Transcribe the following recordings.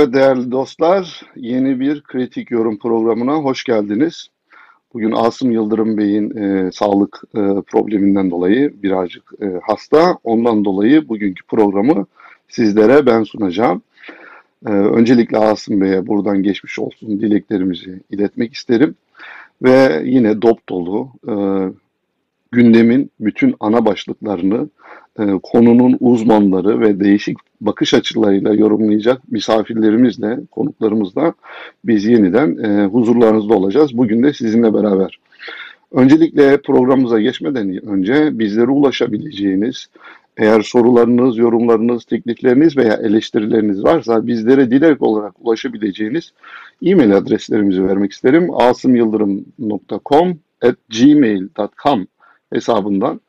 Evet değerli dostlar, yeni bir kritik yorum programına hoş geldiniz. Bugün Asım Yıldırım Bey'in e, sağlık e, probleminden dolayı birazcık e, hasta. Ondan dolayı bugünkü programı sizlere ben sunacağım. E, öncelikle Asım Bey'e buradan geçmiş olsun dileklerimizi iletmek isterim. Ve yine dop dolu e, gündemin bütün ana başlıklarını e, konunun uzmanları ve değişik bakış açılarıyla yorumlayacak misafirlerimizle, konuklarımızla biz yeniden e, huzurlarınızda olacağız. Bugün de sizinle beraber. Öncelikle programımıza geçmeden önce bizlere ulaşabileceğiniz, eğer sorularınız, yorumlarınız, teklifleriniz veya eleştirileriniz varsa bizlere direkt olarak ulaşabileceğiniz e-mail adreslerimizi vermek isterim. asımyıldırım.com at gmail.com hesabından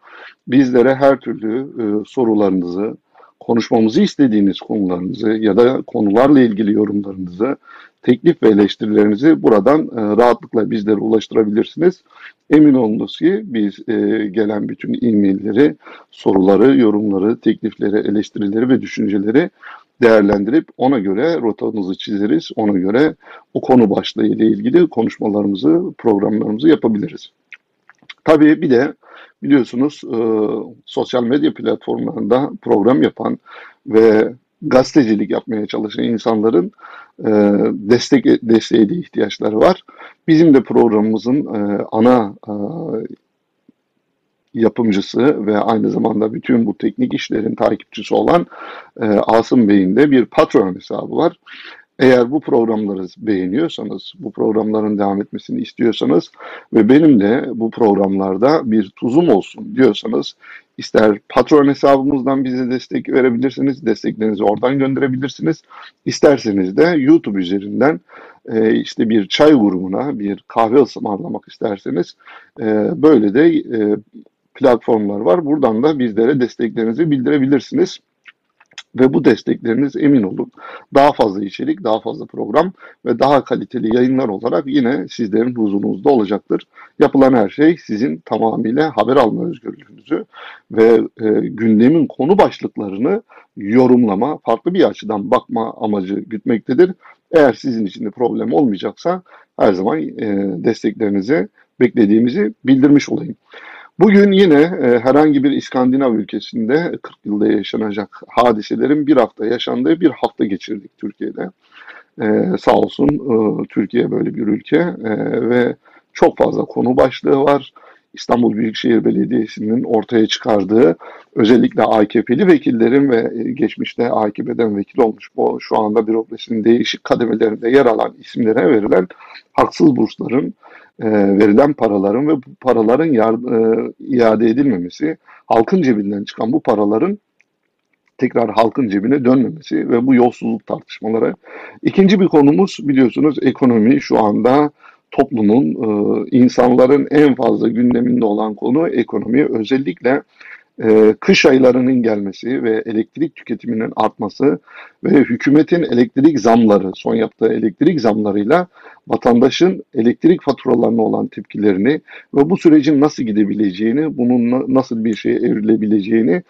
bizlere her türlü e, sorularınızı, konuşmamızı istediğiniz konularınızı ya da konularla ilgili yorumlarınızı, teklif ve eleştirilerinizi buradan e, rahatlıkla bizlere ulaştırabilirsiniz. Emin olunuz ki biz e, gelen bütün e-mailleri, soruları, yorumları, teklifleri, eleştirileri ve düşünceleri değerlendirip ona göre rotamızı çizeriz. Ona göre o konu başlığı ile ilgili konuşmalarımızı, programlarımızı yapabiliriz. Tabii bir de biliyorsunuz e, sosyal medya platformlarında program yapan ve gazetecilik yapmaya çalışan insanların e, destek desteğe de ihtiyaçları var. Bizim de programımızın e, ana e, yapımcısı ve aynı zamanda bütün bu teknik işlerin takipçisi olan e, Asım Bey'in de bir patron hesabı var. Eğer bu programları beğeniyorsanız, bu programların devam etmesini istiyorsanız ve benim de bu programlarda bir tuzum olsun diyorsanız ister patron hesabımızdan bize destek verebilirsiniz, desteklerinizi oradan gönderebilirsiniz. İsterseniz de YouTube üzerinden e, işte bir çay grubuna, bir kahve ısmarlamak isterseniz e, böyle de e, platformlar var. Buradan da bizlere desteklerinizi bildirebilirsiniz. Ve bu destekleriniz emin olun daha fazla içerik, daha fazla program ve daha kaliteli yayınlar olarak yine sizlerin huzurunuzda olacaktır. Yapılan her şey sizin tamamıyla haber alma özgürlüğünüzü ve e, gündemin konu başlıklarını yorumlama, farklı bir açıdan bakma amacı gütmektedir. Eğer sizin için de problem olmayacaksa her zaman e, desteklerinizi beklediğimizi bildirmiş olayım. Bugün yine e, herhangi bir İskandinav ülkesinde 40 yılda yaşanacak hadiselerin bir hafta yaşandığı bir hafta geçirdik Türkiye'de. E, sağ olsun e, Türkiye böyle bir ülke e, ve çok fazla konu başlığı var. İstanbul Büyükşehir Belediyesi'nin ortaya çıkardığı özellikle AKP'li vekillerin ve geçmişte AKP'den vekil olmuş bu şu anda bürokrasinin değişik kademelerinde yer alan isimlere verilen haksız bursların e, verilen paraların ve bu paraların e, iade edilmemesi, halkın cebinden çıkan bu paraların tekrar halkın cebine dönmemesi ve bu yolsuzluk tartışmaları. İkinci bir konumuz biliyorsunuz ekonomi şu anda toplumun, e, insanların en fazla gündeminde olan konu ekonomi. Özellikle e, kış aylarının gelmesi ve elektrik tüketiminin artması ve hükümetin elektrik zamları, son yaptığı elektrik zamlarıyla vatandaşın elektrik faturalarına olan tepkilerini ve bu sürecin nasıl gidebileceğini, bunun nasıl bir şeye evrilebileceğini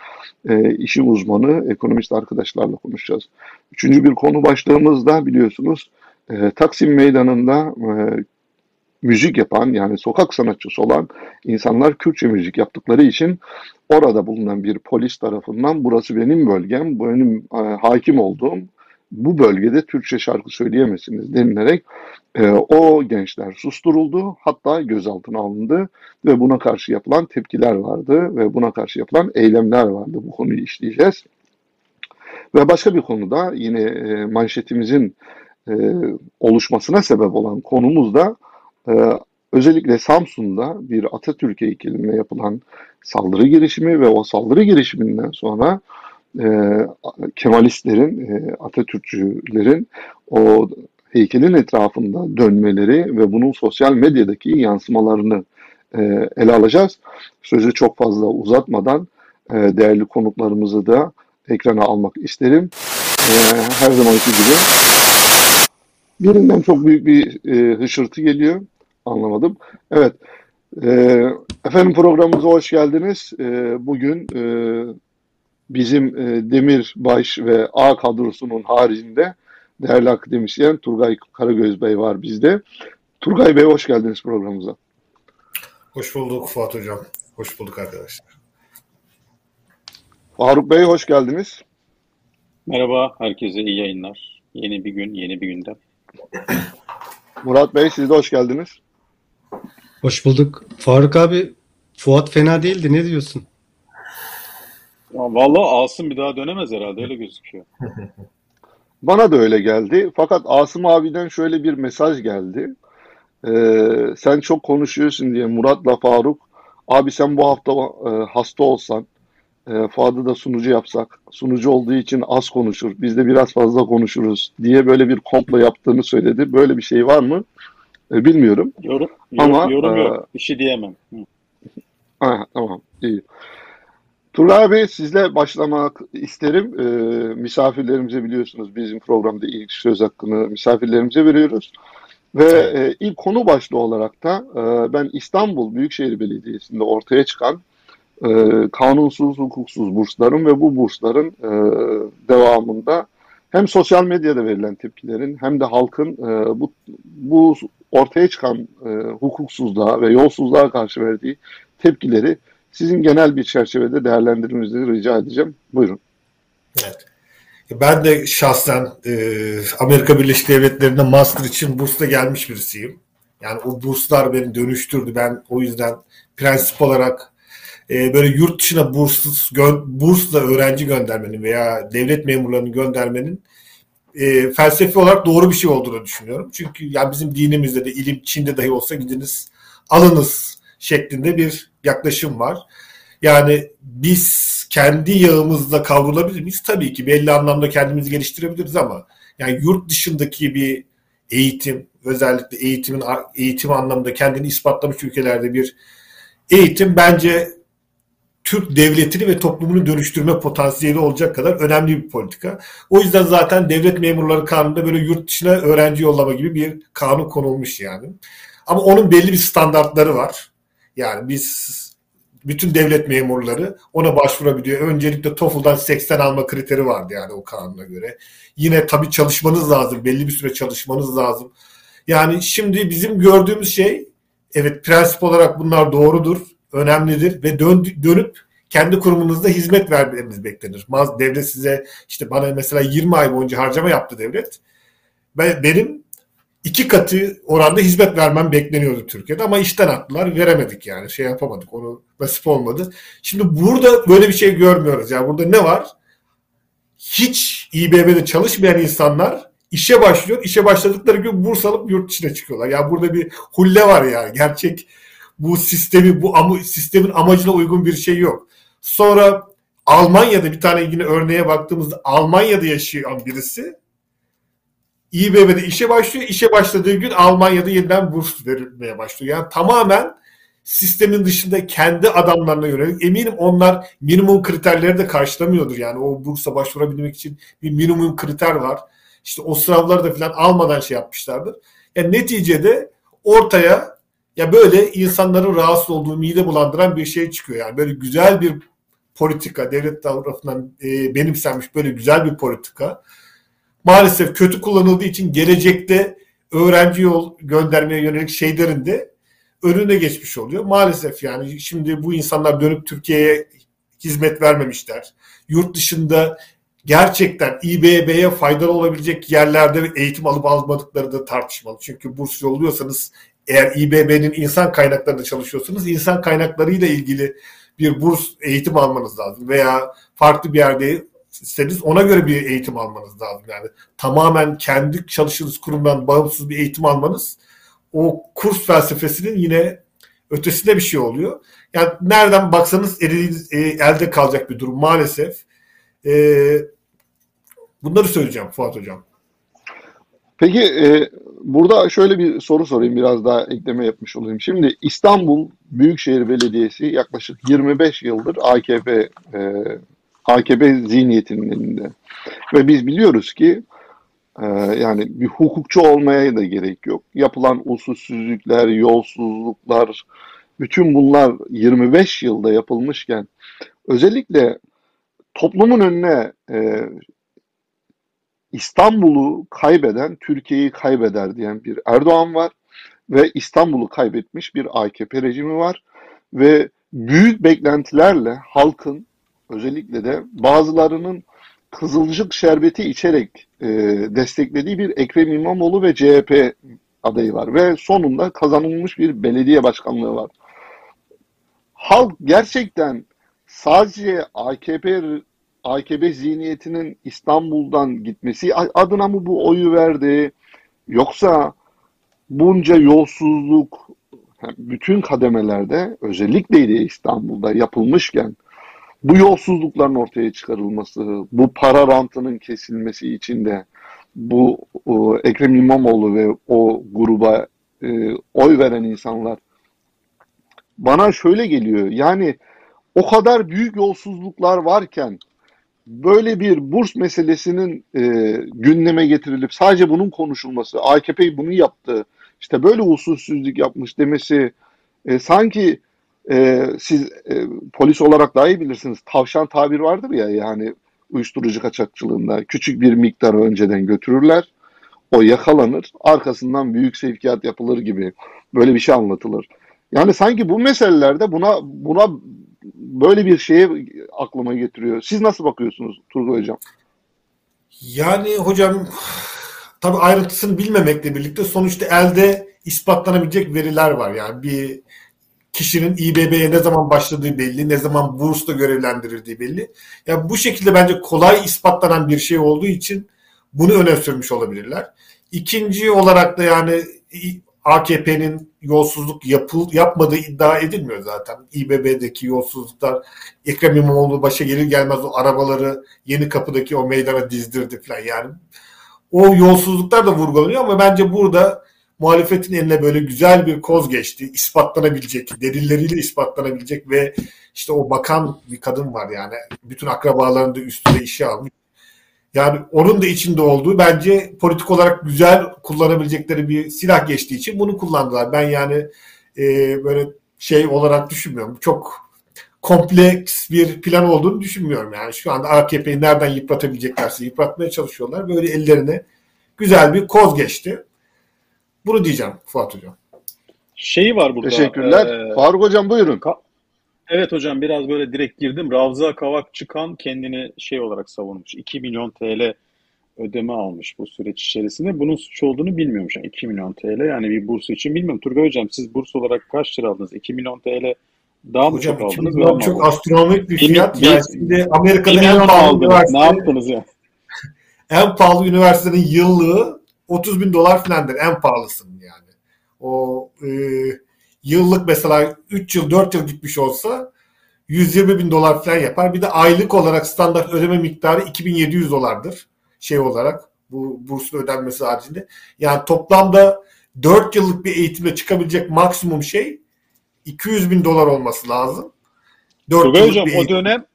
e, işin uzmanı, ekonomist arkadaşlarla konuşacağız. Üçüncü bir konu başlığımızda biliyorsunuz e, Taksim Meydanı'nda müzik yapan yani sokak sanatçısı olan insanlar Kürtçe müzik yaptıkları için orada bulunan bir polis tarafından burası benim bölgem, benim e, hakim olduğum bu bölgede Türkçe şarkı söyleyemezsiniz denilerek e, o gençler susturuldu hatta gözaltına alındı ve buna karşı yapılan tepkiler vardı ve buna karşı yapılan eylemler vardı. Bu konuyu işleyeceğiz. Ve başka bir konuda yine e, manşetimizin e, oluşmasına sebep olan konumuz da ee, özellikle Samsun'da bir Atatürk heykeline yapılan saldırı girişimi ve o saldırı girişiminden sonra e, Kemalistlerin, e, Atatürkçülerin o heykelin etrafında dönmeleri ve bunun sosyal medyadaki yansımalarını e, ele alacağız. Sözü çok fazla uzatmadan e, değerli konuklarımızı da ekrana almak isterim. E, her zamanki gibi birinden çok büyük bir e, hışırtı geliyor. Anlamadım. Evet. E, efendim programımıza hoş geldiniz. E, bugün e, bizim e, Demir Baş ve A kadrosunun haricinde değerli akademisyen Turgay Karagöz Bey var bizde. Turgay Bey hoş geldiniz programımıza. Hoş bulduk Fuat Hocam. Hoş bulduk arkadaşlar. Faruk Bey hoş geldiniz. Merhaba, herkese iyi yayınlar. Yeni bir gün, yeni bir gündem. Murat Bey siz de hoş geldiniz. Hoş bulduk. Faruk abi, Fuat fena değildi. Ne diyorsun? Ya vallahi Asım bir daha dönemez herhalde öyle gözüküyor. Bana da öyle geldi. Fakat Asım abiden şöyle bir mesaj geldi. Ee, sen çok konuşuyorsun diye Murat'la Faruk. Abi sen bu hafta e, hasta olsan, e, Fuat'ı da sunucu yapsak, sunucu olduğu için az konuşur, biz de biraz fazla konuşuruz diye böyle bir komplo yaptığını söyledi. Böyle bir şey var mı? E, bilmiyorum. Yorum, Ama, yorum, yorum e, yok. Bir şey diyemem. Hı. Ha, tamam, iyi. Turgay abi sizle başlamak isterim. Ee, misafirlerimize biliyorsunuz bizim programda ilk söz hakkını misafirlerimize veriyoruz. Ve e, ilk konu başlığı olarak da e, ben İstanbul Büyükşehir Belediyesi'nde ortaya çıkan e, kanunsuz, hukuksuz bursların ve bu bursların e, devamında hem sosyal medyada verilen tepkilerin hem de halkın e, bu, bu ortaya çıkan e, hukuksuzluğa ve yolsuzluğa karşı verdiği tepkileri sizin genel bir çerçevede değerlendirmenizi rica edeceğim. Buyurun. Evet. Ben de şahsen e, Amerika Birleşik Devletleri'nde master için bursla gelmiş birisiyim. Yani o burslar beni dönüştürdü. Ben o yüzden prensip olarak e, böyle yurt dışına burssuz, gö- bursla öğrenci göndermenin veya devlet memurlarını göndermenin e, felsefi olarak doğru bir şey olduğunu düşünüyorum. Çünkü yani bizim dinimizde de ilim Çin'de dahi olsa gidiniz alınız şeklinde bir yaklaşım var. Yani biz kendi yağımızla kavrulabilir miyiz? Tabii ki belli anlamda kendimizi geliştirebiliriz ama yani yurt dışındaki bir eğitim, özellikle eğitimin eğitim anlamında kendini ispatlamış ülkelerde bir eğitim bence Türk devletini ve toplumunu dönüştürme potansiyeli olacak kadar önemli bir politika. O yüzden zaten devlet memurları kanununda böyle yurt dışına öğrenci yollama gibi bir kanun konulmuş yani. Ama onun belli bir standartları var. Yani biz bütün devlet memurları ona başvurabiliyor. Öncelikle TOEFL'dan 80 alma kriteri vardı yani o kanuna göre. Yine tabii çalışmanız lazım. Belli bir süre çalışmanız lazım. Yani şimdi bizim gördüğümüz şey evet prensip olarak bunlar doğrudur, önemlidir ve dön, dönüp kendi kurumunuzda hizmet vermeniz beklenir. Devlet size işte bana mesela 20 ay boyunca harcama yaptı devlet. Ben, benim iki katı oranda hizmet vermem bekleniyordu Türkiye'de ama işten attılar veremedik yani şey yapamadık onu nasip olmadı. Şimdi burada böyle bir şey görmüyoruz yani burada ne var? Hiç İBB'de çalışmayan insanlar işe başlıyor. İşe başladıkları gün burs alıp yurt dışına çıkıyorlar. Yani burada bir hulle var yani. Gerçek bu sistemi bu am sistemin amacına uygun bir şey yok. Sonra Almanya'da bir tane yine örneğe baktığımızda Almanya'da yaşayan birisi İBB'de işe başlıyor. İşe başladığı gün Almanya'da yeniden burs verilmeye başlıyor. Yani tamamen sistemin dışında kendi adamlarına yönelik. Eminim onlar minimum kriterleri de karşılamıyordur. Yani o bursa başvurabilmek için bir minimum kriter var. İşte o sınavları da falan almadan şey yapmışlardır. Yani neticede ortaya ya böyle insanların rahatsız olduğu, mide bulandıran bir şey çıkıyor. Yani böyle güzel bir politika, devlet tarafından e, benimsenmiş böyle güzel bir politika maalesef kötü kullanıldığı için gelecekte öğrenci yol göndermeye yönelik şeylerin de önüne geçmiş oluyor. Maalesef yani şimdi bu insanlar dönüp Türkiye'ye hizmet vermemişler. Yurt dışında gerçekten İBB'ye faydalı olabilecek yerlerde eğitim alıp almadıkları da tartışmalı. Çünkü burs yolluyorsanız eğer İBB'nin insan kaynaklarında çalışıyorsanız insan kaynaklarıyla ilgili bir burs eğitim almanız lazım veya farklı bir yerde iseniz ona göre bir eğitim almanız lazım. Yani tamamen kendi çalıştığınız kurumdan bağımsız bir eğitim almanız o kurs felsefesinin yine ötesinde bir şey oluyor. Yani nereden baksanız e, elde kalacak bir durum maalesef. E, bunları söyleyeceğim Fuat Hocam. Peki e, burada şöyle bir soru sorayım biraz daha ekleme yapmış olayım. Şimdi İstanbul Büyükşehir Belediyesi yaklaşık 25 yıldır AKP e, AKP zihniyetinin elinde. Ve biz biliyoruz ki e, yani bir hukukçu olmaya da gerek yok. Yapılan usulsüzlükler, yolsuzluklar, bütün bunlar 25 yılda yapılmışken özellikle toplumun önüne e, İstanbul'u kaybeden Türkiye'yi kaybeder diyen bir Erdoğan var ve İstanbul'u kaybetmiş bir AKP rejimi var ve büyük beklentilerle halkın özellikle de bazılarının kızılcık şerbeti içerek e, desteklediği bir Ekrem İmamoğlu ve CHP adayı var ve sonunda kazanılmış bir belediye başkanlığı var. Halk gerçekten sadece AKP AKP zihniyetinin İstanbul'dan gitmesi adına mı bu oyu verdi? Yoksa bunca yolsuzluk bütün kademelerde özellikle de İstanbul'da yapılmışken bu yolsuzlukların ortaya çıkarılması, bu para rantının kesilmesi için de bu Ekrem İmamoğlu ve o gruba e, oy veren insanlar bana şöyle geliyor. Yani o kadar büyük yolsuzluklar varken böyle bir burs meselesinin e, gündeme getirilip sadece bunun konuşulması, AKP bunu yaptı, işte böyle usulsüzlük yapmış demesi e, sanki e, siz e, polis olarak daha iyi bilirsiniz. Tavşan tabir vardır ya yani uyuşturucu kaçakçılığında küçük bir miktarı önceden götürürler. O yakalanır. Arkasından büyük sevkiyat yapılır gibi böyle bir şey anlatılır. Yani sanki bu meselelerde buna buna böyle bir şeye aklıma getiriyor. Siz nasıl bakıyorsunuz Turgay Hocam? Yani hocam tabi ayrıntısını bilmemekle birlikte sonuçta elde ispatlanabilecek veriler var. Yani bir kişinin İBB'ye ne zaman başladığı belli, ne zaman bursla görevlendirildiği belli. Yani bu şekilde bence kolay ispatlanan bir şey olduğu için bunu öne sürmüş olabilirler. İkinci olarak da yani AKP'nin yolsuzluk yapıl, yapmadığı iddia edilmiyor zaten. İBB'deki yolsuzluklar Ekrem İmamoğlu başa gelir gelmez o arabaları yeni kapıdaki o meydana dizdirdi falan yani. O yolsuzluklar da vurgulanıyor ama bence burada muhalefetin eline böyle güzel bir koz geçti. İspatlanabilecek, delilleriyle ispatlanabilecek ve işte o bakan bir kadın var yani. Bütün akrabalarını da üstüne işe almış. Yani onun da içinde olduğu bence politik olarak güzel kullanabilecekleri bir silah geçtiği için bunu kullandılar. Ben yani e, böyle şey olarak düşünmüyorum. Çok kompleks bir plan olduğunu düşünmüyorum. Yani şu anda AKP'yi nereden yıpratabileceklerse yıpratmaya çalışıyorlar. Böyle ellerine güzel bir koz geçti. Bunu diyeceğim Fuat Hocam. Şeyi var burada. Teşekkürler. Ee, Faruk Hocam buyurun. Ka- evet hocam biraz böyle direkt girdim. Ravza Kavak çıkan kendini şey olarak savunmuş. 2 milyon TL ödeme almış bu süreç içerisinde. Bunun suç olduğunu bilmiyormuş. Yani 2 milyon TL yani bir burs için bilmiyorum. Turgay Hocam siz burs olarak kaç lira aldınız? 2 milyon TL daha mı Hocam, çok aldınız? Hocam çok astronomik bir fiyat. Bir, yani şimdi Amerika'da en pahalı üniversite. Ne yaptınız ya? En pahalı üniversitenin yıllığı 30 bin dolar filandır en pahalısının yani. O e, yıllık mesela 3 yıl 4 yıl gitmiş olsa 120 bin dolar falan yapar. Bir de aylık olarak standart ödeme miktarı 2700 dolardır. Şey olarak bu bursun ödenmesi haricinde. Yani toplamda 4 yıllık bir eğitimde çıkabilecek maksimum şey 200 bin dolar olması lazım. 4 Tugay Hocam o dönem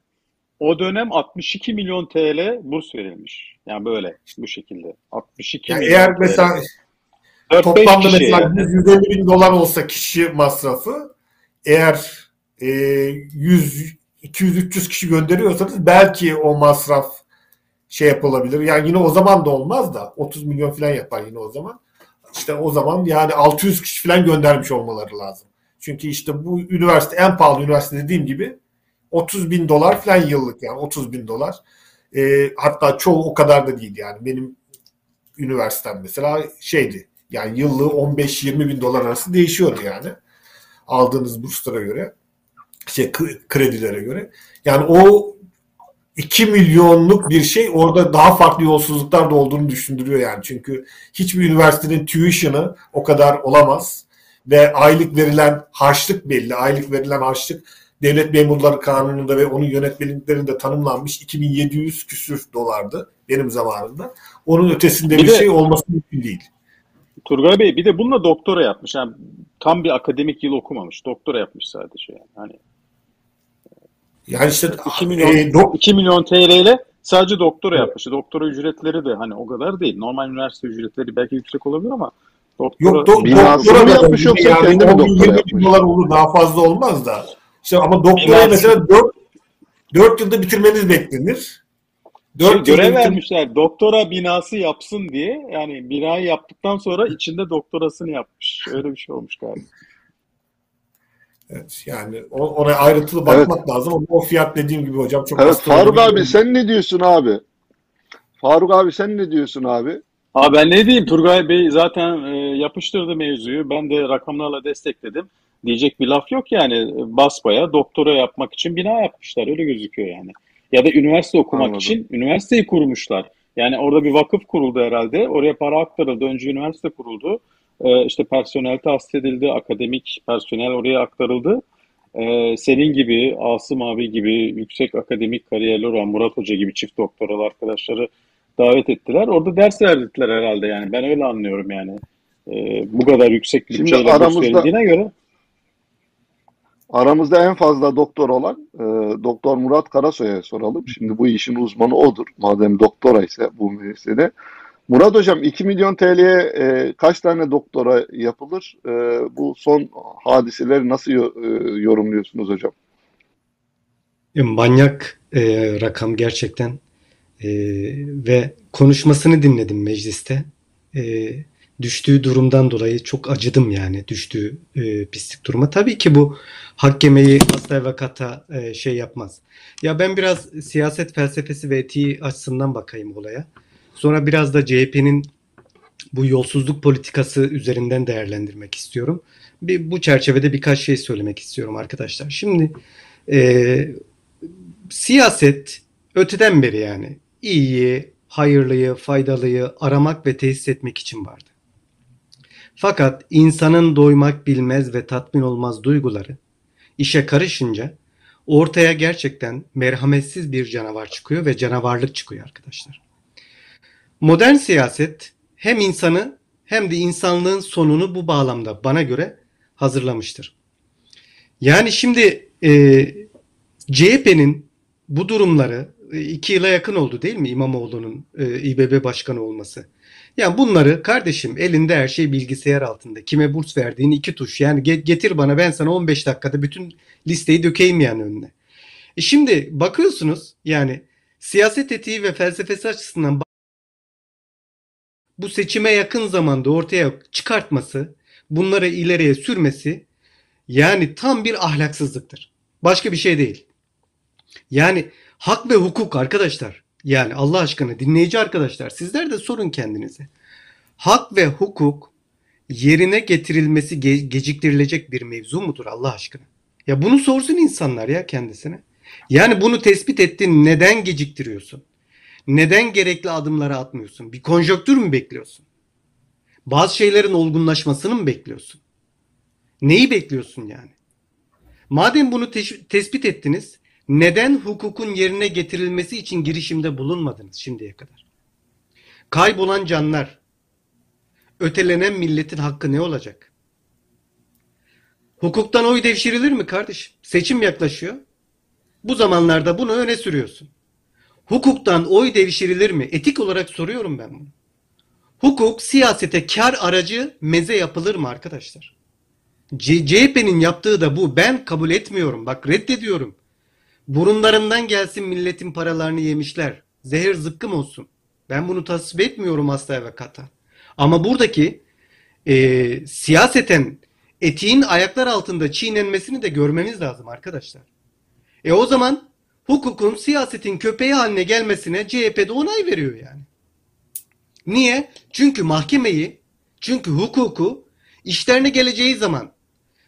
o dönem 62 milyon TL burs verilmiş. Yani böyle bu şekilde. 62 yani milyon eğer TL. mesela toplamda mesela yani. 150 bin dolar olsa kişi masrafı eğer e, 100 200-300 kişi gönderiyorsanız belki o masraf şey yapılabilir. Yani yine o zaman da olmaz da 30 milyon falan yapar yine o zaman. İşte o zaman yani 600 kişi falan göndermiş olmaları lazım. Çünkü işte bu üniversite en pahalı üniversite dediğim gibi 30 bin dolar falan yıllık yani 30 bin dolar. E, hatta çoğu o kadar da değil yani. Benim üniversitem mesela şeydi yani yıllığı 15-20 bin dolar arası değişiyordu yani. Aldığınız burslara göre şey kredilere göre. Yani o 2 milyonluk bir şey orada daha farklı yolsuzluklar da olduğunu düşündürüyor yani. Çünkü hiçbir üniversitenin tuition'ı o kadar olamaz. Ve aylık verilen harçlık belli. Aylık verilen harçlık Devlet Memurları Kanunu'nda ve onun yönetmeliklerinde tanımlanmış 2700 küsür dolardı benim zamanımda. Onun ötesinde bir, bir de, şey olması mümkün değil. Turgay Bey bir de bununla doktora yapmış. Yani tam bir akademik yıl okumamış. Doktora yapmış sadece yani. Hani yani işte 2 milyon, e, do- 2 milyon TL ile sadece doktora evet. yapmış. Doktora ücretleri de hani o kadar değil. Normal üniversite ücretleri belki yüksek olabilir ama doktora, Yok, do- doktora mı yapmış yoksa yani kendi mi doktora yapmış? dolar olur daha fazla olmaz da. İşte ama doktora mesela 4, 4 yılda bitirmeniz beklenir. Dört görev yılda bitir- vermişler doktora binası yapsın diye. Yani binayı yaptıktan sonra içinde doktorasını yapmış. Öyle bir şey olmuş galiba. Evet, yani oraya ayrıntılı bakmak lazım ama o fiyat dediğim gibi hocam çok Evet Faruk abi değil. sen ne diyorsun abi? Faruk abi sen ne diyorsun abi? Aa ben ne diyeyim Turgay Bey zaten e, yapıştırdı mevzuyu. Ben de rakamlarla destekledim. Diyecek bir laf yok yani. Basbaya doktora yapmak için bina yapmışlar. Öyle gözüküyor yani. Ya da üniversite okumak Anladım. için üniversiteyi kurmuşlar. Yani orada bir vakıf kuruldu herhalde. Oraya para aktarıldı. Önce üniversite kuruldu. E, işte personel tahsis edildi. Akademik personel oraya aktarıldı. E, senin gibi, Asım abi gibi yüksek akademik kariyerli olan Murat Hoca gibi çift doktoralı arkadaşları davet ettiler. Orada ders verdiler herhalde yani. Ben öyle anlıyorum yani. Ee, bu kadar yüksek bütçeyle verildiğine göre Aramızda en fazla doktor olan e, Doktor Murat Karasoy'a soralım. Şimdi bu işin uzmanı odur. Madem doktora ise bu mesele. Murat Hocam 2 milyon TL'ye e, kaç tane doktora yapılır? E, bu son hadiseleri nasıl yo- e, yorumluyorsunuz hocam? E, Manyak e, rakam gerçekten E, ve konuşmasını dinledim mecliste. E, düştüğü durumdan dolayı çok acıdım yani düştüğü e, pislik duruma. Tabii ki bu hak yemeyi asla ve e, şey yapmaz. Ya ben biraz siyaset felsefesi ve etiği açısından bakayım olaya. Sonra biraz da CHP'nin bu yolsuzluk politikası üzerinden değerlendirmek istiyorum. Bir, bu çerçevede birkaç şey söylemek istiyorum arkadaşlar. Şimdi e, siyaset öteden beri yani iyiyi, hayırlıyı, faydalıyı aramak ve tesis etmek için vardı. Fakat insanın doymak bilmez ve tatmin olmaz duyguları işe karışınca ortaya gerçekten merhametsiz bir canavar çıkıyor ve canavarlık çıkıyor arkadaşlar. Modern siyaset hem insanı hem de insanlığın sonunu bu bağlamda bana göre hazırlamıştır. Yani şimdi e, CHP'nin bu durumları e, iki yıla yakın oldu değil mi İmamoğlu'nun e, İBB başkanı olması? Yani bunları kardeşim elinde her şey bilgisayar altında. Kime burs verdiğini iki tuş. Yani ge- getir bana ben sana 15 dakikada bütün listeyi dökeyim yani önüne. E şimdi bakıyorsunuz yani siyaset etiği ve felsefesi açısından bu seçime yakın zamanda ortaya çıkartması, bunları ileriye sürmesi yani tam bir ahlaksızlıktır. Başka bir şey değil. Yani hak ve hukuk arkadaşlar. Yani Allah aşkına dinleyici arkadaşlar sizler de sorun kendinize. Hak ve hukuk yerine getirilmesi ge- geciktirilecek bir mevzu mudur Allah aşkına? Ya bunu sorsun insanlar ya kendisine. Yani bunu tespit ettin neden geciktiriyorsun? Neden gerekli adımları atmıyorsun? Bir konjonktür mü bekliyorsun? Bazı şeylerin olgunlaşmasını mı bekliyorsun? Neyi bekliyorsun yani? Madem bunu teş- tespit ettiniz, neden hukukun yerine getirilmesi için girişimde bulunmadınız şimdiye kadar? Kaybolan canlar, ötelenen milletin hakkı ne olacak? Hukuktan oy devşirilir mi kardeşim? Seçim yaklaşıyor. Bu zamanlarda bunu öne sürüyorsun. Hukuktan oy devşirilir mi? Etik olarak soruyorum ben bunu. Hukuk siyasete kar aracı meze yapılır mı arkadaşlar? CHP'nin yaptığı da bu. Ben kabul etmiyorum. Bak reddediyorum. Burunlarından gelsin milletin paralarını yemişler. Zehir zıkkım olsun. Ben bunu tasvip etmiyorum asla ve kata. Ama buradaki e, siyaseten etiğin ayaklar altında çiğnenmesini de görmemiz lazım arkadaşlar. E o zaman hukukun siyasetin köpeği haline gelmesine CHP'de onay veriyor yani. Niye? Çünkü mahkemeyi, çünkü hukuku işlerine geleceği zaman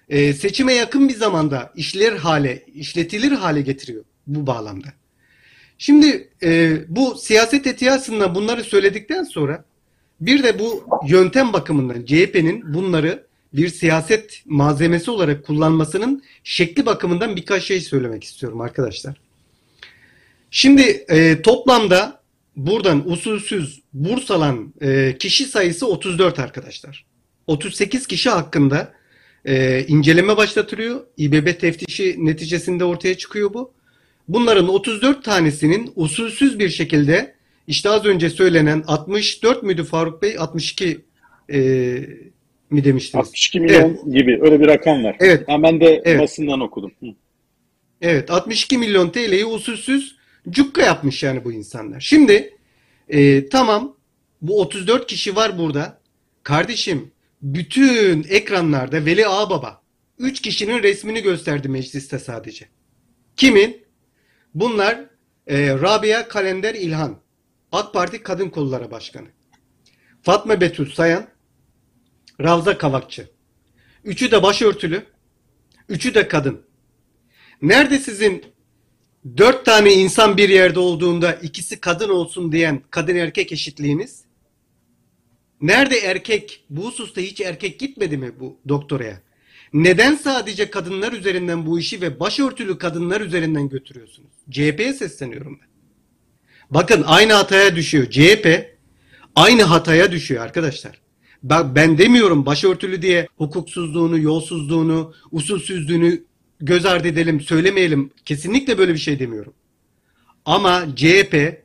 e, seçime yakın bir zamanda işler hale, işletilir hale getiriyor bu bağlamda. Şimdi e, bu siyaset etiği aslında bunları söyledikten sonra bir de bu yöntem bakımından CHP'nin bunları bir siyaset malzemesi olarak kullanmasının şekli bakımından birkaç şey söylemek istiyorum arkadaşlar. Şimdi e, toplamda buradan usulsüz burs alan e, kişi sayısı 34 arkadaşlar. 38 kişi hakkında e, inceleme başlatılıyor. İBB teftişi neticesinde ortaya çıkıyor bu. Bunların 34 tanesinin usulsüz bir şekilde işte az önce söylenen 64 müydü Faruk Bey? 62 e, mi demiştiniz? 62 milyon gibi öyle bir rakam var. Evet. Ha, ben de Evet. basından okudum. Hı. Evet 62 milyon TL'yi usulsüz Cukka yapmış yani bu insanlar. Şimdi e, tamam bu 34 kişi var burada. Kardeşim bütün ekranlarda Veli Ağbaba 3 kişinin resmini gösterdi mecliste sadece. Kimin? Bunlar e, Rabia Kalender İlhan. AK Parti Kadın Kolları Başkanı. Fatma Betül Sayan. Ravza Kavakçı. Üçü de başörtülü. Üçü de kadın. Nerede sizin dört tane insan bir yerde olduğunda ikisi kadın olsun diyen kadın erkek eşitliğiniz? Nerede erkek? Bu hususta hiç erkek gitmedi mi bu doktoraya? Neden sadece kadınlar üzerinden bu işi ve başörtülü kadınlar üzerinden götürüyorsunuz? CHP'ye sesleniyorum ben. Bakın aynı hataya düşüyor. CHP aynı hataya düşüyor arkadaşlar. Ben, ben demiyorum başörtülü diye hukuksuzluğunu, yolsuzluğunu, usulsüzlüğünü göz ardı edelim, söylemeyelim. Kesinlikle böyle bir şey demiyorum. Ama CHP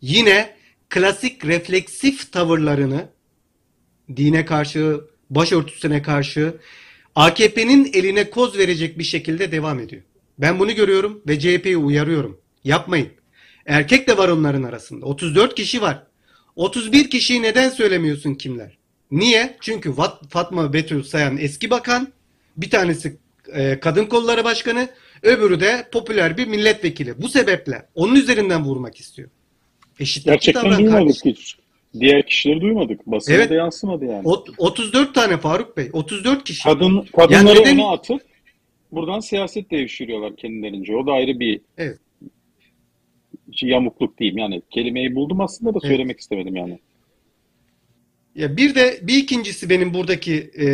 yine klasik refleksif tavırlarını dine karşı, başörtüsüne karşı AKP'nin eline koz verecek bir şekilde devam ediyor. Ben bunu görüyorum ve CHP'yi uyarıyorum. Yapmayın. Erkek de var onların arasında. 34 kişi var. 31 kişiyi neden söylemiyorsun kimler? Niye? Çünkü Fatma Betül Sayan eski bakan, bir tanesi e, kadın kolları başkanı, öbürü de popüler bir milletvekili. Bu sebeple onun üzerinden vurmak istiyor. Eşitlikçi Gerçekten kardeşim. hiç. Diğer kişileri duymadık. Basına evet. da yansımadı yani. O, 34 tane Faruk Bey. 34 kişi. Kadın, kadınları yani neden... ona atıp buradan siyaset devşiriyorlar kendilerince. O da ayrı bir evet. yamukluk diyeyim. Yani kelimeyi buldum aslında da söylemek evet. istemedim yani. Ya bir de bir ikincisi benim buradaki e,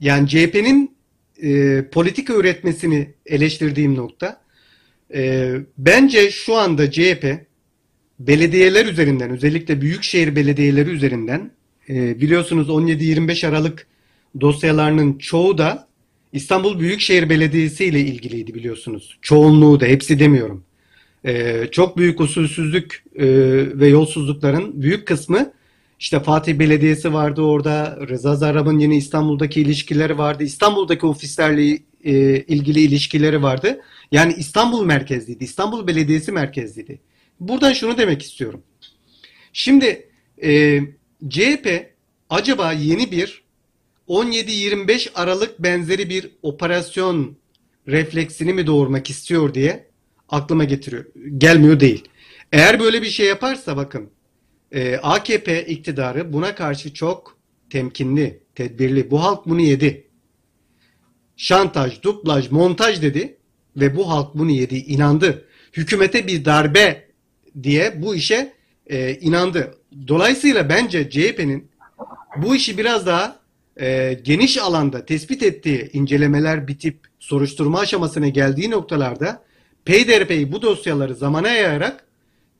yani CHP'nin e, politika üretmesini eleştirdiğim nokta. E, bence şu anda CHP belediyeler üzerinden özellikle büyükşehir belediyeleri üzerinden e, biliyorsunuz 17-25 Aralık dosyalarının çoğu da İstanbul Büyükşehir Belediyesi ile ilgiliydi biliyorsunuz. Çoğunluğu da hepsi demiyorum. E, çok büyük usulsüzlük e, ve yolsuzlukların büyük kısmı işte Fatih Belediyesi vardı orada. Rıza Zarrab'ın yine İstanbul'daki ilişkileri vardı. İstanbul'daki ofislerle ilgili ilişkileri vardı. Yani İstanbul merkezliydi. İstanbul Belediyesi merkezliydi. Buradan şunu demek istiyorum. Şimdi e, CHP acaba yeni bir 17-25 Aralık benzeri bir operasyon refleksini mi doğurmak istiyor diye aklıma getiriyor. Gelmiyor değil. Eğer böyle bir şey yaparsa bakın e, AKP iktidarı buna karşı çok temkinli, tedbirli. Bu halk bunu yedi. Şantaj, duplaj, montaj dedi ve bu halk bunu yedi, inandı. Hükümete bir darbe diye bu işe e, inandı. Dolayısıyla bence CHP'nin bu işi biraz daha e, geniş alanda tespit ettiği incelemeler bitip soruşturma aşamasına geldiği noktalarda PDRP'yi bu dosyaları zamana yayarak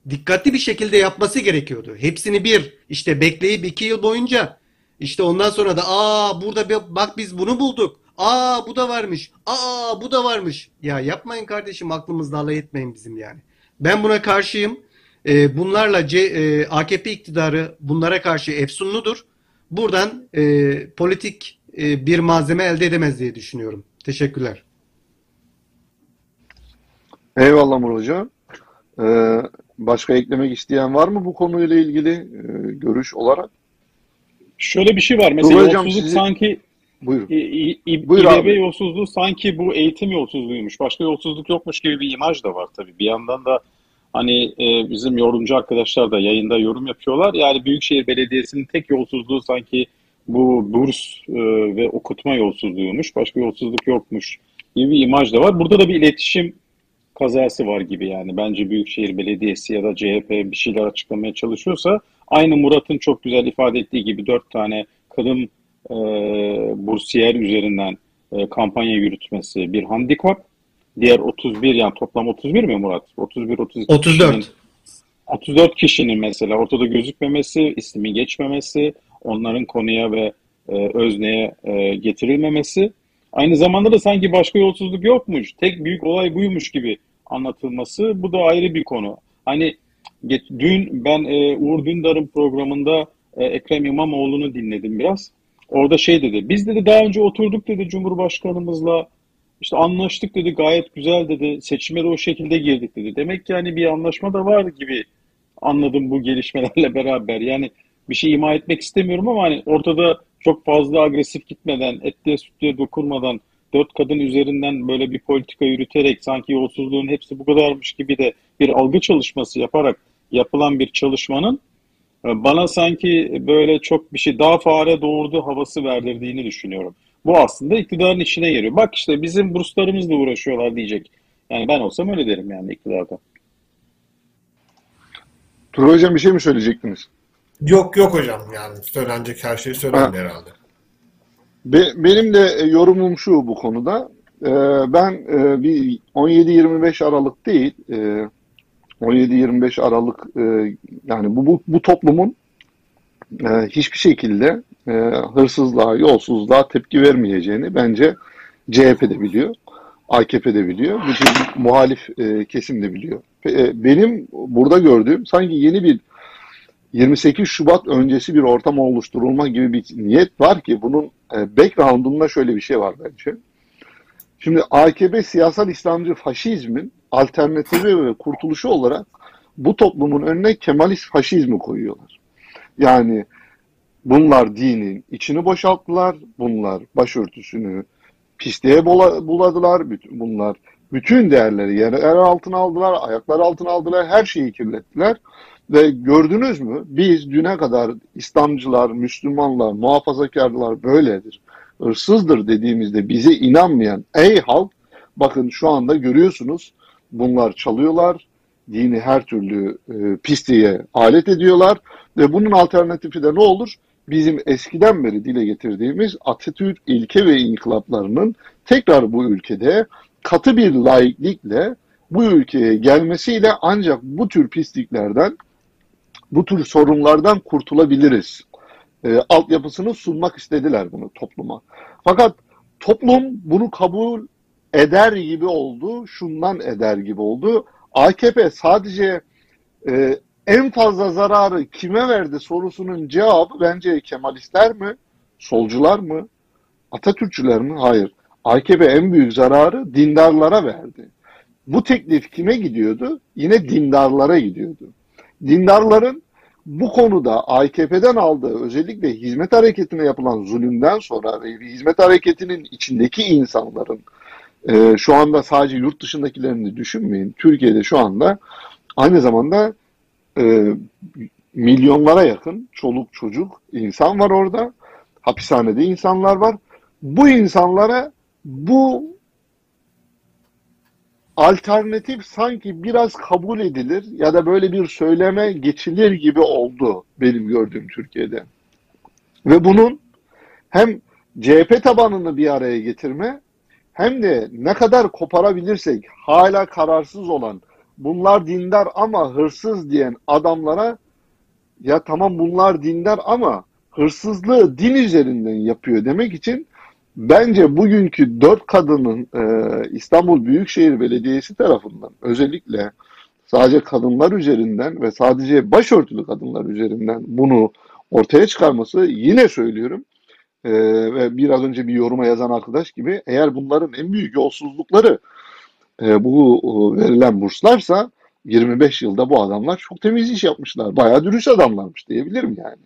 dikkatli bir şekilde yapması gerekiyordu. Hepsini bir işte bekleyip iki yıl boyunca işte ondan sonra da aa burada bir, bak biz bunu bulduk. Aa bu da varmış. Aa bu da varmış. Ya yapmayın kardeşim aklımızla alay etmeyin bizim yani. Ben buna karşıyım. E, bunlarla C, e, AKP iktidarı bunlara karşı efsunludur. Buradan e, politik e, bir malzeme elde edemez diye düşünüyorum. Teşekkürler. Eyvallah Murat Hocam. Ee, başka eklemek isteyen var mı bu konuyla ilgili e, görüş olarak? Şöyle bir şey var. Mesela Dur yolsuzluk sizi... sanki Buyurun. İ, İ, İ, Buyur İBB abi. yolsuzluğu sanki bu eğitim yolsuzluğuymuş. Başka yolsuzluk yokmuş gibi bir imaj da var tabii. Bir yandan da hani e, bizim yorumcu arkadaşlar da yayında yorum yapıyorlar. Yani Büyükşehir Belediyesi'nin tek yolsuzluğu sanki bu burs e, ve okutma yolsuzluğuymuş. Başka yolsuzluk yokmuş gibi bir imaj da var. Burada da bir iletişim kazası var gibi yani. Bence Büyükşehir Belediyesi ya da CHP bir şeyler açıklamaya çalışıyorsa aynı Murat'ın çok güzel ifade ettiği gibi dört tane kadın e, bursiyer üzerinden e, kampanya yürütmesi bir handikap. Diğer 31 yani toplam 31 mi Murat? 31 32 34. Kişinin, 34 kişinin mesela ortada gözükmemesi, ismi geçmemesi, onların konuya ve e, özneye e, getirilmemesi Aynı zamanda da sanki başka yolsuzluk yokmuş. Tek büyük olay buymuş gibi anlatılması. Bu da ayrı bir konu. Hani dün ben e, Uğur Dündar'ın programında e, Ekrem İmamoğlu'nu dinledim biraz. Orada şey dedi. Biz dedi daha önce oturduk dedi Cumhurbaşkanımızla işte anlaştık dedi gayet güzel dedi seçime de o şekilde girdik dedi. Demek ki yani bir anlaşma da var gibi anladım bu gelişmelerle beraber. Yani bir şey ima etmek istemiyorum ama hani ortada çok fazla agresif gitmeden, etliye sütlüye dokunmadan, dört kadın üzerinden böyle bir politika yürüterek sanki yolsuzluğun hepsi bu kadarmış gibi de bir algı çalışması yaparak yapılan bir çalışmanın e, bana sanki böyle çok bir şey daha fare doğurdu havası verdirdiğini düşünüyorum. Bu aslında iktidarın işine yarıyor. Bak işte bizim burslarımızla uğraşıyorlar diyecek. Yani ben olsam öyle derim yani iktidarda. Turgay Hocam bir şey mi söyleyecektiniz? Yok yok hocam yani söylenecek her şey söylendi herhalde. Be, benim de e, yorumum şu bu konuda. Ee, ben e, bir 17-25 Aralık değil, e, 17-25 Aralık e, yani bu, bu, bu toplumun e, hiçbir şekilde e, hırsızlığa, yolsuzluğa tepki vermeyeceğini bence CHP de biliyor, AKP de biliyor, bütün muhalif e, kesim de biliyor. E, benim burada gördüğüm sanki yeni bir 28 Şubat öncesi bir ortam oluşturulma gibi bir niyet var ki bunun e, background'unda şöyle bir şey var bence. Şimdi AKP siyasal İslamcı faşizmin alternatifi ve kurtuluşu olarak bu toplumun önüne Kemalist faşizmi koyuyorlar. Yani bunlar dinin içini boşalttılar, bunlar başörtüsünü pisliğe buladılar, bunlar bütün değerleri yer, yer altına aldılar, ayaklar altına aldılar, her şeyi kirlettiler. Ve gördünüz mü biz düne kadar İslamcılar, Müslümanlar, muhafazakarlar böyledir. Hırsızdır dediğimizde bize inanmayan ey halk bakın şu anda görüyorsunuz bunlar çalıyorlar. Dini her türlü e, pisliğe alet ediyorlar ve bunun alternatifi de ne olur? Bizim eskiden beri dile getirdiğimiz Atatürk ilke ve inkılaplarının tekrar bu ülkede katı bir laiklikle bu ülkeye gelmesiyle ancak bu tür pisliklerden bu tür sorunlardan kurtulabiliriz. E, altyapısını sunmak istediler bunu topluma. Fakat toplum bunu kabul eder gibi oldu, şundan eder gibi oldu. AKP sadece e, en fazla zararı kime verdi sorusunun cevabı bence Kemalistler mi, solcular mı, Atatürkçüler mi? Hayır. AKP en büyük zararı dindarlara verdi. Bu teklif kime gidiyordu? Yine dindarlara gidiyordu dindarların bu konuda AKP'den aldığı özellikle hizmet hareketine yapılan zulümden sonra ve hizmet hareketinin içindeki insanların e, şu anda sadece yurt dışındakilerini düşünmeyin. Türkiye'de şu anda aynı zamanda e, milyonlara yakın çoluk çocuk insan var orada. Hapishanede insanlar var. Bu insanlara bu alternatif sanki biraz kabul edilir ya da böyle bir söyleme geçilir gibi oldu benim gördüğüm Türkiye'de. Ve bunun hem CHP tabanını bir araya getirme hem de ne kadar koparabilirsek hala kararsız olan bunlar dindar ama hırsız diyen adamlara ya tamam bunlar dindar ama hırsızlığı din üzerinden yapıyor demek için Bence bugünkü dört kadının e, İstanbul Büyükşehir Belediyesi tarafından özellikle sadece kadınlar üzerinden ve sadece başörtülü kadınlar üzerinden bunu ortaya çıkarması yine söylüyorum. E, ve biraz önce bir yoruma yazan arkadaş gibi eğer bunların en büyük yolsuzlukları e, bu e, verilen burslarsa 25 yılda bu adamlar çok temiz iş yapmışlar. Bayağı dürüst adamlarmış diyebilirim yani.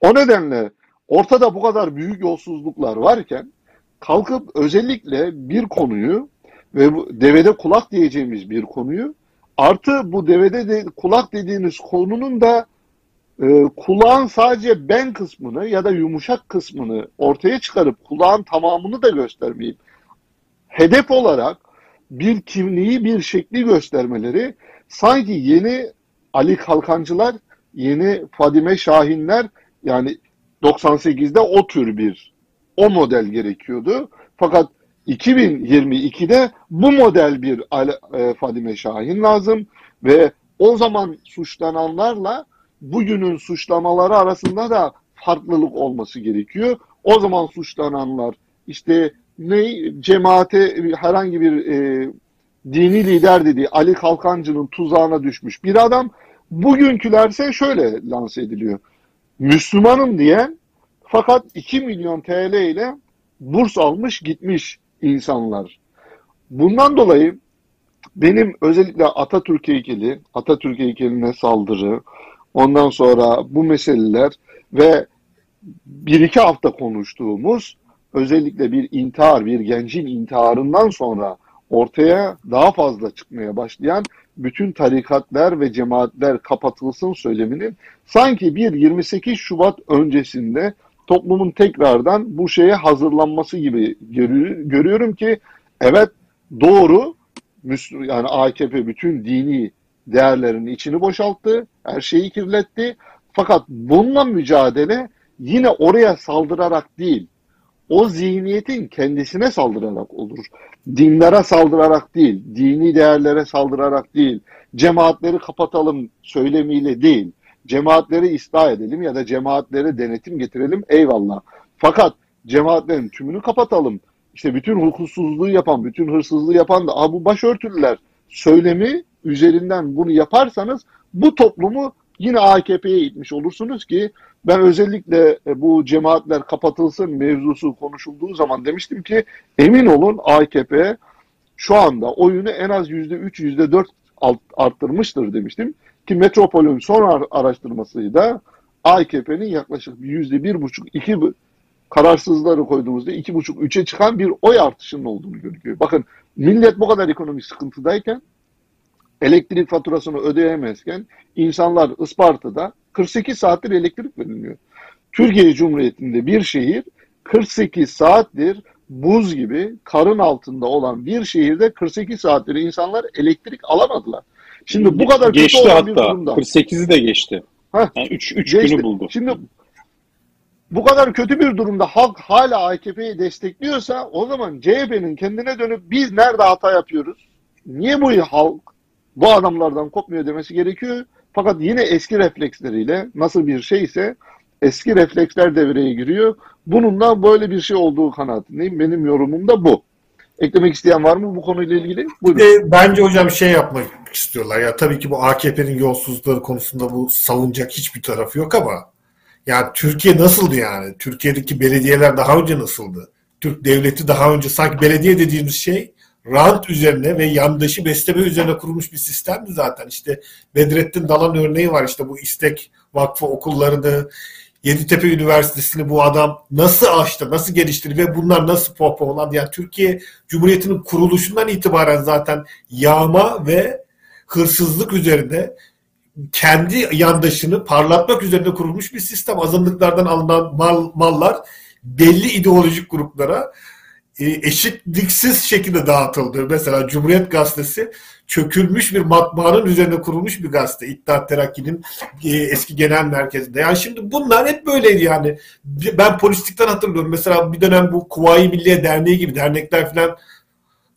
O nedenle ortada bu kadar büyük yolsuzluklar varken kalkıp özellikle bir konuyu ve bu devede kulak diyeceğimiz bir konuyu artı bu devede de kulak dediğiniz konunun da e, kulağın sadece ben kısmını ya da yumuşak kısmını ortaya çıkarıp kulağın tamamını da göstermeyip hedef olarak bir kimliği bir şekli göstermeleri sanki yeni Ali Kalkancılar, yeni Fadime Şahinler yani 98'de o tür bir o model gerekiyordu. Fakat 2022'de bu model bir e, Fadime Şahin lazım ve o zaman suçlananlarla bugünün suçlamaları arasında da farklılık olması gerekiyor. O zaman suçlananlar işte ne cemaate herhangi bir e, dini lider dediği Ali Kalkancı'nın tuzağına düşmüş bir adam. Bugünkülerse şöyle lanse ediliyor. Müslümanım diyen fakat 2 milyon TL ile burs almış gitmiş insanlar. bundan dolayı benim özellikle Atatürk heykeli, Atatürk heykeline saldırı, ondan sonra bu meseleler ve bir iki hafta konuştuğumuz özellikle bir intihar, bir gencin intiharından sonra ortaya daha fazla çıkmaya başlayan bütün tarikatlar ve cemaatler kapatılsın söyleminin sanki bir 28 Şubat öncesinde toplumun tekrardan bu şeye hazırlanması gibi görüyorum ki evet doğru yani AKP bütün dini değerlerin içini boşalttı, her şeyi kirletti. Fakat bununla mücadele yine oraya saldırarak değil, o zihniyetin kendisine saldırarak olur. Dinlere saldırarak değil, dini değerlere saldırarak değil, cemaatleri kapatalım söylemiyle değil, cemaatleri ıslah edelim ya da cemaatlere denetim getirelim eyvallah. Fakat cemaatlerin tümünü kapatalım. İşte bütün hukuksuzluğu yapan, bütün hırsızlığı yapan da bu başörtülüler söylemi üzerinden bunu yaparsanız bu toplumu yine AKP'ye itmiş olursunuz ki ben özellikle e, bu cemaatler kapatılsın mevzusu konuşulduğu zaman demiştim ki emin olun AKP şu anda oyunu en az yüzde üç, yüzde dört arttırmıştır demiştim. Ki Metropol'ün son araştırmasıyla AKP'nin yaklaşık yüzde bir buçuk, iki kararsızları koyduğumuzda iki buçuk, üçe çıkan bir oy artışının olduğunu görüyor. Bakın millet bu kadar ekonomik sıkıntıdayken elektrik faturasını ödeyemezken insanlar Isparta'da 48 saattir elektrik verilmiyor. Türkiye Cumhuriyeti'nde bir şehir 48 saattir buz gibi karın altında olan bir şehirde 48 saattir insanlar elektrik alamadılar. Şimdi bu kadar geçti kötü olan hatta. bir durumda. 48'i de geçti. Heh, yani 3 3 günü buldu. Şimdi bu kadar kötü bir durumda halk hala AKP'yi destekliyorsa o zaman CHP'nin kendine dönüp biz nerede hata yapıyoruz? Niye bu halk bu adamlardan kopmuyor demesi gerekiyor. Fakat yine eski refleksleriyle nasıl bir şeyse eski refleksler devreye giriyor. Bununla böyle bir şey olduğu kanaatindeyim. Benim yorumum da bu. Eklemek isteyen var mı bu konuyla ilgili? Buyurun. E, bence hocam şey yapmak istiyorlar. Ya tabii ki bu AKP'nin yolsuzlukları konusunda bu savunacak hiçbir tarafı yok ama yani Türkiye nasıldı yani? Türkiye'deki belediyeler daha önce nasıldı? Türk devleti daha önce sanki belediye dediğimiz şey rant üzerine ve yandaşı besleme üzerine kurulmuş bir sistemdi zaten. İşte Bedrettin Dalan örneği var işte bu İstek Vakfı okullarını, Yeditepe Üniversitesi'ni bu adam nasıl açtı, nasıl geliştirdi ve bunlar nasıl pohpohlandı. Yani Türkiye Cumhuriyeti'nin kuruluşundan itibaren zaten yağma ve hırsızlık üzerine kendi yandaşını parlatmak üzerine kurulmuş bir sistem. Azınlıklardan alınan mal, mallar belli ideolojik gruplara eşitliksiz şekilde dağıtıldı. Mesela Cumhuriyet Gazetesi çökülmüş bir matbaanın üzerine kurulmuş bir gazete. İttihat Terakki'nin e, eski genel merkezinde. Yani şimdi bunlar hep böyleydi yani. Ben polislikten hatırlıyorum. Mesela bir dönem bu Kuvayi Milliye Derneği gibi dernekler falan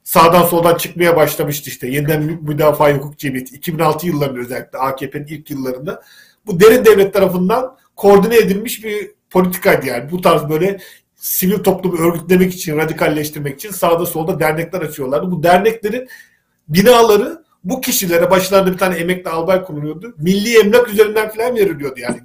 sağdan soldan çıkmaya başlamıştı işte. Yeniden Müdafaa Hukuk Cemiyeti 2006 yıllarında özellikle AKP'nin ilk yıllarında bu derin devlet tarafından koordine edilmiş bir politikaydı yani. Bu tarz böyle sivil toplumu örgütlemek için, radikalleştirmek için sağda solda dernekler açıyorlardı. Bu derneklerin binaları bu kişilere başlarında bir tane emekli albay konuluyordu. Milli emlak üzerinden falan veriliyordu yani.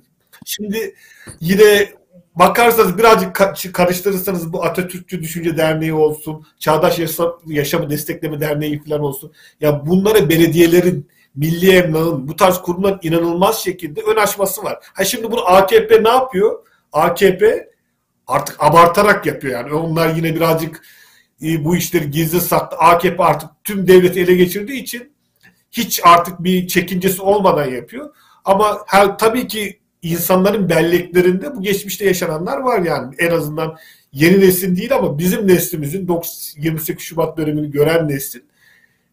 Şimdi yine bakarsanız birazcık karıştırırsanız bu Atatürkçü Düşünce Derneği olsun, Çağdaş Yaşamı Destekleme Derneği falan olsun. Ya bunlara belediyelerin, milli emlakın, bu tarz kurumların inanılmaz şekilde ön açması var. Ha şimdi bunu AKP ne yapıyor? AKP artık abartarak yapıyor yani. Onlar yine birazcık e, bu işleri gizli saklı. AKP artık tüm devleti ele geçirdiği için hiç artık bir çekincesi olmadan yapıyor. Ama her, tabii ki insanların belleklerinde bu geçmişte yaşananlar var yani. En azından yeni neslin değil ama bizim neslimizin 28 Şubat dönemini gören neslin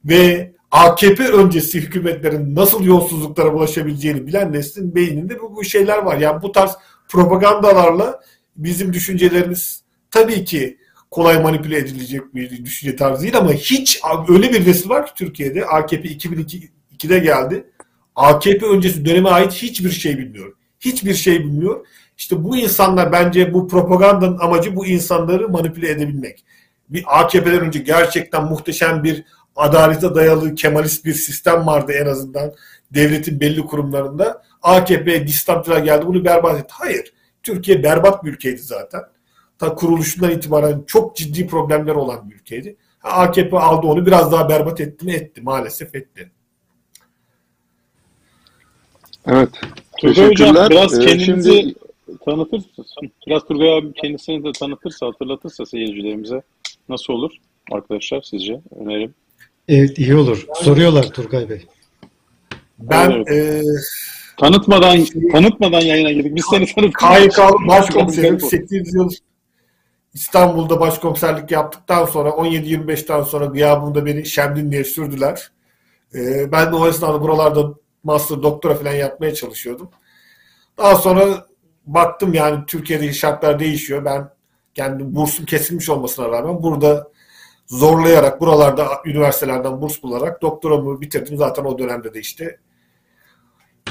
ve AKP öncesi hükümetlerin nasıl yolsuzluklara bulaşabileceğini bilen neslin beyninde bu, bu şeyler var. Yani bu tarz propagandalarla bizim düşüncelerimiz tabii ki kolay manipüle edilecek bir düşünce tarzı değil ama hiç öyle bir resim var ki Türkiye'de AKP 2002'de geldi. AKP öncesi döneme ait hiçbir şey bilmiyor. Hiçbir şey bilmiyor. İşte bu insanlar bence bu propagandanın amacı bu insanları manipüle edebilmek. Bir AKP'den önce gerçekten muhteşem bir adalete dayalı Kemalist bir sistem vardı en azından devletin belli kurumlarında. AKP distantına geldi bunu berbat etti. Hayır. Türkiye berbat bir ülkeydi zaten. Ta kuruluşundan itibaren çok ciddi problemler olan bir ülkeydi. AKP aldı onu biraz daha berbat etti mi? Etti. Maalesef etti. Evet. Turgay Hocam Teşekkürler. biraz Ee, kendinizi şimdi tanıtırsa, biraz Turgay abi kendisini de tanıtırsa, hatırlatırsa seyircilerimize nasıl olur arkadaşlar sizce? Önerim. Evet iyi olur. Soruyorlar Turgay Bey. Ben Evet. e, Tanıtmadan tanıtmadan yayına girdik. Biz seni tanıttık. KYK'lı başkomiserim 8 yıl İstanbul'da başkomiserlik yaptıktan sonra 17-25'ten sonra gıyabımda beni Şemdin diye sürdüler. Ee, ben de o esnada buralarda master doktora falan yapmaya çalışıyordum. Daha sonra baktım yani Türkiye'deki şartlar değişiyor. Ben kendi bursum kesilmiş olmasına rağmen burada zorlayarak buralarda üniversitelerden burs bularak doktoramı bitirdim. Zaten o dönemde de işte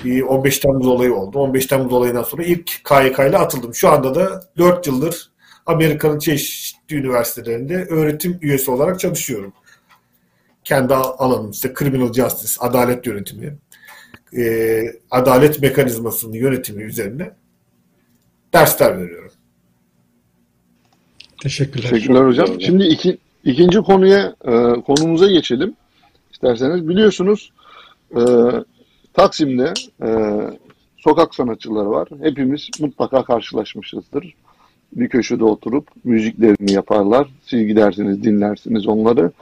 15 Temmuz olayı oldu. 15 Temmuz olayından sonra ilk KYK ile atıldım. Şu anda da 4 yıldır Amerika'nın çeşitli üniversitelerinde öğretim üyesi olarak çalışıyorum. Kendi alanım işte criminal justice, adalet yönetimi, e, adalet mekanizmasının yönetimi üzerine dersler veriyorum. Teşekkürler. Teşekkürler hocam. Şimdi iki, ikinci konuya e, konumuza geçelim. İsterseniz biliyorsunuz e, Taksim'de e, sokak sanatçıları var. Hepimiz mutlaka karşılaşmışızdır. Bir köşede oturup müziklerini yaparlar. Siz gidersiniz, dinlersiniz onları.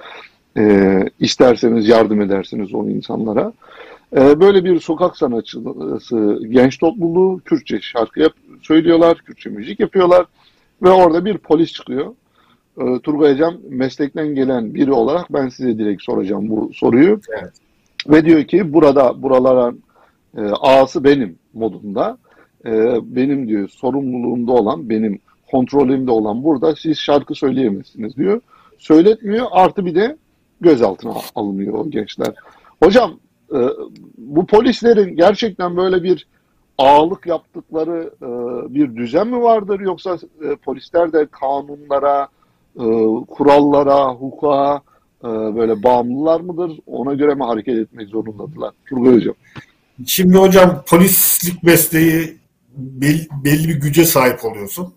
E, isterseniz yardım edersiniz o insanlara. E, böyle bir sokak sanatçısı genç topluluğu Kürtçe şarkı yap söylüyorlar, Kürtçe müzik yapıyorlar. Ve orada bir polis çıkıyor. E, Turgay Hocam meslekten gelen biri olarak ben size direkt soracağım bu soruyu. Evet. Ve diyor ki burada buralara e, ağası benim modunda. E, benim diyor sorumluluğumda olan, benim kontrolümde olan burada siz şarkı söyleyemezsiniz diyor. Söyletmiyor artı bir de gözaltına alınıyor o gençler. Hocam e, bu polislerin gerçekten böyle bir ağalık yaptıkları e, bir düzen mi vardır yoksa e, polisler de kanunlara, e, kurallara, hukuka böyle bağımlılar mıdır? Ona göre mi hareket etmek zorundadırlar? Turgay Hocam. Şimdi hocam polislik mesleği belli, belli bir güce sahip oluyorsun.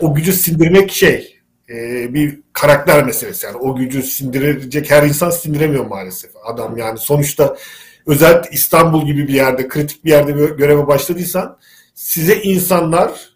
O gücü sindirmek şey e, bir karakter meselesi yani o gücü sindirecek her insan sindiremiyor maalesef. Adam yani sonuçta özellikle İstanbul gibi bir yerde kritik bir yerde göreve başladıysan size insanlar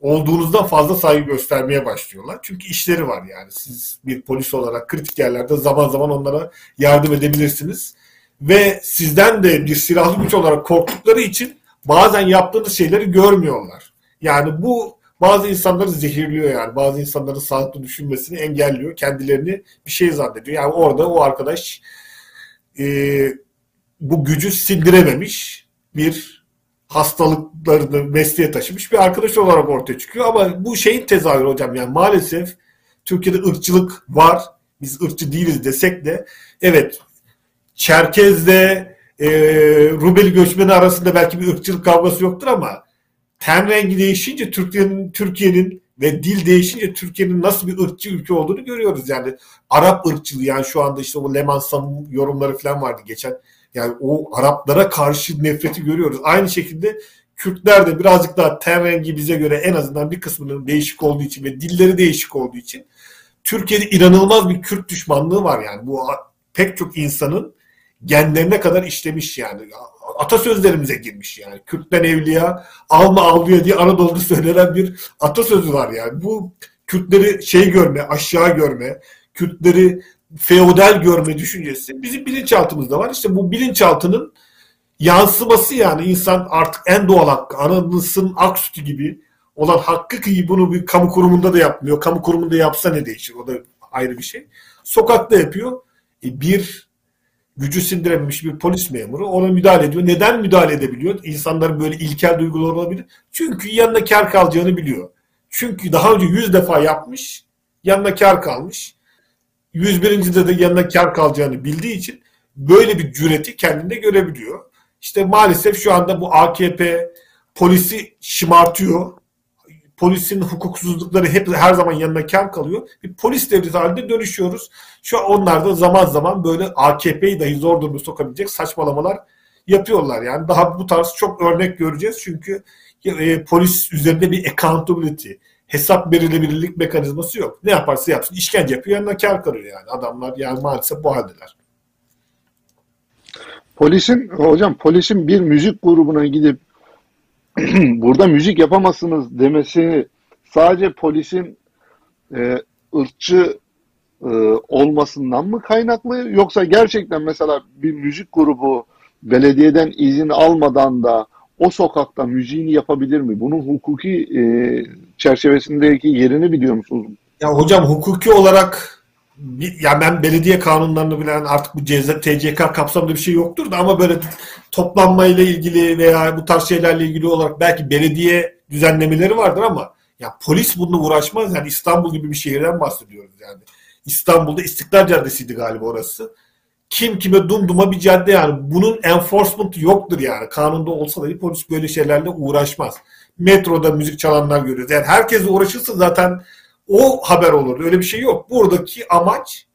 olduğunuzdan fazla saygı göstermeye başlıyorlar. Çünkü işleri var yani. Siz bir polis olarak kritik yerlerde zaman zaman onlara yardım edebilirsiniz. Ve sizden de bir silahlı güç olarak korktukları için bazen yaptığınız şeyleri görmüyorlar. Yani bu bazı insanları zehirliyor yani. Bazı insanların sağlıklı düşünmesini engelliyor. Kendilerini bir şey zannediyor. Yani orada o arkadaş e, bu gücü sindirememiş bir hastalıklarını mesleğe taşımış bir arkadaş olarak ortaya çıkıyor. Ama bu şeyin tezahürü hocam yani maalesef Türkiye'de ırkçılık var. Biz ırkçı değiliz desek de evet Çerkez'de e, Rubeli göçmeni arasında belki bir ırkçılık kavgası yoktur ama ten rengi değişince Türkiye'nin Türkiye'nin ve dil değişince Türkiye'nin nasıl bir ırkçı ülke olduğunu görüyoruz. Yani Arap ırkçılığı yani şu anda işte o Leman yorumları falan vardı geçen. Yani o Araplara karşı nefreti görüyoruz. Aynı şekilde Kürtler de birazcık daha ten rengi bize göre en azından bir kısmının değişik olduğu için ve dilleri değişik olduğu için Türkiye'de inanılmaz bir Kürt düşmanlığı var yani. Bu pek çok insanın genlerine kadar işlemiş yani. Atasözlerimize girmiş yani. Kürtlen evliya, alma avluya diye Anadolu'da söylenen bir atasözü var yani. Bu Kürtleri şey görme, aşağı görme, Kürtleri feodal görme düşüncesi bizim bilinçaltımızda var. İşte bu bilinçaltının yansıması yani insan artık en doğal hakkı, anasının ak sütü gibi olan hakkı ki bunu bir kamu kurumunda da yapmıyor. Kamu kurumunda yapsa ne değişir? O da ayrı bir şey. Sokakta yapıyor. E bir gücü sindirememiş bir polis memuru ona müdahale ediyor. Neden müdahale edebiliyor? İnsanların böyle ilkel duyguları olabilir. Çünkü yanına kar kalacağını biliyor. Çünkü daha önce yüz defa yapmış, yanına kar kalmış. 101. de yanına kar kalacağını bildiği için böyle bir cüreti kendinde görebiliyor. İşte maalesef şu anda bu AKP polisi şımartıyor. Polisin hukuksuzlukları hep her zaman yanına kar kalıyor. Bir polis devleti halinde dönüşüyoruz. Şu an onlar da zaman zaman böyle AKP'yi dahi zor durumda sokabilecek saçmalamalar yapıyorlar. Yani daha bu tarz çok örnek göreceğiz. Çünkü e, polis üzerinde bir accountability, hesap verilebilirlik mekanizması yok. Ne yaparsa yapsın işkence yapıyor yanına kar karıyor yani. Adamlar yani maalesef bu haldeler. Polisin hocam polisin bir müzik grubuna gidip burada müzik yapamazsınız demesi sadece polisin e, ırkçı e, olmasından mı kaynaklı yoksa gerçekten mesela bir müzik grubu belediyeden izin almadan da o sokakta müziğini yapabilir mi? Bunun hukuki e, çerçevesindeki yerini biliyor musunuz? Ya hocam hukuki olarak ya ben belediye kanunlarını bilen artık bu ceza, TCK kapsamında bir şey yoktur da ama böyle toplanmayla ilgili veya bu tarz şeylerle ilgili olarak belki belediye düzenlemeleri vardır ama ya polis bununla uğraşmaz. Yani İstanbul gibi bir şehirden bahsediyoruz yani. İstanbul'da İstiklal Caddesi'ydi galiba orası. Kim kime dumduma bir cadde yani. Bunun enforcement yoktur yani. Kanunda olsa da polis böyle şeylerle uğraşmaz. Metroda müzik çalanlar görüyoruz. Yani herkes uğraşırsa zaten o haber olur. Öyle bir şey yok. Buradaki amaç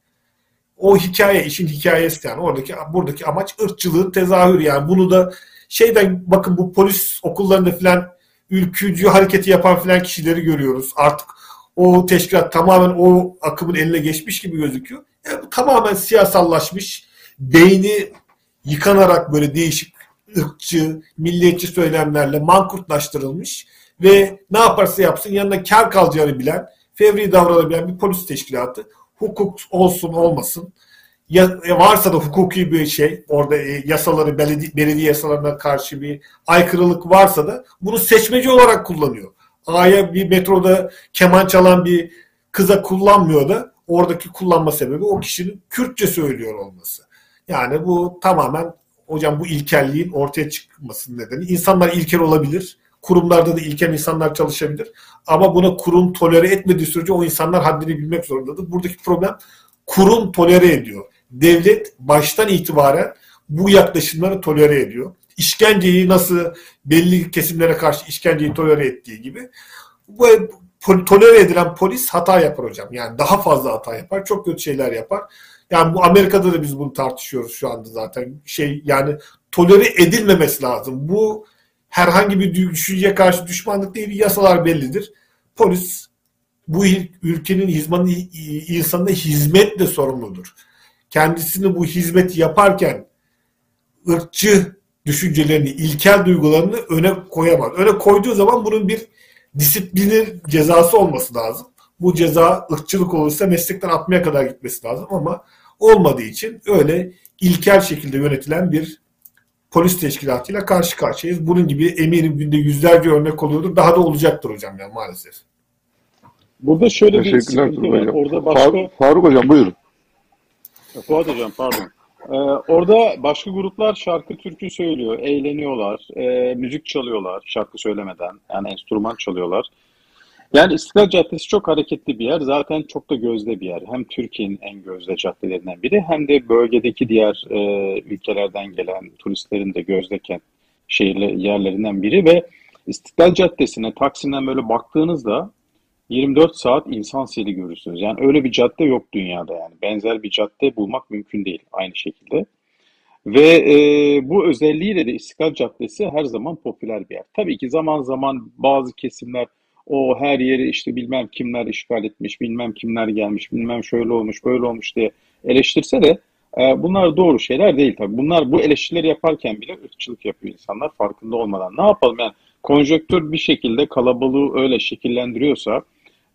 o hikaye, işin hikayesi yani. Oradaki buradaki amaç ırkçılığın tezahürü yani. Bunu da şeyden bakın bu polis okullarında filan ülkücü hareketi yapan filan kişileri görüyoruz. Artık o teşkilat tamamen o akımın eline geçmiş gibi gözüküyor. Bu tamamen siyasallaşmış, beyni yıkanarak böyle değişik ırkçı, milliyetçi söylemlerle mankurtlaştırılmış ve ne yaparsa yapsın yanına kar kalacağını bilen, fevri davranabilen bir polis teşkilatı. Hukuk olsun olmasın. Ya, varsa da hukuki bir şey, orada e, yasaları, belediye yasalarına karşı bir aykırılık varsa da bunu seçmeci olarak kullanıyor. A'ya bir metroda keman çalan bir kıza kullanmıyor da oradaki kullanma sebebi o kişinin Kürtçe söylüyor olması. Yani bu tamamen hocam bu ilkelliğin ortaya çıkmasının nedeni. İnsanlar ilkel olabilir. Kurumlarda da ilkel insanlar çalışabilir. Ama buna kurum tolere etmediği sürece o insanlar haddini bilmek zorundadır. Buradaki problem kurum tolere ediyor. Devlet baştan itibaren bu yaklaşımları tolere ediyor. İşkenceyi nasıl belli kesimlere karşı işkenceyi tolere ettiği gibi bu tolere edilen polis hata yapar hocam. Yani daha fazla hata yapar. Çok kötü şeyler yapar. Yani bu Amerika'da da biz bunu tartışıyoruz şu anda zaten. Şey yani tolere edilmemesi lazım. Bu herhangi bir düşünceye karşı düşmanlık değil. Yasalar bellidir. Polis bu ülkenin hizmanı, insanına hizmetle sorumludur. Kendisini bu hizmeti yaparken ırkçı düşüncelerini, ilkel duygularını öne koyamaz. Öne koyduğu zaman bunun bir disiplini cezası olması lazım. Bu ceza ırkçılık olursa meslekten atmaya kadar gitmesi lazım ama olmadığı için öyle ilkel şekilde yönetilen bir polis teşkilatıyla karşı karşıyayız. Bunun gibi eminim günde yüzlerce örnek oluyordur. Daha da olacaktır hocam yani maalesef. Burada şöyle bir sıkıntı var. Orada başka... Faruk, Faruk hocam buyurun. Fuat hocam pardon. Ee, orada başka gruplar şarkı türkü söylüyor, eğleniyorlar, e, müzik çalıyorlar şarkı söylemeden. Yani enstrüman çalıyorlar. Yani İstiklal Caddesi çok hareketli bir yer. Zaten çok da gözde bir yer. Hem Türkiye'nin en gözde caddelerinden biri hem de bölgedeki diğer e, ülkelerden gelen turistlerin de gözde kent şehirli yerlerinden biri ve İstiklal Caddesi'ne Taksim'den böyle baktığınızda 24 saat insan seli görürsünüz. Yani öyle bir cadde yok dünyada yani. Benzer bir cadde bulmak mümkün değil aynı şekilde. Ve e, bu özelliğiyle de İstiklal Caddesi her zaman popüler bir yer. Tabii ki zaman zaman bazı kesimler o her yeri işte bilmem kimler işgal etmiş, bilmem kimler gelmiş, bilmem şöyle olmuş, böyle olmuş diye eleştirse de e, bunlar doğru şeyler değil tabii. Bunlar bu eleştirileri yaparken bile ırkçılık yapıyor insanlar farkında olmadan. Ne yapalım yani konjöktür bir şekilde kalabalığı öyle şekillendiriyorsa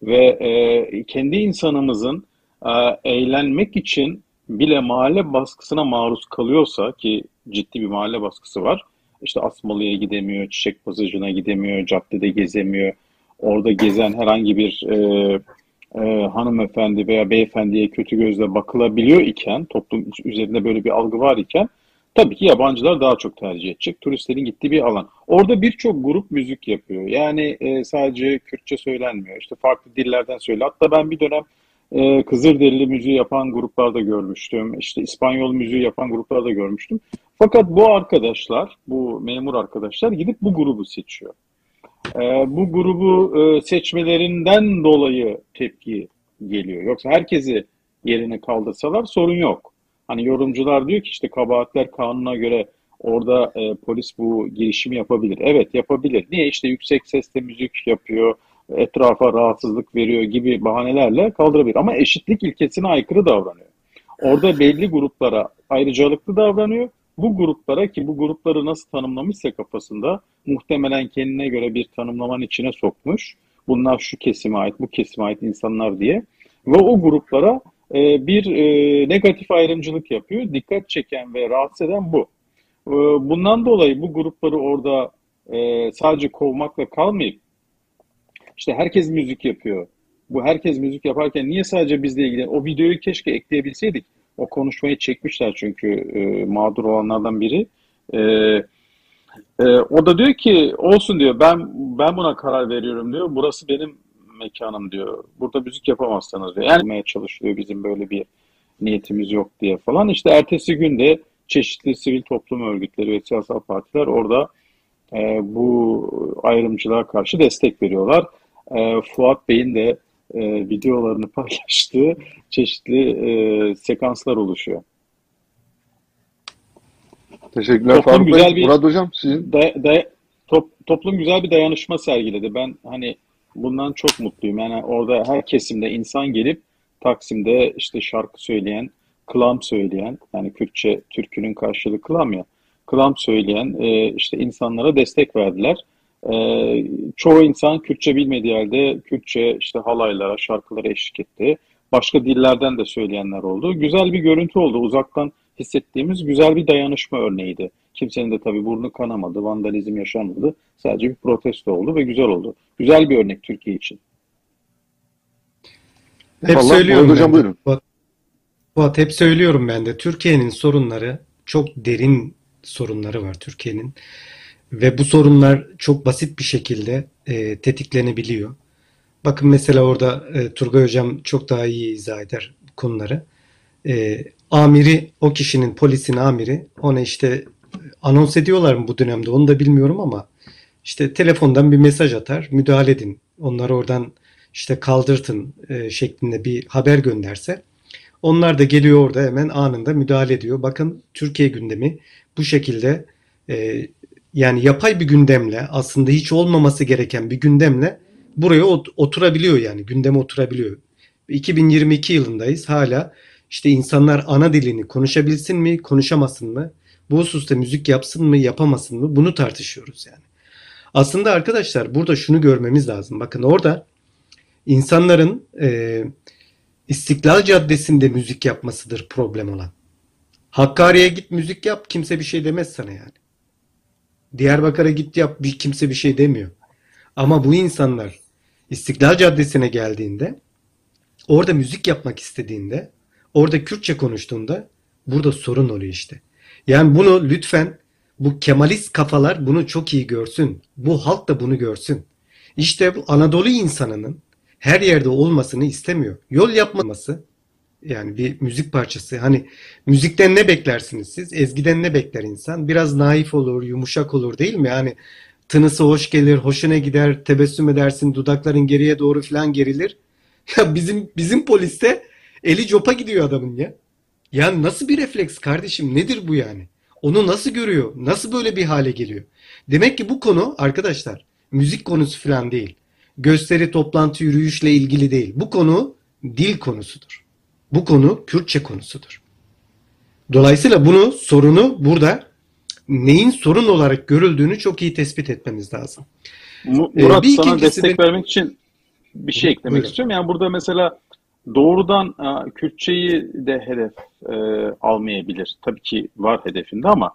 ve e, kendi insanımızın e, eğlenmek için bile mahalle baskısına maruz kalıyorsa ki ciddi bir mahalle baskısı var. İşte Asmalı'ya gidemiyor, Çiçek Pasajı'na gidemiyor, caddede gezemiyor. Orada gezen herhangi bir e, e, hanımefendi veya beyefendiye kötü gözle bakılabiliyor iken, toplum üzerinde böyle bir algı var iken tabii ki yabancılar daha çok tercih edecek. Turistlerin gittiği bir alan. Orada birçok grup müzik yapıyor. Yani e, sadece Kürtçe söylenmiyor. İşte farklı dillerden söylüyor. Hatta ben bir dönem e, Kızılderili müziği yapan gruplarda görmüştüm. İşte İspanyol müziği yapan gruplarda görmüştüm. Fakat bu arkadaşlar, bu memur arkadaşlar gidip bu grubu seçiyor. E, bu grubu e, seçmelerinden dolayı tepki geliyor. Yoksa herkesi yerine kaldırsalar sorun yok. Hani yorumcular diyor ki işte kabahatler kanuna göre orada e, polis bu girişimi yapabilir. Evet yapabilir. Niye? işte yüksek sesle müzik yapıyor, etrafa rahatsızlık veriyor gibi bahanelerle kaldırabilir. Ama eşitlik ilkesine aykırı davranıyor. Orada belli gruplara ayrıcalıklı davranıyor. Bu gruplara ki bu grupları nasıl tanımlamışsa kafasında muhtemelen kendine göre bir tanımlamanın içine sokmuş. Bunlar şu kesime ait, bu kesime ait insanlar diye. Ve o gruplara e, bir e, negatif ayrımcılık yapıyor. Dikkat çeken ve rahatsız eden bu. E, bundan dolayı bu grupları orada e, sadece kovmakla kalmayıp işte herkes müzik yapıyor. Bu herkes müzik yaparken niye sadece bizle ilgili? O videoyu keşke ekleyebilseydik. O konuşmayı çekmişler çünkü e, mağdur olanlardan biri. E, e, o da diyor ki olsun diyor ben ben buna karar veriyorum diyor. Burası benim mekanım diyor. Burada müzik yapamazsanız diyor. Yani çalışılıyor bizim böyle bir niyetimiz yok diye falan. İşte ertesi günde çeşitli sivil toplum örgütleri ve siyasal partiler orada e, bu ayrımcılığa karşı destek veriyorlar. E, Fuat Bey'in de e, videolarını paylaştığı çeşitli e, sekanslar oluşuyor. Teşekkürler toplum Faruk güzel Bey. bir Murat Hocam sizin da, da, top, toplum güzel bir dayanışma sergiledi. Ben hani bundan çok mutluyum. Yani orada her kesimde insan gelip Taksim'de işte şarkı söyleyen, klam söyleyen, yani Kürtçe türkünün karşılığı klam ya, klam söyleyen e, işte insanlara destek verdiler. E, çoğu insan Kürtçe bilmediği halde Kürtçe işte halaylara, şarkılara eşlik etti. Başka dillerden de söyleyenler oldu. Güzel bir görüntü oldu. Uzaktan hissettiğimiz güzel bir dayanışma örneğiydi. Kimsenin de tabii burnu kanamadı, vandalizm yaşanmadı. Sadece bir protesto oldu ve güzel oldu. Güzel bir örnek Türkiye için. Hep Eyvallah. söylüyorum Hocam ben de. buyurun. Fuat, Fuat, hep söylüyorum ben de. Türkiye'nin sorunları çok derin sorunları var Türkiye'nin. Ve bu sorunlar çok basit bir şekilde e, tetiklenebiliyor. Bakın mesela orada e, Turgay Hocam çok daha iyi izah eder konuları. E, amiri, o kişinin polisin amiri ona işte anons ediyorlar mı bu dönemde onu da bilmiyorum ama işte telefondan bir mesaj atar, müdahale edin. Onları oradan işte kaldırtın e, şeklinde bir haber gönderse onlar da geliyor orada hemen anında müdahale ediyor. Bakın Türkiye gündemi bu şekilde e, yani yapay bir gündemle aslında hiç olmaması gereken bir gündemle buraya ot- oturabiliyor yani gündeme oturabiliyor. 2022 yılındayız hala işte insanlar ana dilini konuşabilsin mi konuşamasın mı? Bu hususta müzik yapsın mı yapamasın mı bunu tartışıyoruz yani. Aslında arkadaşlar burada şunu görmemiz lazım. Bakın orada insanların e, İstiklal Caddesi'nde müzik yapmasıdır problem olan. Hakkari'ye git müzik yap kimse bir şey demez sana yani. Diyarbakır'a git yap bir kimse bir şey demiyor. Ama bu insanlar İstiklal Caddesi'ne geldiğinde orada müzik yapmak istediğinde orada Kürtçe konuştuğunda burada sorun oluyor işte. Yani bunu lütfen bu Kemalist kafalar bunu çok iyi görsün. Bu halk da bunu görsün. İşte bu Anadolu insanının her yerde olmasını istemiyor. Yol yapmaması yani bir müzik parçası. Hani müzikten ne beklersiniz siz? Ezgiden ne bekler insan? Biraz naif olur, yumuşak olur değil mi? Yani tınısı hoş gelir, hoşuna gider, tebessüm edersin, dudakların geriye doğru falan gerilir. Ya bizim bizim poliste eli copa gidiyor adamın ya. Ya nasıl bir refleks kardeşim? Nedir bu yani? Onu nasıl görüyor? Nasıl böyle bir hale geliyor? Demek ki bu konu arkadaşlar müzik konusu falan değil. Gösteri, toplantı, yürüyüşle ilgili değil. Bu konu dil konusudur. Bu konu Kürtçe konusudur. Dolayısıyla bunu sorunu burada neyin sorun olarak görüldüğünü çok iyi tespit etmemiz lazım. Ee, Murat bir sana destek benim- vermek için bir şey eklemek Buyurun. istiyorum. Yani burada mesela doğrudan e, Kürtçeyi de hedef e, almayabilir. Tabii ki var hedefinde ama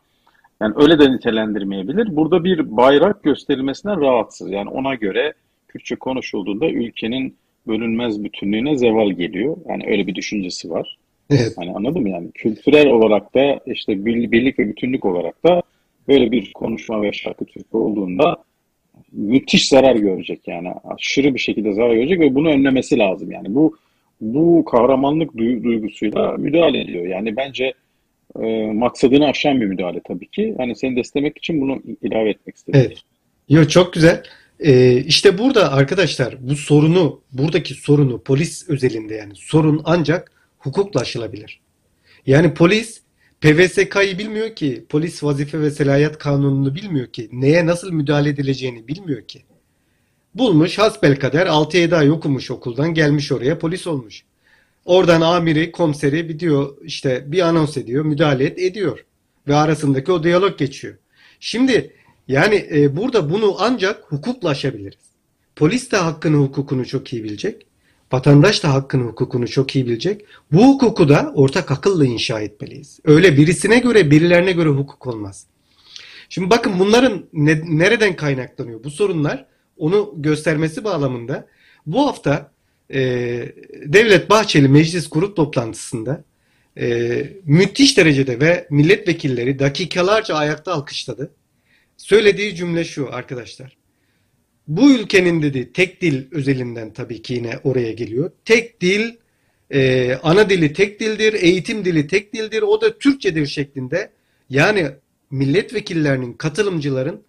yani öyle de nitelendirmeyebilir. Burada bir bayrak gösterilmesine rahatsız. Yani ona göre Kürtçe konuşulduğunda ülkenin bölünmez bütünlüğüne zeval geliyor. Yani öyle bir düşüncesi var. Evet. Hani anladın mı yani kültürel olarak da işte bir- birlik ve bütünlük olarak da böyle bir konuşma ve şarkı türkü olduğunda müthiş zarar görecek yani aşırı bir şekilde zarar görecek ve bunu önlemesi lazım yani bu bu kahramanlık duy- duygusuyla müdahale ediyor yani bence e, maksadını aşan bir müdahale tabii ki hani seni desteklemek için bunu ilave etmek istedim. Evet. Yo çok güzel. Ee, işte burada arkadaşlar bu sorunu, buradaki sorunu polis özelinde yani sorun ancak hukukla aşılabilir. Yani polis PVSK'yı bilmiyor ki, polis vazife ve selahiyet kanununu bilmiyor ki, neye nasıl müdahale edileceğini bilmiyor ki. Bulmuş hasbelkader 6-7 ay okumuş okuldan gelmiş oraya polis olmuş. Oradan amiri, komiseri bir diyor işte bir anons ediyor, müdahale et, ediyor. Ve arasındaki o diyalog geçiyor. Şimdi yani e, burada bunu ancak hukukla aşabiliriz. Polis de hakkını hukukunu çok iyi bilecek. Vatandaş da hakkını hukukunu çok iyi bilecek. Bu hukuku da ortak akılla inşa etmeliyiz. Öyle birisine göre birilerine göre hukuk olmaz. Şimdi bakın bunların ne, nereden kaynaklanıyor? Bu sorunlar onu göstermesi bağlamında bu hafta e, Devlet Bahçeli meclis grup toplantısında e, müthiş derecede ve milletvekilleri dakikalarca ayakta alkışladı. Söylediği cümle şu arkadaşlar. Bu ülkenin dedi tek dil özelinden tabii ki yine oraya geliyor. Tek dil, e, ana dili tek dildir, eğitim dili tek dildir. O da Türkçedir şeklinde. Yani milletvekillerinin, katılımcıların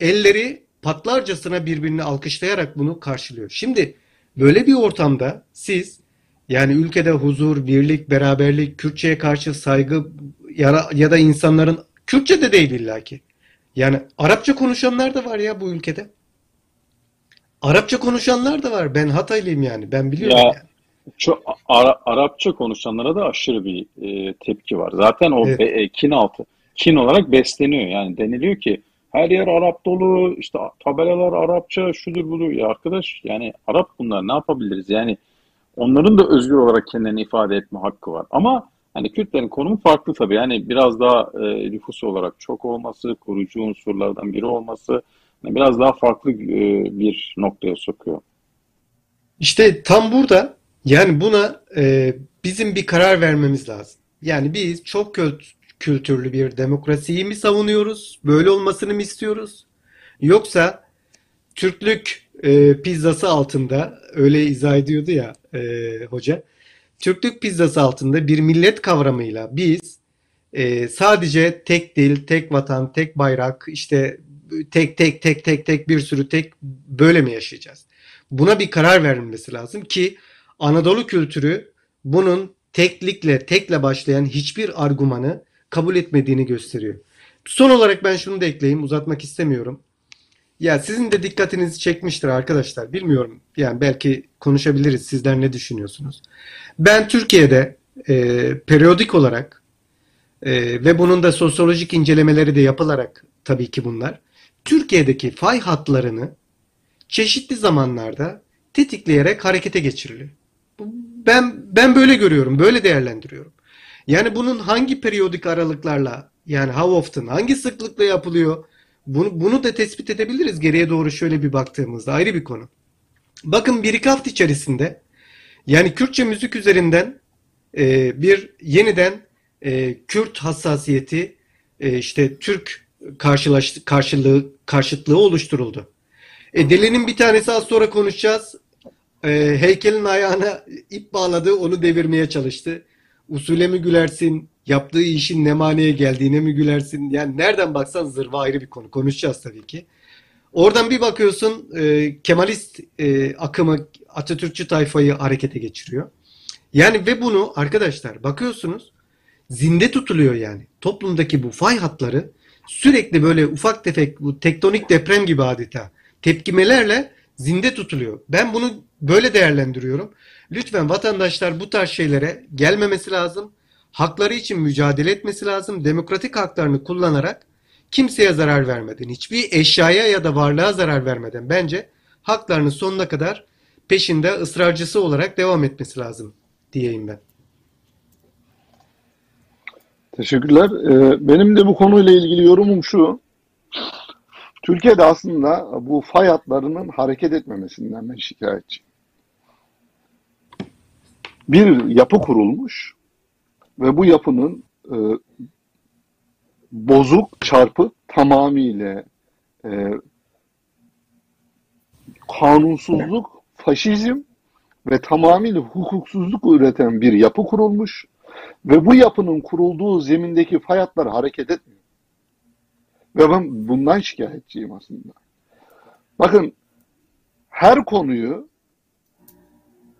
elleri patlarcasına birbirini alkışlayarak bunu karşılıyor. Şimdi böyle bir ortamda siz yani ülkede huzur, birlik, beraberlik, Kürtçe'ye karşı saygı ya, ya da insanların Kürtçe de değil illaki. Yani Arapça konuşanlar da var ya bu ülkede. Arapça konuşanlar da var. Ben Hataylıyım yani. Ben biliyorum Ya yani. çok Ara- Arapça konuşanlara da aşırı bir e, tepki var. Zaten o Evet. e, kin altı. Kin olarak besleniyor. Yani deniliyor ki her yer Arap dolu, işte tabelalar Arapça, şudur budur. Ya arkadaş yani Arap bunlar ne yapabiliriz? Yani onların da özgür olarak kendilerini ifade etme hakkı var. Ama hani Kürtlerin konumu farklı tabii. Yani biraz daha e, nüfus olarak çok olması, kurucu unsurlardan biri olması hani biraz daha farklı e, bir noktaya sokuyor. İşte tam burada yani buna e, bizim bir karar vermemiz lazım. Yani biz çok kült- kültürlü bir demokrasiyi mi savunuyoruz? Böyle olmasını mı istiyoruz? Yoksa Türklük e, pizzası altında öyle izah ediyordu ya e, hoca. Türklük pizzası altında bir millet kavramıyla biz e, sadece tek dil, tek vatan, tek bayrak, işte tek tek tek tek tek bir sürü tek böyle mi yaşayacağız? Buna bir karar verilmesi lazım ki Anadolu kültürü bunun teklikle, tekle başlayan hiçbir argümanı kabul etmediğini gösteriyor. Son olarak ben şunu da ekleyeyim, uzatmak istemiyorum. Ya sizin de dikkatinizi çekmiştir arkadaşlar. Bilmiyorum. Yani belki konuşabiliriz. Sizler ne düşünüyorsunuz? Ben Türkiye'de e, periyodik olarak e, ve bunun da sosyolojik incelemeleri de yapılarak tabii ki bunlar. Türkiye'deki fay hatlarını çeşitli zamanlarda tetikleyerek harekete geçiriliyor. Ben ben böyle görüyorum, böyle değerlendiriyorum. Yani bunun hangi periyodik aralıklarla, yani how often, hangi sıklıkla yapılıyor? Bunu, bunu da tespit edebiliriz geriye doğru şöyle bir baktığımızda ayrı bir konu. Bakın bir iki hafta içerisinde yani Kürtçe müzik üzerinden e, bir yeniden e, Kürt hassasiyeti e, işte Türk karşılaş, karşılığı karşıtlığı oluşturuldu. E, delinin bir tanesi az sonra konuşacağız. E, heykelin ayağına ip bağladı, onu devirmeye çalıştı. Usule mi gülersin, yaptığı işin ne manaya geldiğine mi gülersin? Yani nereden baksan zırva ayrı bir konu. Konuşacağız tabii ki. Oradan bir bakıyorsun e, Kemalist e, akımı Atatürkçü tayfayı harekete geçiriyor. Yani ve bunu arkadaşlar bakıyorsunuz zinde tutuluyor yani. Toplumdaki bu fay hatları sürekli böyle ufak tefek bu tektonik deprem gibi adeta tepkimelerle zinde tutuluyor. Ben bunu böyle değerlendiriyorum. Lütfen vatandaşlar bu tarz şeylere gelmemesi lazım. Hakları için mücadele etmesi lazım. Demokratik haklarını kullanarak kimseye zarar vermeden, hiçbir eşyaya ya da varlığa zarar vermeden bence haklarının sonuna kadar peşinde ısrarcısı olarak devam etmesi lazım diyeyim ben. Teşekkürler. Ee, benim de bu konuyla ilgili yorumum şu. Türkiye'de aslında bu fay hatlarının hareket etmemesinden ben şikayetçiyim. Bir yapı kurulmuş ve bu yapının e, bozuk çarpı tamamıyla e, kanunsuzluk, faşizm ve tamamıyla hukuksuzluk üreten bir yapı kurulmuş ve bu yapının kurulduğu zemindeki fay hatları hareket etmiyor. Ve ben bundan şikayetçiyim aslında. Bakın her konuyu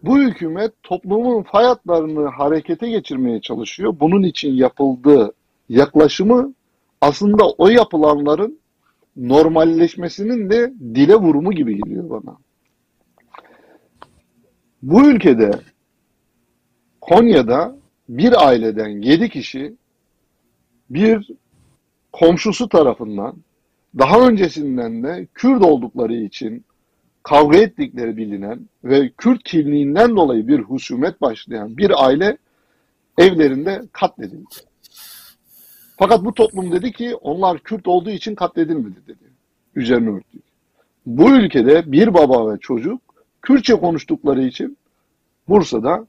bu hükümet toplumun fay hatlarını harekete geçirmeye çalışıyor. Bunun için yapıldığı yaklaşımı aslında o yapılanların normalleşmesinin de dile vurumu gibi geliyor bana. Bu ülkede Konya'da bir aileden yedi kişi bir komşusu tarafından daha öncesinden de Kürt oldukları için kavga ettikleri bilinen ve Kürt kimliğinden dolayı bir husumet başlayan bir aile evlerinde katledildi. Fakat bu toplum dedi ki onlar Kürt olduğu için katledilmedi dedi. Üzerine örtük. Bu ülkede bir baba ve çocuk Kürtçe konuştukları için Bursa'da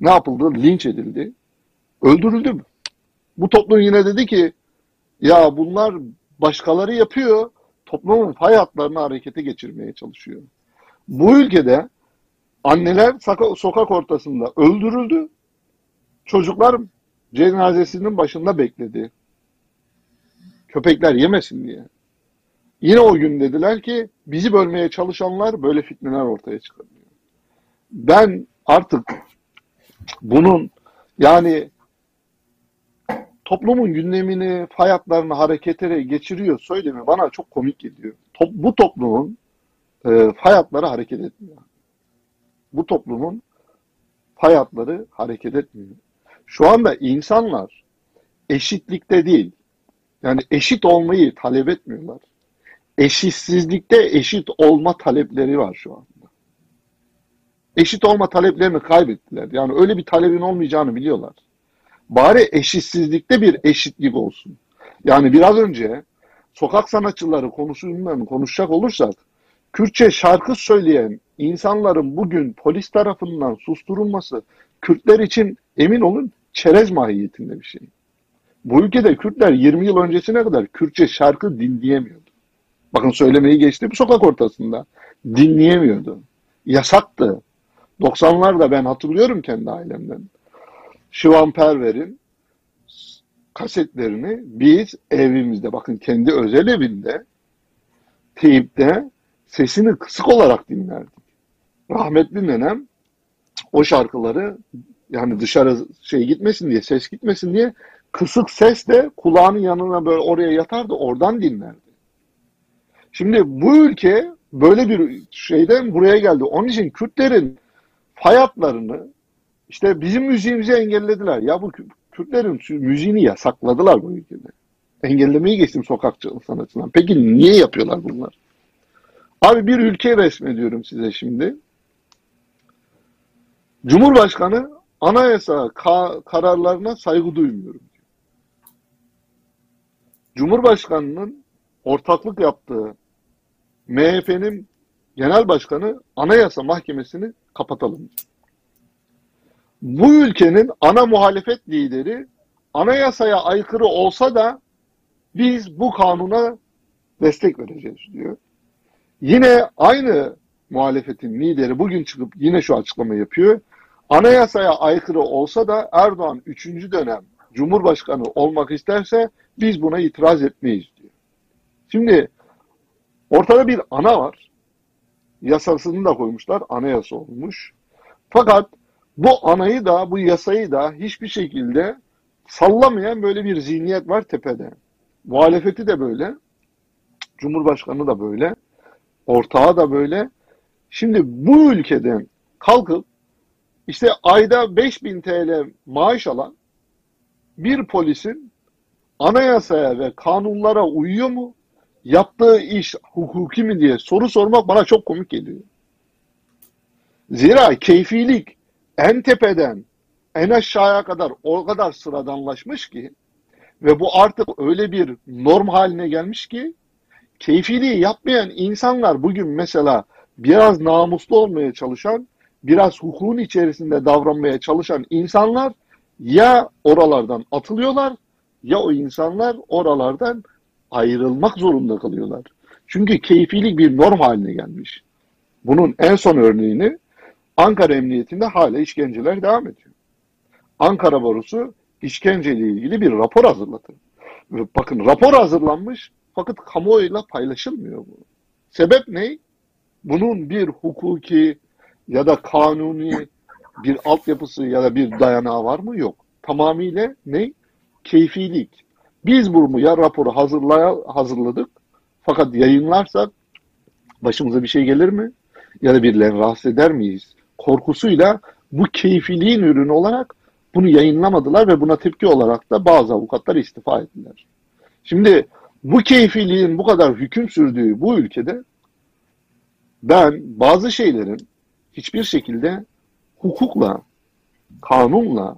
ne yapıldı? Linç edildi. Öldürüldü mü? Bu toplum yine dedi ki ya bunlar başkaları yapıyor. Toplumun fay hatlarını harekete geçirmeye çalışıyor. Bu ülkede anneler sokak ortasında öldürüldü. Çocuklar cenazesinin başında bekledi. Köpekler yemesin diye. Yine o gün dediler ki bizi bölmeye çalışanlar böyle fitneler ortaya çıkarıyor. Ben artık bunun yani toplumun gündemini, hayatlarını hareketlere geçiriyor söylemi bana çok komik geliyor. Top, bu toplumun e, hayatları hareket etmiyor. Bu toplumun hayatları hareket etmiyor. Şu anda insanlar eşitlikte değil, yani eşit olmayı talep etmiyorlar. Eşitsizlikte eşit olma talepleri var şu anda. Eşit olma taleplerini kaybettiler. Yani öyle bir talebin olmayacağını biliyorlar. Bari eşitsizlikte bir eşitlik olsun. Yani biraz önce sokak sanatçıları konusundan konuşacak olursak, Kürtçe şarkı söyleyen insanların bugün polis tarafından susturulması Kürtler için emin olun çerez mahiyetinde bir şey. Bu ülkede Kürtler 20 yıl öncesine kadar Kürtçe şarkı dinleyemiyordu. Bakın söylemeyi geçti bu sokak ortasında. Dinleyemiyordu. Yasaktı. 90'larda ben hatırlıyorum kendi ailemden. Şivan Perver'in kasetlerini biz evimizde bakın kendi özel evinde teyipte sesini kısık olarak dinlerdik. Rahmetli nenem o şarkıları yani dışarı şey gitmesin diye ses gitmesin diye kısık sesle kulağının yanına böyle oraya yatardı oradan dinlerdi. Şimdi bu ülke böyle bir şeyden buraya geldi. Onun için Kürtlerin hayatlarını işte bizim müziğimizi engellediler. Ya bu Kürtlerin müziğini yasakladılar bu ülkede. Engellemeyi geçtim sokakçı sanatçılar. Peki niye yapıyorlar bunlar? Abi bir ülke resmediyorum size şimdi. Cumhurbaşkanı anayasa ka kararlarına saygı duymuyorum. Cumhurbaşkanının ortaklık yaptığı MHP'nin genel başkanı anayasa mahkemesini kapatalım. Bu ülkenin ana muhalefet lideri anayasaya aykırı olsa da biz bu kanuna destek vereceğiz diyor. Yine aynı muhalefetin lideri bugün çıkıp yine şu açıklama yapıyor. Anayasaya aykırı olsa da Erdoğan 3. dönem Cumhurbaşkanı olmak isterse biz buna itiraz etmeyiz diyor. Şimdi ortada bir ana var. Yasasını da koymuşlar. Anayasa olmuş. Fakat bu anayı da bu yasayı da hiçbir şekilde sallamayan böyle bir zihniyet var tepede. Muhalefeti de böyle. Cumhurbaşkanı da böyle. Ortağı da böyle. Şimdi bu ülkeden kalkıp işte ayda 5000 TL maaş alan bir polisin anayasaya ve kanunlara uyuyor mu? Yaptığı iş hukuki mi diye soru sormak bana çok komik geliyor. Zira keyfilik en tepeden en aşağıya kadar o kadar sıradanlaşmış ki ve bu artık öyle bir norm haline gelmiş ki keyfiliği yapmayan insanlar bugün mesela biraz namuslu olmaya çalışan, biraz hukukun içerisinde davranmaya çalışan insanlar ya oralardan atılıyorlar ya o insanlar oralardan ayrılmak zorunda kalıyorlar. Çünkü keyfilik bir norm haline gelmiş. Bunun en son örneğini Ankara Emniyetinde hala işkenceler devam ediyor. Ankara Barosu işkenceyle ilgili bir rapor hazırladı. Bakın rapor hazırlanmış fakat kamuoyuyla paylaşılmıyor bu. Sebep ne? Bunun bir hukuki ya da kanuni bir altyapısı ya da bir dayanağı var mı? Yok. Tamamıyla ne? Keyfilik. Biz bunu ya raporu hazırlaya, hazırladık fakat yayınlarsak başımıza bir şey gelir mi? Ya da birilerini rahatsız eder miyiz? Korkusuyla bu keyfiliğin ürünü olarak bunu yayınlamadılar ve buna tepki olarak da bazı avukatlar istifa ettiler. Şimdi bu keyfiliğin bu kadar hüküm sürdüğü bu ülkede ben bazı şeylerin hiçbir şekilde hukukla, kanunla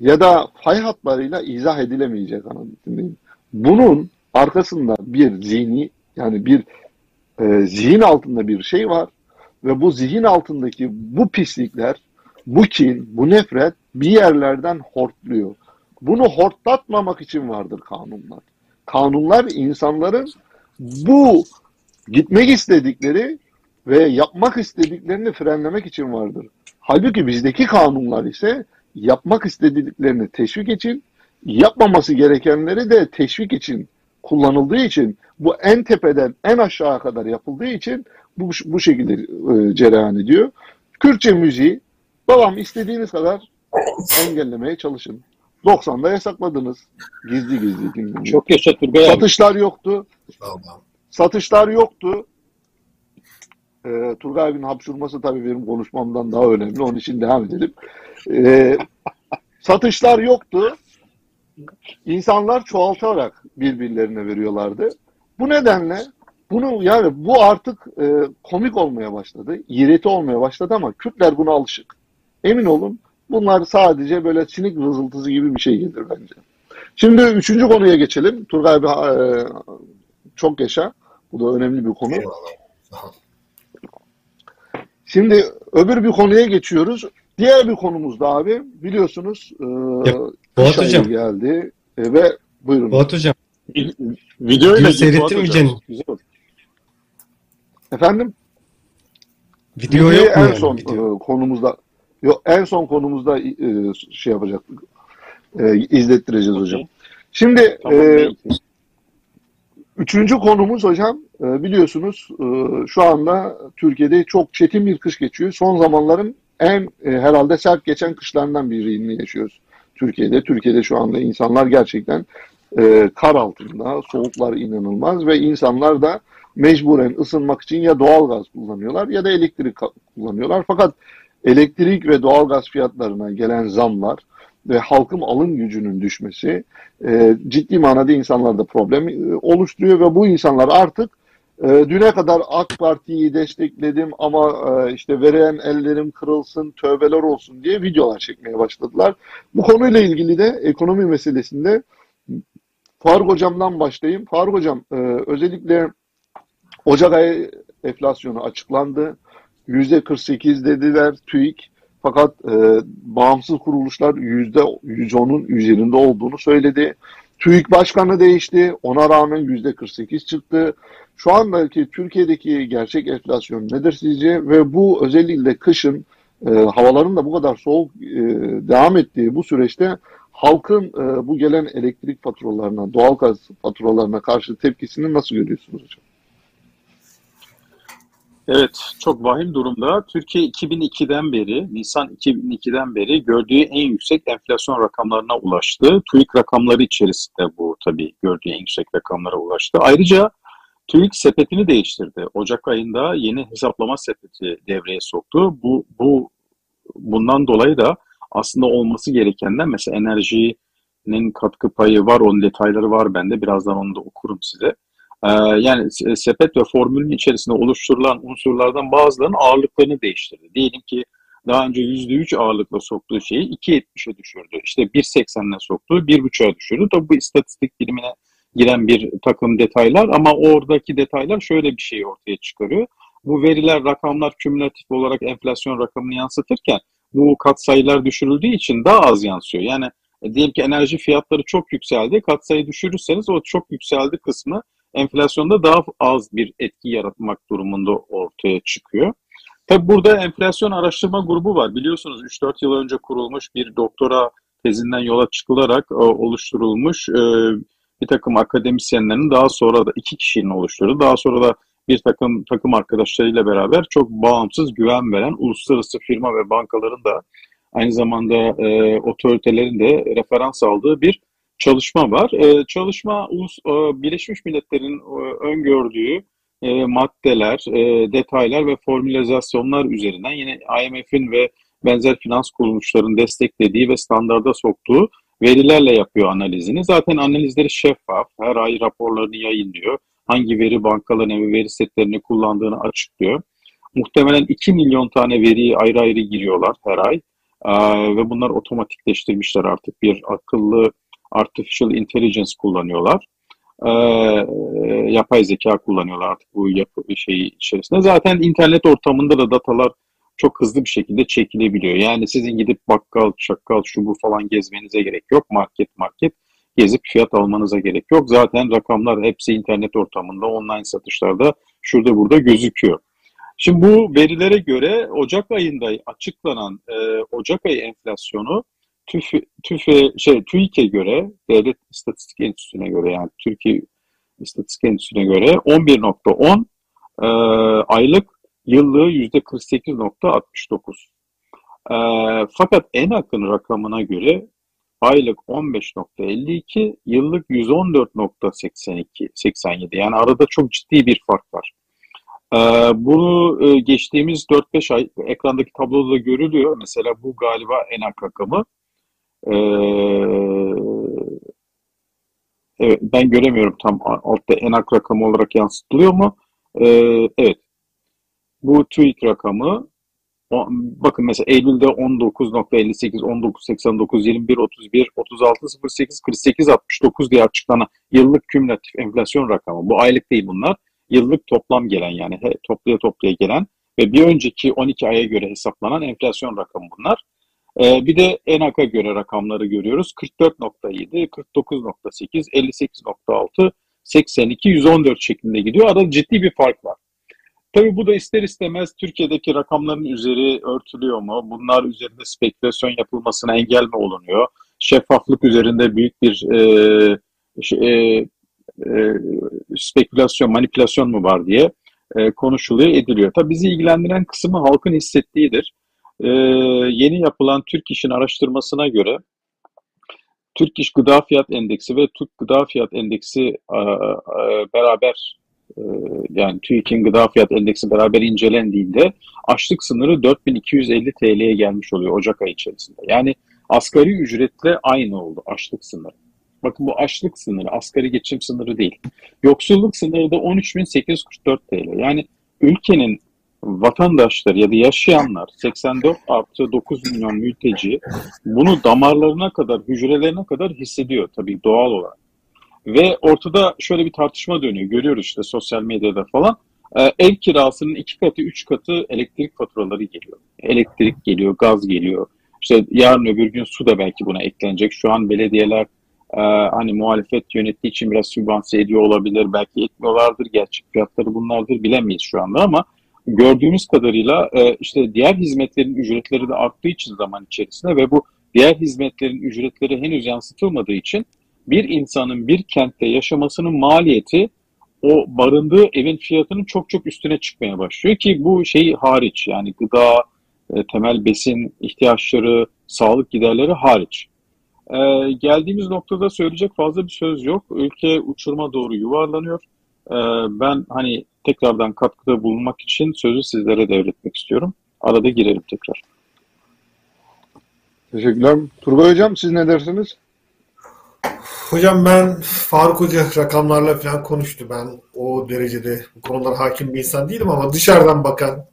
ya da fay hatlarıyla izah edilemeyecek kanaatindeyim. Bunun arkasında bir zihni yani bir e, zihin altında bir şey var ve bu zihin altındaki bu pislikler, bu kin, bu nefret bir yerlerden hortluyor. Bunu hortlatmamak için vardır kanunlar. Kanunlar insanların bu gitmek istedikleri ve yapmak istediklerini frenlemek için vardır. Halbuki bizdeki kanunlar ise yapmak istediklerini teşvik için, yapmaması gerekenleri de teşvik için kullanıldığı için bu en tepeden en aşağı kadar yapıldığı için bu, bu şekilde e, cereyan ediyor. Kürtçe müziği babam istediğiniz kadar engellemeye çalışın. 90'da yasakladınız. Gizli gizli dinlemeyi. Çok yaşa Turgay abi. Satışlar yoktu. Tamam. Satışlar yoktu. Ee, Turgay abinin hapşurması tabii benim konuşmamdan daha önemli. Onun için devam edelim. Ee, satışlar yoktu. İnsanlar çoğaltarak birbirlerine veriyorlardı. Bu nedenle bunu yani bu artık e, komik olmaya başladı. İğreti olmaya başladı ama Kürtler buna alışık. Emin olun bunlar sadece böyle sinik vızıltısı gibi bir şey gelir bence. Şimdi üçüncü konuya geçelim. Turgay abi e, çok yaşa. Bu da önemli bir konu. Eyvallah. Şimdi öbür bir konuya geçiyoruz. Diğer bir konumuz da abi biliyorsunuz e, Fuat ayı Hocam. geldi e, ve buyurun. Fuat Hocam Videoyu git seyrettin Fuat mi Hocam. canım? Güzel oldu. Efendim? video Videoyu yok mu en yani? son Video. e, konumuzda yok en son konumuzda e, şey yapacaktık. E, izlettireceğiz hocam. Şimdi Tamam, e. Üçüncü konumuz hocam e, biliyorsunuz e, şu anda Türkiye'de çok çetin bir kış geçiyor. Son zamanların en e, herhalde sert geçen kışlarından birini yaşıyoruz Türkiye'de. Türkiye'de şu anda insanlar gerçekten e, kar altında, soğuklar inanılmaz ve insanlar da mecburen ısınmak için ya doğal gaz kullanıyorlar ya da elektrik kullanıyorlar. Fakat elektrik ve doğal gaz fiyatlarına gelen zamlar ve halkın alım gücünün düşmesi e, ciddi manada insanlarda problem e, oluşturuyor ve bu insanlar artık e, düne kadar AK Parti'yi destekledim ama e, işte veren ellerim kırılsın, tövbeler olsun diye videolar çekmeye başladılar. Bu konuyla ilgili de ekonomi meselesinde Faruk Hocam'dan başlayayım. Faruk Hocam e, özellikle Ocak ayı enflasyonu açıklandı. %48 dediler TÜİK. Fakat e, bağımsız kuruluşlar %110'un üzerinde olduğunu söyledi. TÜİK başkanı değişti. Ona rağmen %48 çıktı. Şu andaki Türkiye'deki gerçek enflasyon nedir sizce? Ve bu özellikle kışın e, havaların da bu kadar soğuk e, devam ettiği bu süreçte halkın e, bu gelen elektrik faturalarına, doğalgaz faturalarına karşı tepkisini nasıl görüyorsunuz hocam? Evet, çok vahim durumda. Türkiye 2002'den beri, Nisan 2002'den beri gördüğü en yüksek enflasyon rakamlarına ulaştı. TÜİK rakamları içerisinde bu tabii gördüğü en yüksek rakamlara ulaştı. Ayrıca TÜİK sepetini değiştirdi. Ocak ayında yeni hesaplama sepeti devreye soktu. Bu, bu bundan dolayı da aslında olması gerekenden mesela enerjinin katkı payı var, onun detayları var bende. Birazdan onu da okurum size. Ee, yani se- sepet ve formülün içerisinde oluşturulan unsurlardan bazılarının ağırlıklarını değiştirdi. Diyelim ki daha önce %3 ağırlıkla soktuğu şeyi 2.70'e düşürdü. İşte 1.80'le soktuğu 1.5'a düşürdü. Tabii bu istatistik bilimine giren bir takım detaylar ama oradaki detaylar şöyle bir şey ortaya çıkarıyor. Bu veriler, rakamlar kümülatif olarak enflasyon rakamını yansıtırken bu katsayılar düşürüldüğü için daha az yansıyor. Yani e, diyelim ki enerji fiyatları çok yükseldi. Katsayı düşürürseniz o çok yükseldi kısmı enflasyonda daha az bir etki yaratmak durumunda ortaya çıkıyor. Tabi burada enflasyon araştırma grubu var. Biliyorsunuz 3-4 yıl önce kurulmuş bir doktora tezinden yola çıkılarak e, oluşturulmuş e, bir takım akademisyenlerin daha sonra da iki kişinin oluşturduğu, daha sonra da bir takım takım arkadaşlarıyla beraber çok bağımsız güven veren uluslararası firma ve bankaların da aynı zamanda e, otoritelerin de referans aldığı bir çalışma var. E, çalışma ulus, e, Birleşmiş Milletler'in e, öngördüğü e, maddeler, e, detaylar ve formülizasyonlar üzerinden yine IMF'in ve benzer finans kuruluşlarının desteklediği ve standarda soktuğu verilerle yapıyor analizini. Zaten analizleri şeffaf, her ay raporlarını yayınlıyor. Hangi veri bankalarını ve veri setlerini kullandığını açıklıyor. Muhtemelen 2 milyon tane veriyi ayrı ayrı giriyorlar her ay. Ee, ve bunlar otomatikleştirmişler artık. Bir akıllı artificial intelligence kullanıyorlar. Ee, yapay zeka kullanıyorlar artık bu yapı şeyi içerisinde. Zaten internet ortamında da datalar çok hızlı bir şekilde çekilebiliyor. Yani sizin gidip bakkal, çakkal, şu bu falan gezmenize gerek yok. Market market gezip fiyat almanıza gerek yok. Zaten rakamlar hepsi internet ortamında, online satışlarda şurada burada gözüküyor. Şimdi bu verilere göre Ocak ayında açıklanan e, Ocak ayı enflasyonu TÜFE, TÜFE şey TÜİK'e göre Devlet İstatistik Enstitüsü'ne göre yani Türkiye İstatistik Enstitüsü'ne göre 11.10 e, aylık yıllığı %48.69. E, fakat en akın rakamına göre aylık 15.52, yıllık 114.82 87. Yani arada çok ciddi bir fark var. Ee, bunu e, geçtiğimiz 4-5 ay ekrandaki tabloda da görülüyor. Mesela bu galiba enak rakamı. Ee, evet ben göremiyorum tam altta enak rakamı olarak yansıtılıyor mu? Ee, evet. Bu TÜİK rakamı bakın mesela Eylül'de 19.58, 19.89, 21, 31, 36.08, 48.69 diye açıklanan yıllık kümülatif enflasyon rakamı. Bu aylık değil bunlar yıllık toplam gelen yani he, toplaya toplaya gelen ve bir önceki 12 aya göre hesaplanan enflasyon rakamı bunlar. Ee, bir de ENAK'a göre rakamları görüyoruz. 44.7, 49.8, 58.6, 82, 114 şeklinde gidiyor. Arada ciddi bir fark var. Tabii bu da ister istemez Türkiye'deki rakamların üzeri örtülüyor mu? Bunlar üzerinde spekülasyon yapılmasına engel mi olunuyor? Şeffaflık üzerinde büyük bir e, e, e, spekülasyon, manipülasyon mu var diye e, konuşuluyor, ediliyor. Tabii bizi ilgilendiren kısmı halkın hissettiğidir. E, yeni yapılan Türk İş'in araştırmasına göre Türk İş Gıda Fiyat Endeksi ve Türk Gıda Fiyat Endeksi e, e, beraber e, yani TÜİK'in Gıda Fiyat Endeksi beraber incelendiğinde açlık sınırı 4250 TL'ye gelmiş oluyor Ocak ayı içerisinde. Yani asgari ücretle aynı oldu açlık sınırı. Bakın bu açlık sınırı, asgari geçim sınırı değil. Yoksulluk sınırı da 13.844 TL. Yani ülkenin vatandaşları ya da yaşayanlar 84 artı 9 milyon mülteci bunu damarlarına kadar, hücrelerine kadar hissediyor tabii doğal olarak. Ve ortada şöyle bir tartışma dönüyor. Görüyoruz işte sosyal medyada falan. Ee, ev kirasının iki katı, üç katı elektrik faturaları geliyor. Elektrik geliyor, gaz geliyor. İşte yarın öbür gün su da belki buna eklenecek. Şu an belediyeler e, hani muhalefet yönettiği için biraz sübvanse ediyor olabilir. Belki etmiyorlardır. Gerçek fiyatları bunlardır bilemeyiz şu anda ama gördüğümüz kadarıyla e, işte diğer hizmetlerin ücretleri de arttığı için zaman içerisinde ve bu diğer hizmetlerin ücretleri henüz yansıtılmadığı için bir insanın bir kentte yaşamasının maliyeti o barındığı evin fiyatının çok çok üstüne çıkmaya başlıyor ki bu şey hariç yani gıda, e, temel besin ihtiyaçları, sağlık giderleri hariç. Ee, geldiğimiz noktada söyleyecek fazla bir söz yok. Ülke uçuruma doğru yuvarlanıyor. Ee, ben hani tekrardan katkıda bulunmak için sözü sizlere devretmek istiyorum. Arada girelim tekrar. Teşekkürler. Turgay Hocam siz ne dersiniz? Hocam ben Faruk Hoca rakamlarla falan konuştu. Ben o derecede bu konulara hakim bir insan değilim ama dışarıdan bakan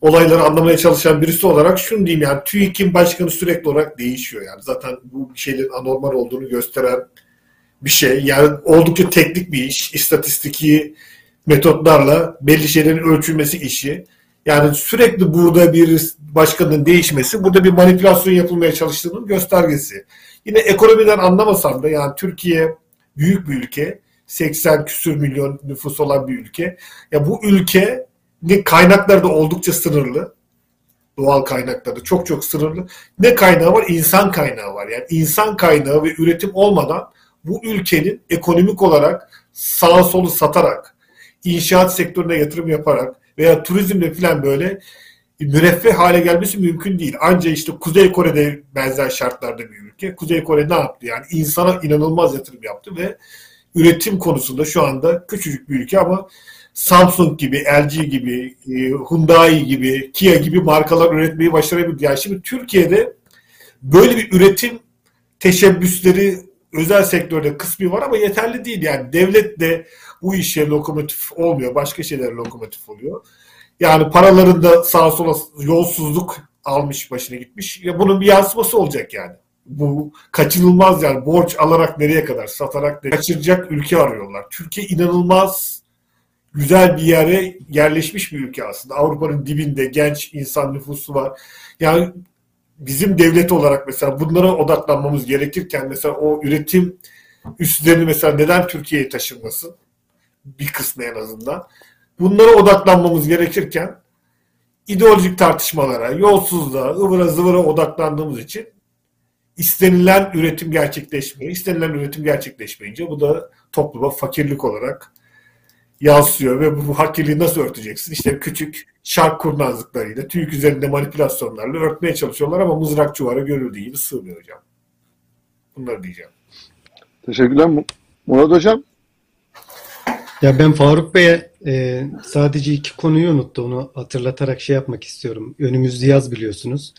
olayları anlamaya çalışan birisi olarak şunu diyeyim yani TÜİK'in başkanı sürekli olarak değişiyor yani. Zaten bu şeylerin anormal olduğunu gösteren bir şey. Yani oldukça teknik bir iş. İstatistiki metotlarla belli şeylerin ölçülmesi işi. Yani sürekli burada bir başkanın değişmesi burada bir manipülasyon yapılmaya çalıştığının göstergesi. Yine ekonomiden anlamasam da yani Türkiye büyük bir ülke. 80 küsür milyon nüfus olan bir ülke. Ya bu ülke kaynakları da oldukça sınırlı. Doğal kaynakları çok çok sınırlı. Ne kaynağı var? İnsan kaynağı var. Yani insan kaynağı ve üretim olmadan bu ülkenin ekonomik olarak sağa solu satarak, inşaat sektörüne yatırım yaparak veya turizmle falan böyle müreffeh hale gelmesi mümkün değil. Ancak işte Kuzey Kore'de benzer şartlarda bir ülke. Kuzey Kore ne yaptı? Yani insana inanılmaz yatırım yaptı ve üretim konusunda şu anda küçücük bir ülke ama Samsung gibi, LG gibi, e, Hyundai gibi, Kia gibi markalar üretmeyi başarabildi. Yani şimdi Türkiye'de böyle bir üretim teşebbüsleri özel sektörde kısmi var ama yeterli değil. Yani devlet de bu işe lokomotif olmuyor. Başka şeyler lokomotif oluyor. Yani paralarında sağa sola yolsuzluk almış başına gitmiş. Ya bunun bir yansıması olacak yani. Bu kaçınılmaz yani borç alarak nereye kadar satarak nereye kaçıracak ülke arıyorlar. Türkiye inanılmaz güzel bir yere yerleşmiş bir ülke aslında. Avrupa'nın dibinde genç insan nüfusu var. Yani bizim devlet olarak mesela bunlara odaklanmamız gerekirken mesela o üretim üstlerini mesela neden Türkiye'ye taşınmasın? Bir kısmı en azından. Bunlara odaklanmamız gerekirken ideolojik tartışmalara, yolsuzluğa, ıvıra zıvıra odaklandığımız için istenilen üretim gerçekleşmiyor. İstenilen üretim gerçekleşmeyince bu da topluma fakirlik olarak yansıyor ve bu, fakirliği nasıl örteceksin? İşte küçük şark kurnazlıklarıyla, TÜİK üzerinde manipülasyonlarla örtmeye çalışıyorlar ama mızrak çuvara görüldüğü gibi sığmıyor hocam. Bunları diyeceğim. Teşekkürler Murat Hocam. Ya ben Faruk Bey'e e, sadece iki konuyu unuttu. Onu hatırlatarak şey yapmak istiyorum. Önümüzde yaz biliyorsunuz.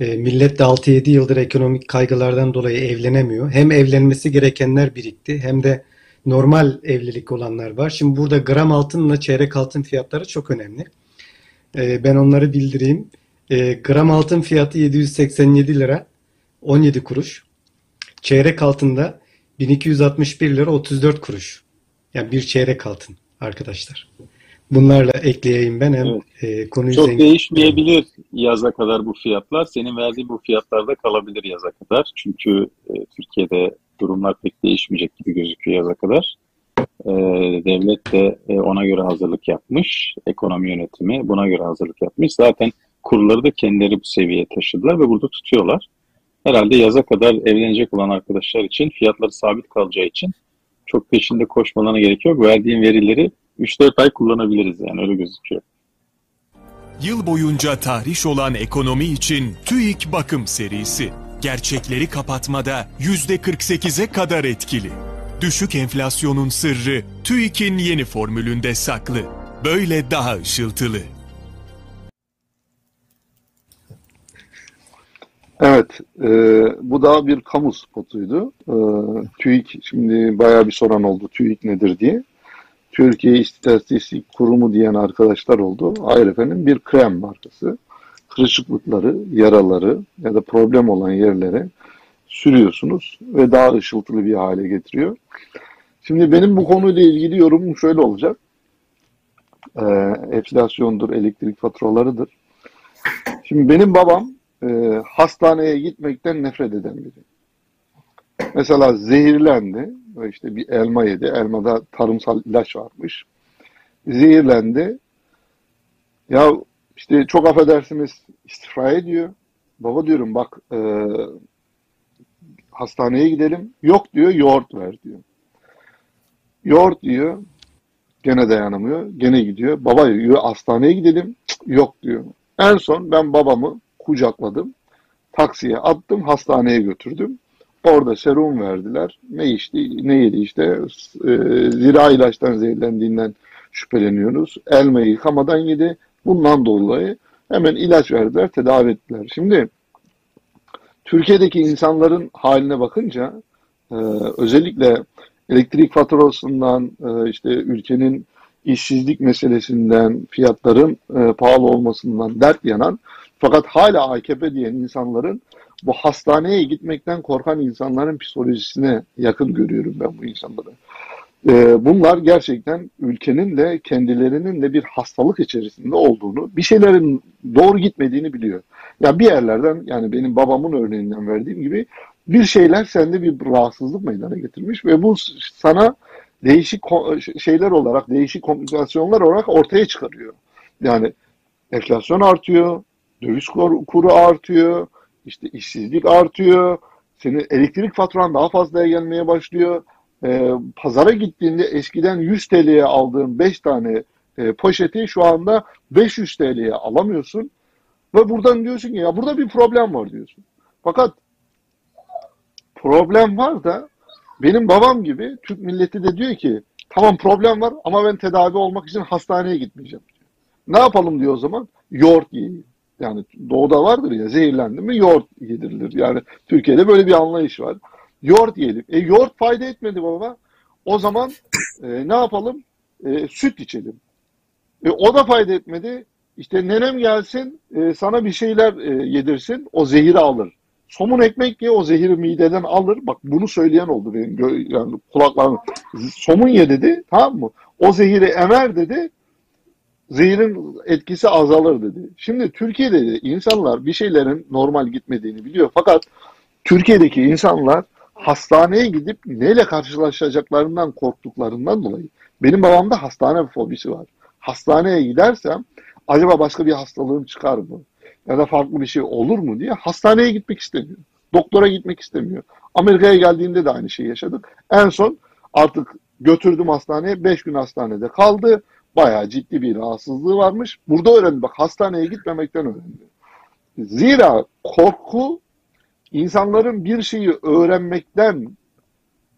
E, millet de 6-7 yıldır ekonomik kaygılardan dolayı evlenemiyor. Hem evlenmesi gerekenler birikti hem de normal evlilik olanlar var. Şimdi burada gram altınla çeyrek altın fiyatları çok önemli. E, ben onları bildireyim. E, gram altın fiyatı 787 lira 17 kuruş. Çeyrek altında 1261 lira 34 kuruş. Yani bir çeyrek altın arkadaşlar. Bunlarla ekleyeyim ben hem evet. e, konuyu Çok zengin... değişmeyebilir yaza kadar bu fiyatlar. Senin verdiğin bu fiyatlarda kalabilir yaza kadar. Çünkü e, Türkiye'de durumlar pek değişmeyecek gibi gözüküyor yaza kadar. E, devlet de e, ona göre hazırlık yapmış. Ekonomi yönetimi buna göre hazırlık yapmış. Zaten kurları da kendileri bu seviyeye taşıdılar ve burada tutuyorlar. Herhalde yaza kadar evlenecek olan arkadaşlar için fiyatları sabit kalacağı için çok peşinde koşmalarına gerek yok. Verdiğim verileri 3-4 ay kullanabiliriz yani öyle gözüküyor. Yıl boyunca tahriş olan ekonomi için TÜİK Bakım serisi. Gerçekleri kapatmada %48'e kadar etkili. Düşük enflasyonun sırrı TÜİK'in yeni formülünde saklı. Böyle daha ışıltılı. Evet, e, bu da bir kamu spotuydu. E, TÜİK, şimdi bayağı bir soran oldu TÜİK nedir diye. Türkiye İstatistik Kurumu diyen arkadaşlar oldu. Hayır efendim bir krem markası. Kırışıklıkları, yaraları ya da problem olan yerlere sürüyorsunuz ve daha ışıltılı bir hale getiriyor. Şimdi benim bu konuyla ilgili yorumum şöyle olacak. E, enflasyondur, elektrik faturalarıdır. Şimdi benim babam e, hastaneye gitmekten nefret eden biri. Mesela zehirlendi ve işte bir elma yedi. Elmada tarımsal ilaç varmış. Zehirlendi. Ya işte çok affedersiniz istifa ediyor. Baba diyorum bak e, hastaneye gidelim. Yok diyor yoğurt ver diyor. Yoğurt diyor. Gene dayanamıyor. Gene gidiyor. Baba diyor hastaneye gidelim. Cık, yok diyor. En son ben babamı kucakladım. Taksiye attım, hastaneye götürdüm. Orada serum verdiler. Ne içti, ne yedi işte. E, zira ilaçtan zehirlendiğinden şüpheleniyoruz. Elmayı yıkamadan yedi. Bundan dolayı hemen ilaç verdiler, tedavi ettiler. Şimdi Türkiye'deki insanların haline bakınca e, özellikle elektrik faturasından, e, işte ülkenin işsizlik meselesinden, fiyatların e, pahalı olmasından dert yanan fakat hala AKP diyen insanların bu hastaneye gitmekten korkan insanların psikolojisine yakın görüyorum ben bu insanları. Ee, bunlar gerçekten ülkenin de kendilerinin de bir hastalık içerisinde olduğunu, bir şeylerin doğru gitmediğini biliyor. Ya yani bir yerlerden yani benim babamın örneğinden verdiğim gibi bir şeyler sende bir rahatsızlık meydana getirmiş ve bu sana değişik şeyler olarak, değişik komplikasyonlar olarak ortaya çıkarıyor. Yani enflasyon artıyor, döviz kuru artıyor, işte işsizlik artıyor, senin elektrik faturan daha fazlaya gelmeye başlıyor. Ee, pazara gittiğinde eskiden 100 TL'ye aldığın 5 tane e, poşeti şu anda 500 TL'ye alamıyorsun. Ve buradan diyorsun ki ya burada bir problem var diyorsun. Fakat problem var da benim babam gibi Türk milleti de diyor ki Tamam problem var ama ben tedavi olmak için hastaneye gitmeyeceğim. Ne yapalım diyor o zaman? Yoğurt yiyin. Yani doğuda vardır ya zehirlendi mi yoğurt yedirilir. Yani Türkiye'de böyle bir anlayış var. Yoğurt yiyelim. E yoğurt fayda etmedi baba. O zaman e, ne yapalım? E, süt içelim. E, o da fayda etmedi. İşte nenem gelsin e, sana bir şeyler e, yedirsin. O zehiri alır. Somun ekmek ye o zehiri mideden alır. Bak bunu söyleyen oldu benim yani kulaklarım. Somun ye dedi tamam mı? O zehiri emer dedi. Zehirin etkisi azalır dedi. Şimdi Türkiye'de de insanlar bir şeylerin normal gitmediğini biliyor. Fakat Türkiye'deki insanlar hastaneye gidip neyle karşılaşacaklarından korktuklarından dolayı. Benim babamda hastane fobisi var. Hastaneye gidersem acaba başka bir hastalığım çıkar mı? Ya da farklı bir şey olur mu diye hastaneye gitmek istemiyor. Doktora gitmek istemiyor. Amerika'ya geldiğinde de aynı şeyi yaşadık. En son artık götürdüm hastaneye. 5 gün hastanede kaldı. Bayağı ciddi bir rahatsızlığı varmış. Burada öğrendi. Bak hastaneye gitmemekten öğrendi. Zira korku insanların bir şeyi öğrenmekten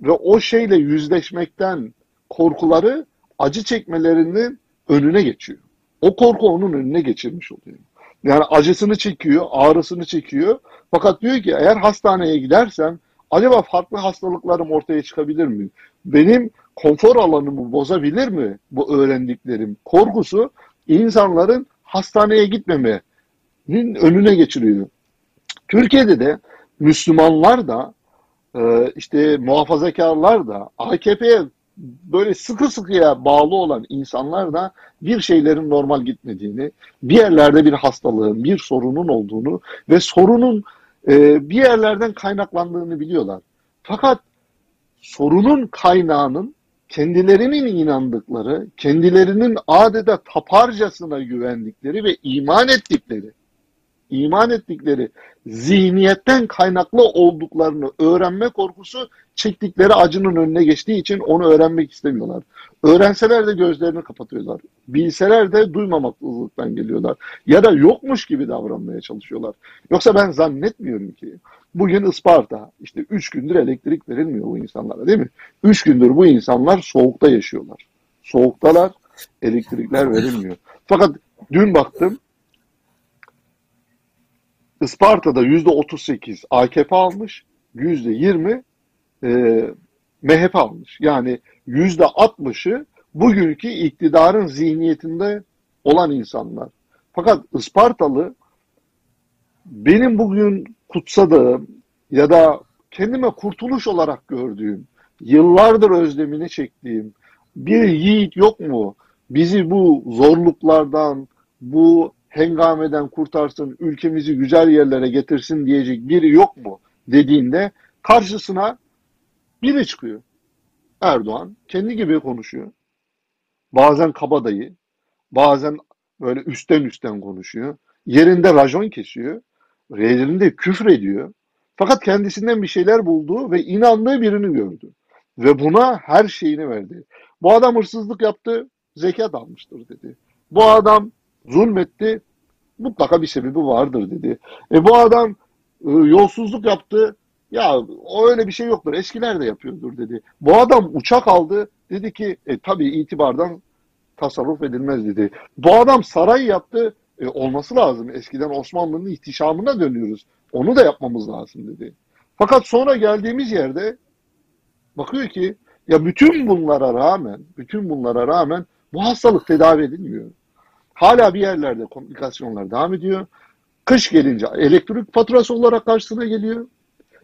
ve o şeyle yüzleşmekten korkuları acı çekmelerinin önüne geçiyor. O korku onun önüne geçirmiş oluyor. Yani acısını çekiyor, ağrısını çekiyor. Fakat diyor ki eğer hastaneye gidersem acaba farklı hastalıklarım ortaya çıkabilir mi? Benim konfor alanımı bozabilir mi bu öğrendiklerim? Korkusu insanların hastaneye gitmemenin önüne geçiriyor. Türkiye'de de Müslümanlar da e, işte muhafazakarlar da AKP'ye böyle sıkı sıkıya bağlı olan insanlar da bir şeylerin normal gitmediğini, bir yerlerde bir hastalığın, bir sorunun olduğunu ve sorunun e, bir yerlerden kaynaklandığını biliyorlar. Fakat sorunun kaynağının kendilerinin inandıkları, kendilerinin adeta taparcasına güvendikleri ve iman ettikleri iman ettikleri zihniyetten kaynaklı olduklarını öğrenme korkusu çektikleri acının önüne geçtiği için onu öğrenmek istemiyorlar. Öğrenseler de gözlerini kapatıyorlar. Bilseler de duymamaklılıktan geliyorlar. Ya da yokmuş gibi davranmaya çalışıyorlar. Yoksa ben zannetmiyorum ki bugün Isparta işte 3 gündür elektrik verilmiyor bu insanlara değil mi? 3 gündür bu insanlar soğukta yaşıyorlar. Soğuktalar, elektrikler verilmiyor. Fakat dün baktım Isparta'da yüzde 38 AKP almış, yüzde 20 e, MHP almış. Yani yüzde 60'ı bugünkü iktidarın zihniyetinde olan insanlar. Fakat Ispartalı benim bugün kutsadığım ya da kendime kurtuluş olarak gördüğüm, yıllardır özlemini çektiğim bir yiğit yok mu? Bizi bu zorluklardan, bu hengameden kurtarsın, ülkemizi güzel yerlere getirsin diyecek biri yok mu dediğinde karşısına biri çıkıyor. Erdoğan kendi gibi konuşuyor. Bazen kabadayı, bazen böyle üstten üstten konuşuyor. Yerinde rajon kesiyor. Yerinde küfür ediyor. Fakat kendisinden bir şeyler buldu ve inandığı birini gördü. Ve buna her şeyini verdi. Bu adam hırsızlık yaptı, zekat almıştır dedi. Bu adam zulmetti, mutlaka bir sebebi vardır dedi. E bu adam e, yolsuzluk yaptı, ya öyle bir şey yoktur, eskiler de yapıyordur dedi. Bu adam uçak aldı, dedi ki e, tabii itibardan tasarruf edilmez dedi. Bu adam saray yaptı, e, olması lazım. Eskiden Osmanlı'nın ihtişamına dönüyoruz. Onu da yapmamız lazım dedi. Fakat sonra geldiğimiz yerde bakıyor ki ya bütün bunlara rağmen, bütün bunlara rağmen bu hastalık tedavi edilmiyor. Hala bir yerlerde komplikasyonlar devam ediyor. Kış gelince elektrik faturası olarak karşısına geliyor.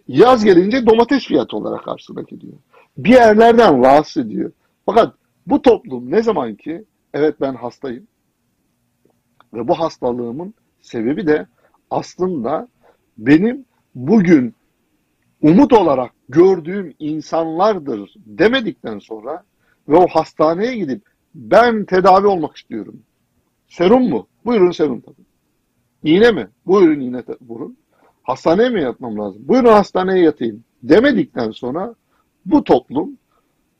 Yaz gelince domates fiyatı olarak karşısına geliyor. Bir yerlerden rahatsız ediyor. Fakat bu toplum ne zaman ki evet ben hastayım ve bu hastalığımın sebebi de aslında benim bugün umut olarak gördüğüm insanlardır demedikten sonra ve o hastaneye gidip ben tedavi olmak istiyorum. Serum mu? Buyurun serum tabii. İğne mi? Buyurun iğne vurun. Hastaneye mi yatmam lazım? Buyurun hastaneye yatayım. Demedikten sonra bu toplum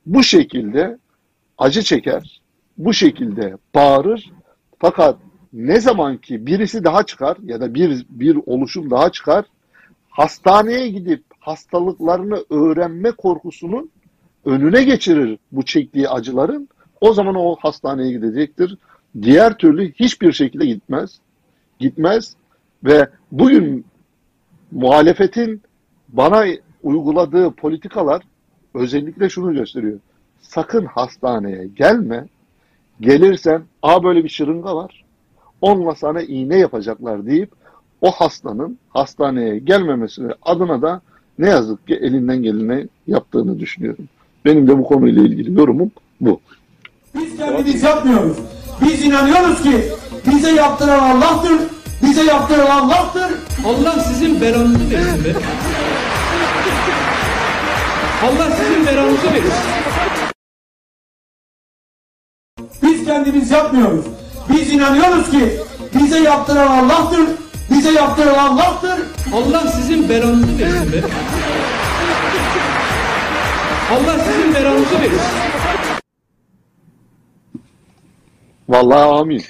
bu şekilde acı çeker, bu şekilde bağırır. Fakat ne zaman ki birisi daha çıkar ya da bir, bir oluşum daha çıkar, hastaneye gidip hastalıklarını öğrenme korkusunun önüne geçirir bu çektiği acıların o zaman o hastaneye gidecektir. Diğer türlü hiçbir şekilde gitmez. Gitmez ve bugün muhalefetin bana uyguladığı politikalar özellikle şunu gösteriyor. Sakın hastaneye gelme. Gelirsen a böyle bir şırınga var. Onunla sana iğne yapacaklar deyip o hastanın hastaneye gelmemesi adına da ne yazık ki elinden geleni yaptığını düşünüyorum. Benim de bu konuyla ilgili yorumum bu. Biz kendimiz yapmıyoruz. Biz inanıyoruz ki bize yaptıran Allah'tır. Bize yaptıran Allah'tır. Allah sizin belanızı versin be. Allah sizin belanızı versin. Biz kendimiz yapmıyoruz. Biz inanıyoruz ki bize yaptıran Allah'tır. Bize yaptıran Allah'tır. Allah sizin belanızı versin be. Allah sizin belanızı versin. Vallahi amin.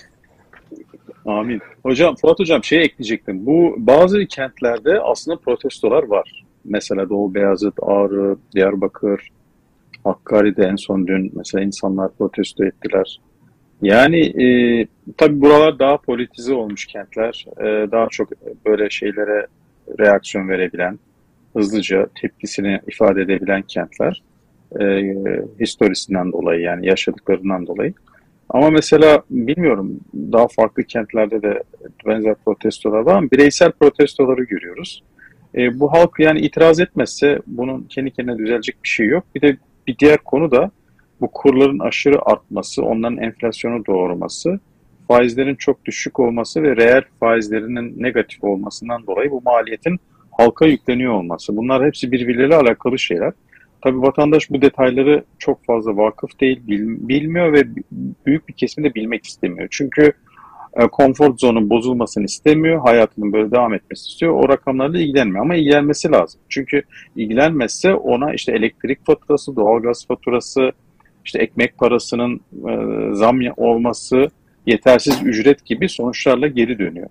Amin. Hocam, Fuat Hocam şey ekleyecektim. Bu bazı kentlerde aslında protestolar var. Mesela Doğu Beyazıt, Ağrı, Diyarbakır, Hakkari'de en son dün mesela insanlar protesto ettiler. Yani e, tabii buralar daha politize olmuş kentler. E, daha çok böyle şeylere reaksiyon verebilen, hızlıca tepkisini ifade edebilen kentler. E, historisinden dolayı yani yaşadıklarından dolayı. Ama mesela bilmiyorum daha farklı kentlerde de benzer protestolar var ama bireysel protestoları görüyoruz. E, bu halk yani itiraz etmezse bunun kendi kendine düzelecek bir şey yok. Bir de bir diğer konu da bu kurların aşırı artması, onların enflasyonu doğurması, faizlerin çok düşük olması ve reel faizlerinin negatif olmasından dolayı bu maliyetin halka yükleniyor olması. Bunlar hepsi birbirleriyle alakalı şeyler. Tabii vatandaş bu detayları çok fazla vakıf değil, bilmiyor ve büyük bir kesimi de bilmek istemiyor. Çünkü e, konfor zonu bozulmasını istemiyor, hayatının böyle devam etmesi istiyor. O rakamlarla ilgilenmiyor ama ilgilenmesi lazım. Çünkü ilgilenmezse ona işte elektrik faturası, doğalgaz faturası, işte ekmek parasının e, zam olması, yetersiz ücret gibi sonuçlarla geri dönüyor.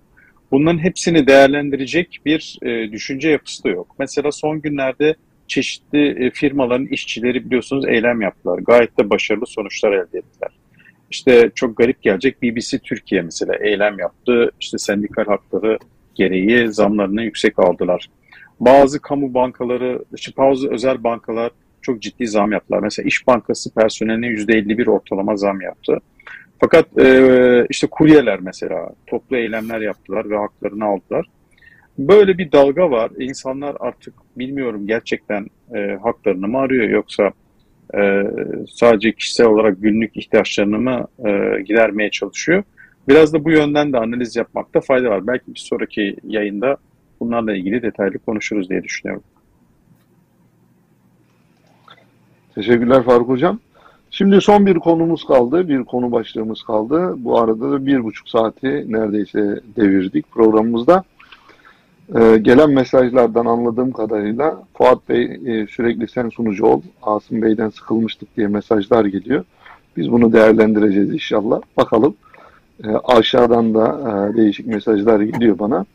Bunların hepsini değerlendirecek bir e, düşünce yapısı da yok. Mesela son günlerde çeşitli e, firmaların işçileri biliyorsunuz eylem yaptılar. Gayet de başarılı sonuçlar elde ettiler. İşte çok garip gelecek BBC Türkiye mesela eylem yaptı. İşte sendikal hakları gereği zamlarını yüksek aldılar. Bazı kamu bankaları, işte bazı özel bankalar çok ciddi zam yaptılar. Mesela İş Bankası personeline %51 ortalama zam yaptı. Fakat e, işte kuryeler mesela toplu eylemler yaptılar ve haklarını aldılar. Böyle bir dalga var. İnsanlar artık bilmiyorum gerçekten e, haklarını mı arıyor yoksa e, sadece kişisel olarak günlük ihtiyaçlarını mı e, gidermeye çalışıyor. Biraz da bu yönden de analiz yapmakta fayda var. Belki bir sonraki yayında bunlarla ilgili detaylı konuşuruz diye düşünüyorum. Teşekkürler Faruk Hocam. Şimdi son bir konumuz kaldı, bir konu başlığımız kaldı. Bu arada da bir buçuk saati neredeyse devirdik programımızda. Ee, gelen mesajlardan anladığım kadarıyla Fuat Bey e, sürekli sen sunucu ol, Asım Bey'den sıkılmıştık diye mesajlar geliyor. Biz bunu değerlendireceğiz inşallah. Bakalım. E, aşağıdan da e, değişik mesajlar geliyor bana.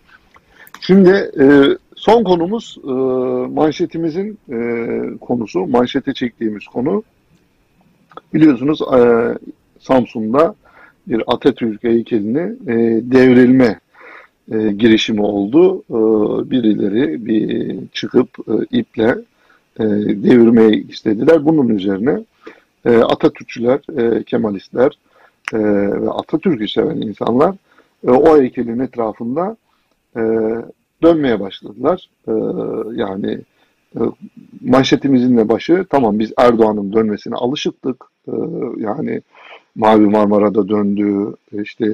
Şimdi e, son konumuz e, manşetimizin e, konusu, manşete çektiğimiz konu. Biliyorsunuz e, Samsun'da bir Atatürk heykelini e, devrilme e, girişimi oldu. E, birileri bir çıkıp e, iple e, devirmeye istediler. Bunun üzerine e, Atatürkçüler, e, Kemalistler e, ve Atatürk'ü seven insanlar e, o heykelin etrafında e, dönmeye başladılar. E, yani e, manşetimizin de başı tamam biz Erdoğan'ın dönmesine alışıktık. E, yani Mavi Marmara'da döndü. İşte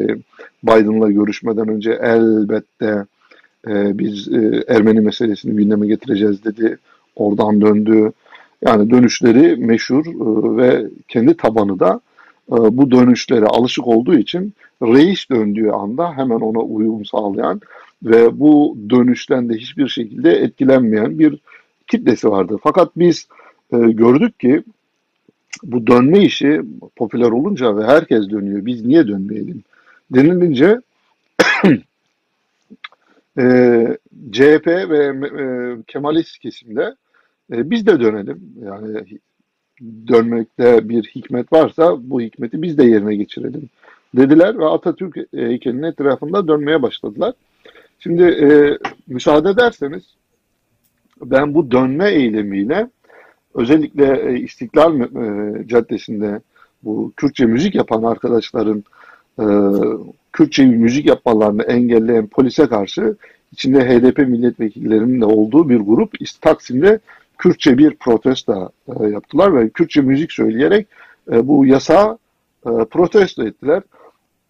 Biden'la görüşmeden önce elbette e, biz e, Ermeni meselesini gündeme getireceğiz dedi. Oradan döndü. Yani dönüşleri meşhur e, ve kendi tabanı da e, bu dönüşlere alışık olduğu için reis döndüğü anda hemen ona uyum sağlayan ve bu dönüşten de hiçbir şekilde etkilenmeyen bir kitlesi vardı. Fakat biz e, gördük ki bu dönme işi popüler olunca ve herkes dönüyor. Biz niye dönmeyelim? Denilince e, CHP ve e, Kemalist kesimde e, biz de dönelim. Yani dönmekte bir hikmet varsa bu hikmeti biz de yerine geçirelim dediler ve Atatürk heykelinin etrafında dönmeye başladılar. Şimdi e, müsaade ederseniz ben bu dönme eylemiyle özellikle e, İstiklal e, Caddesi'nde bu Kürtçe müzik yapan arkadaşların e, Kürtçe müzik yapmalarını engelleyen polise karşı içinde HDP milletvekillerinin de olduğu bir grup Taksim'de Kürtçe bir protesto e, yaptılar ve Kürtçe müzik söyleyerek bu yasağı e, protesto ettiler.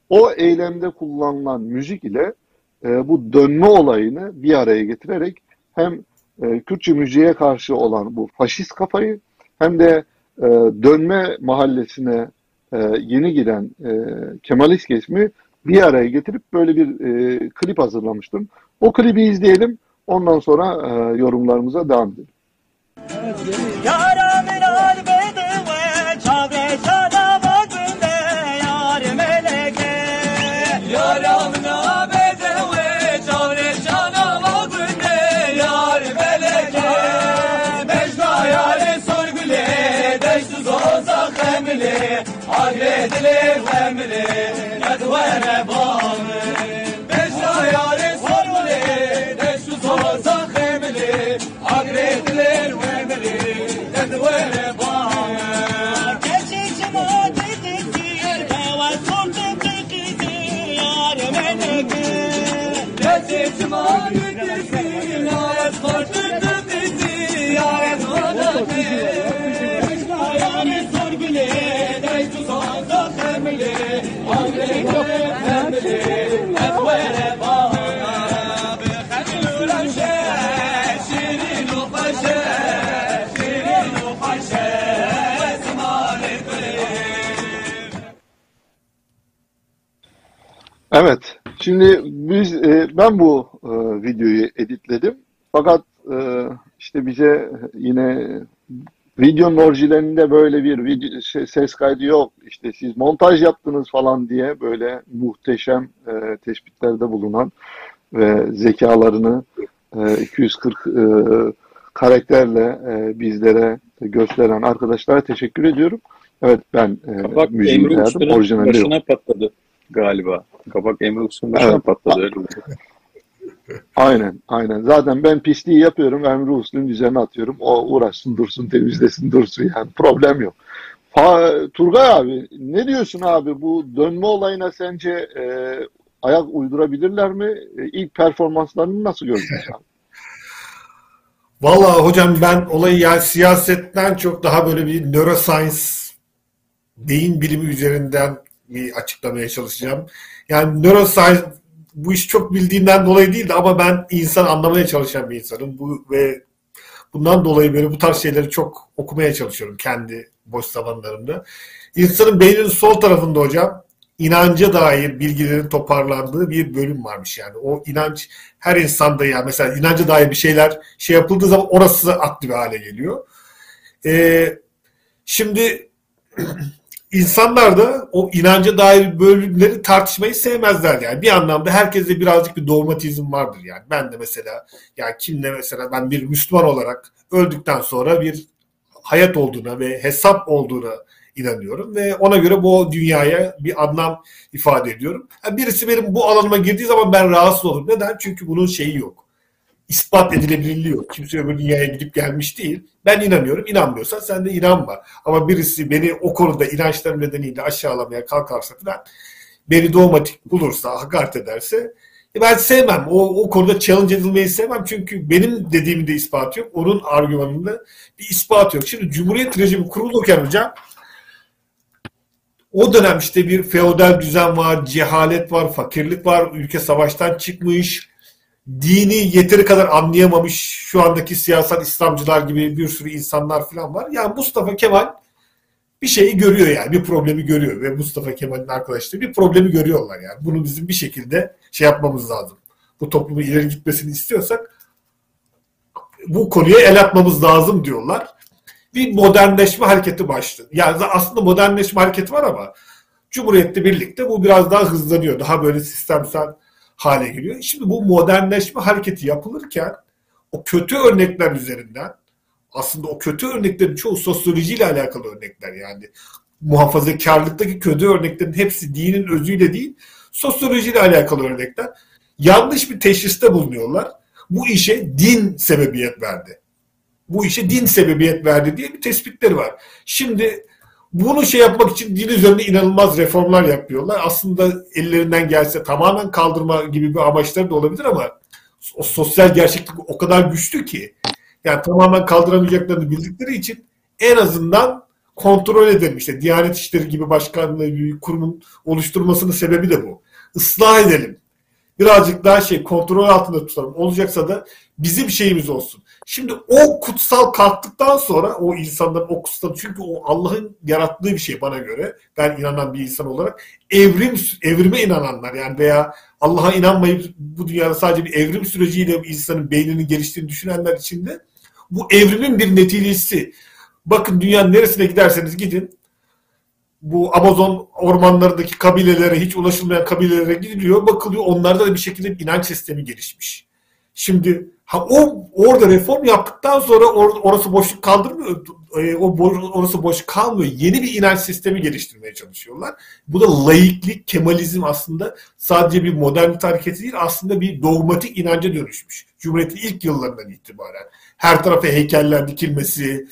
O eylemde kullanılan müzik ile bu dönme olayını bir araya getirerek hem e, Kürtçe müziğe karşı olan bu faşist kafayı hem de e, dönme mahallesine e, yeni giren e, Kemalist kesimi bir araya getirip böyle bir e, klip hazırlamıştım. O klibi izleyelim. Ondan sonra e, yorumlarımıza devam edelim. Yaramın Evet, şimdi biz e, ben bu e, videoyu editledim. Fakat e, işte bize yine videonun orijinalinde böyle bir video, şey, ses kaydı yok. İşte siz montaj yaptınız falan diye böyle muhteşem e, tespitlerde bulunan ve zekalarını e, 240 e, karakterle e, bizlere gösteren arkadaşlara teşekkür ediyorum. Evet ben e, Bak müziği Orijinalde yok. başına patladı galiba. Kabak Emre Uslu'nun başına Evet. patladı öyle oldu. Aynen, aynen. Zaten ben pisliği yapıyorum, Emre Uslu'nun üzerine atıyorum. O uğraşsın, dursun, temizlesin, dursun yani. Problem yok. Ha, Turgay abi, ne diyorsun abi? Bu dönme olayına sence e, ayak uydurabilirler mi? E, ilk performanslarını nasıl gördün sen? Vallahi hocam ben olayı yani siyasetten çok daha böyle bir neuroscience beyin bilimi üzerinden bir açıklamaya çalışacağım. Yani neuroscience bu iş çok bildiğimden dolayı değildi ama ben insan anlamaya çalışan bir insanım. Bu ve bundan dolayı böyle bu tarz şeyleri çok okumaya çalışıyorum kendi boş zamanlarımda. İnsanın beyninin sol tarafında hocam inanca dair bilgilerin toparlandığı bir bölüm varmış yani. O inanç her insanda yani mesela inanca dair bir şeyler şey yapıldığı zaman orası aktif hale geliyor. Ee, şimdi insanlar da o inanca dair bölümleri tartışmayı sevmezler yani. Bir anlamda herkeste birazcık bir dogmatizm vardır yani. Ben de mesela yani kimle mesela ben bir Müslüman olarak öldükten sonra bir hayat olduğuna ve hesap olduğuna inanıyorum ve ona göre bu dünyaya bir anlam ifade ediyorum. Yani birisi benim bu alanıma girdiği zaman ben rahatsız olurum. Neden? Çünkü bunun şeyi yok. İspat edilebilirliği yok. Kimse öbür dünyaya gidip gelmiş değil. Ben inanıyorum. İnanmıyorsan sen de inanma. Ama birisi beni o konuda inançlarım nedeniyle aşağılamaya kalkarsa falan beni dogmatik bulursa, hakaret ederse e ben sevmem. O, o konuda challenge edilmeyi sevmem. Çünkü benim dediğimin de ispatı yok. Onun argümanında bir ispat yok. Şimdi Cumhuriyet rejimi kurulurken hocam o dönem işte bir feodal düzen var, cehalet var, fakirlik var, ülke savaştan çıkmış, dini yeteri kadar anlayamamış şu andaki siyasal İslamcılar gibi bir sürü insanlar falan var. Yani Mustafa Kemal bir şeyi görüyor yani, bir problemi görüyor ve Mustafa Kemal'in arkadaşları bir problemi görüyorlar yani. Bunu bizim bir şekilde şey yapmamız lazım. Bu toplumun ileri gitmesini istiyorsak bu konuya el atmamız lazım diyorlar bir modernleşme hareketi başladı. Yani aslında modernleşme hareketi var ama Cumhuriyet'le birlikte bu biraz daha hızlanıyor. Daha böyle sistemsel hale geliyor. Şimdi bu modernleşme hareketi yapılırken o kötü örnekler üzerinden aslında o kötü örneklerin çoğu sosyolojiyle alakalı örnekler yani. Muhafazakarlıktaki kötü örneklerin hepsi dinin özüyle değil, sosyolojiyle alakalı örnekler. Yanlış bir teşhiste bulunuyorlar. Bu işe din sebebiyet verdi. Bu işe din sebebiyet verdi diye bir tespitleri var. Şimdi bunu şey yapmak için din üzerinde inanılmaz reformlar yapıyorlar. Aslında ellerinden gelse tamamen kaldırma gibi bir amaçları da olabilir ama o sosyal gerçeklik o kadar güçlü ki yani tamamen kaldıramayacaklarını bildikleri için en azından kontrol edelim. İşte Diyanet İşleri gibi başkanlığı bir kurumun oluşturmasının sebebi de bu. Islah edelim. Birazcık daha şey kontrol altında tutalım. Olacaksa da bizim şeyimiz olsun. Şimdi o kutsal kalktıktan sonra o insanların o kutsal çünkü o Allah'ın yarattığı bir şey bana göre ben inanan bir insan olarak evrim evrime inananlar yani veya Allah'a inanmayıp bu dünyada sadece bir evrim süreciyle insanın beyninin geliştiğini düşünenler için de bu evrimin bir neticesi. Bakın dünyanın neresine giderseniz gidin bu Amazon ormanlarındaki kabilelere hiç ulaşılmayan kabilelere gidiliyor bakılıyor onlarda da bir şekilde bir inanç sistemi gelişmiş. Şimdi ha o orada reform yaptıktan sonra or, orası boşluk kaldırmıyor. E, o orası boş kalmıyor. Yeni bir inanç sistemi geliştirmeye çalışıyorlar. Bu da laiklik, kemalizm aslında sadece bir modernite hareketi değil aslında bir dogmatik inanca dönüşmüş. Cumhuriyetin ilk yıllarından itibaren. Her tarafa heykeller dikilmesi,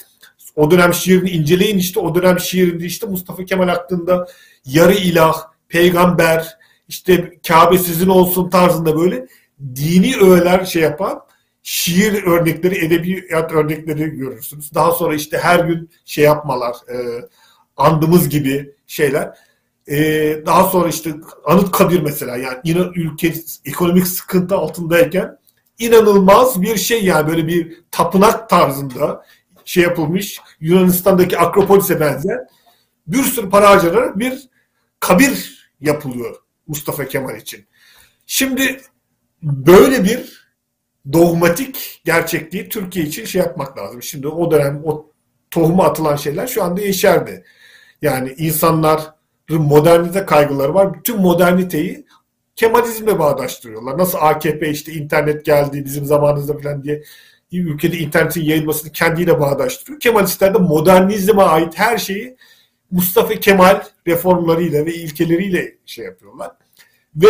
o dönem şiirini inceleyin işte o dönem şiirinde işte Mustafa Kemal hakkında yarı ilah, peygamber, işte Kabe sizin olsun tarzında böyle dini öğeler şey yapan şiir örnekleri, edebiyat örnekleri görürsünüz. Daha sonra işte her gün şey yapmalar, e, andımız gibi şeyler. E, daha sonra işte Anıtkabir mesela yani yine ülke ekonomik sıkıntı altındayken inanılmaz bir şey yani böyle bir tapınak tarzında şey yapılmış Yunanistan'daki Akropolis'e benzer bir sürü para harcanarak bir kabir yapılıyor Mustafa Kemal için. Şimdi böyle bir dogmatik gerçekliği Türkiye için şey yapmak lazım. Şimdi o dönem o tohuma atılan şeyler şu anda yeşerdi. Yani insanların modernite kaygıları var. Bütün moderniteyi Kemalizmle bağdaştırıyorlar. Nasıl AKP işte internet geldi bizim zamanımızda falan diye ülkede internetin yayılmasını kendiyle bağdaştırıyor. Kemalistler de modernizme ait her şeyi Mustafa Kemal reformlarıyla ve ilkeleriyle şey yapıyorlar. Ve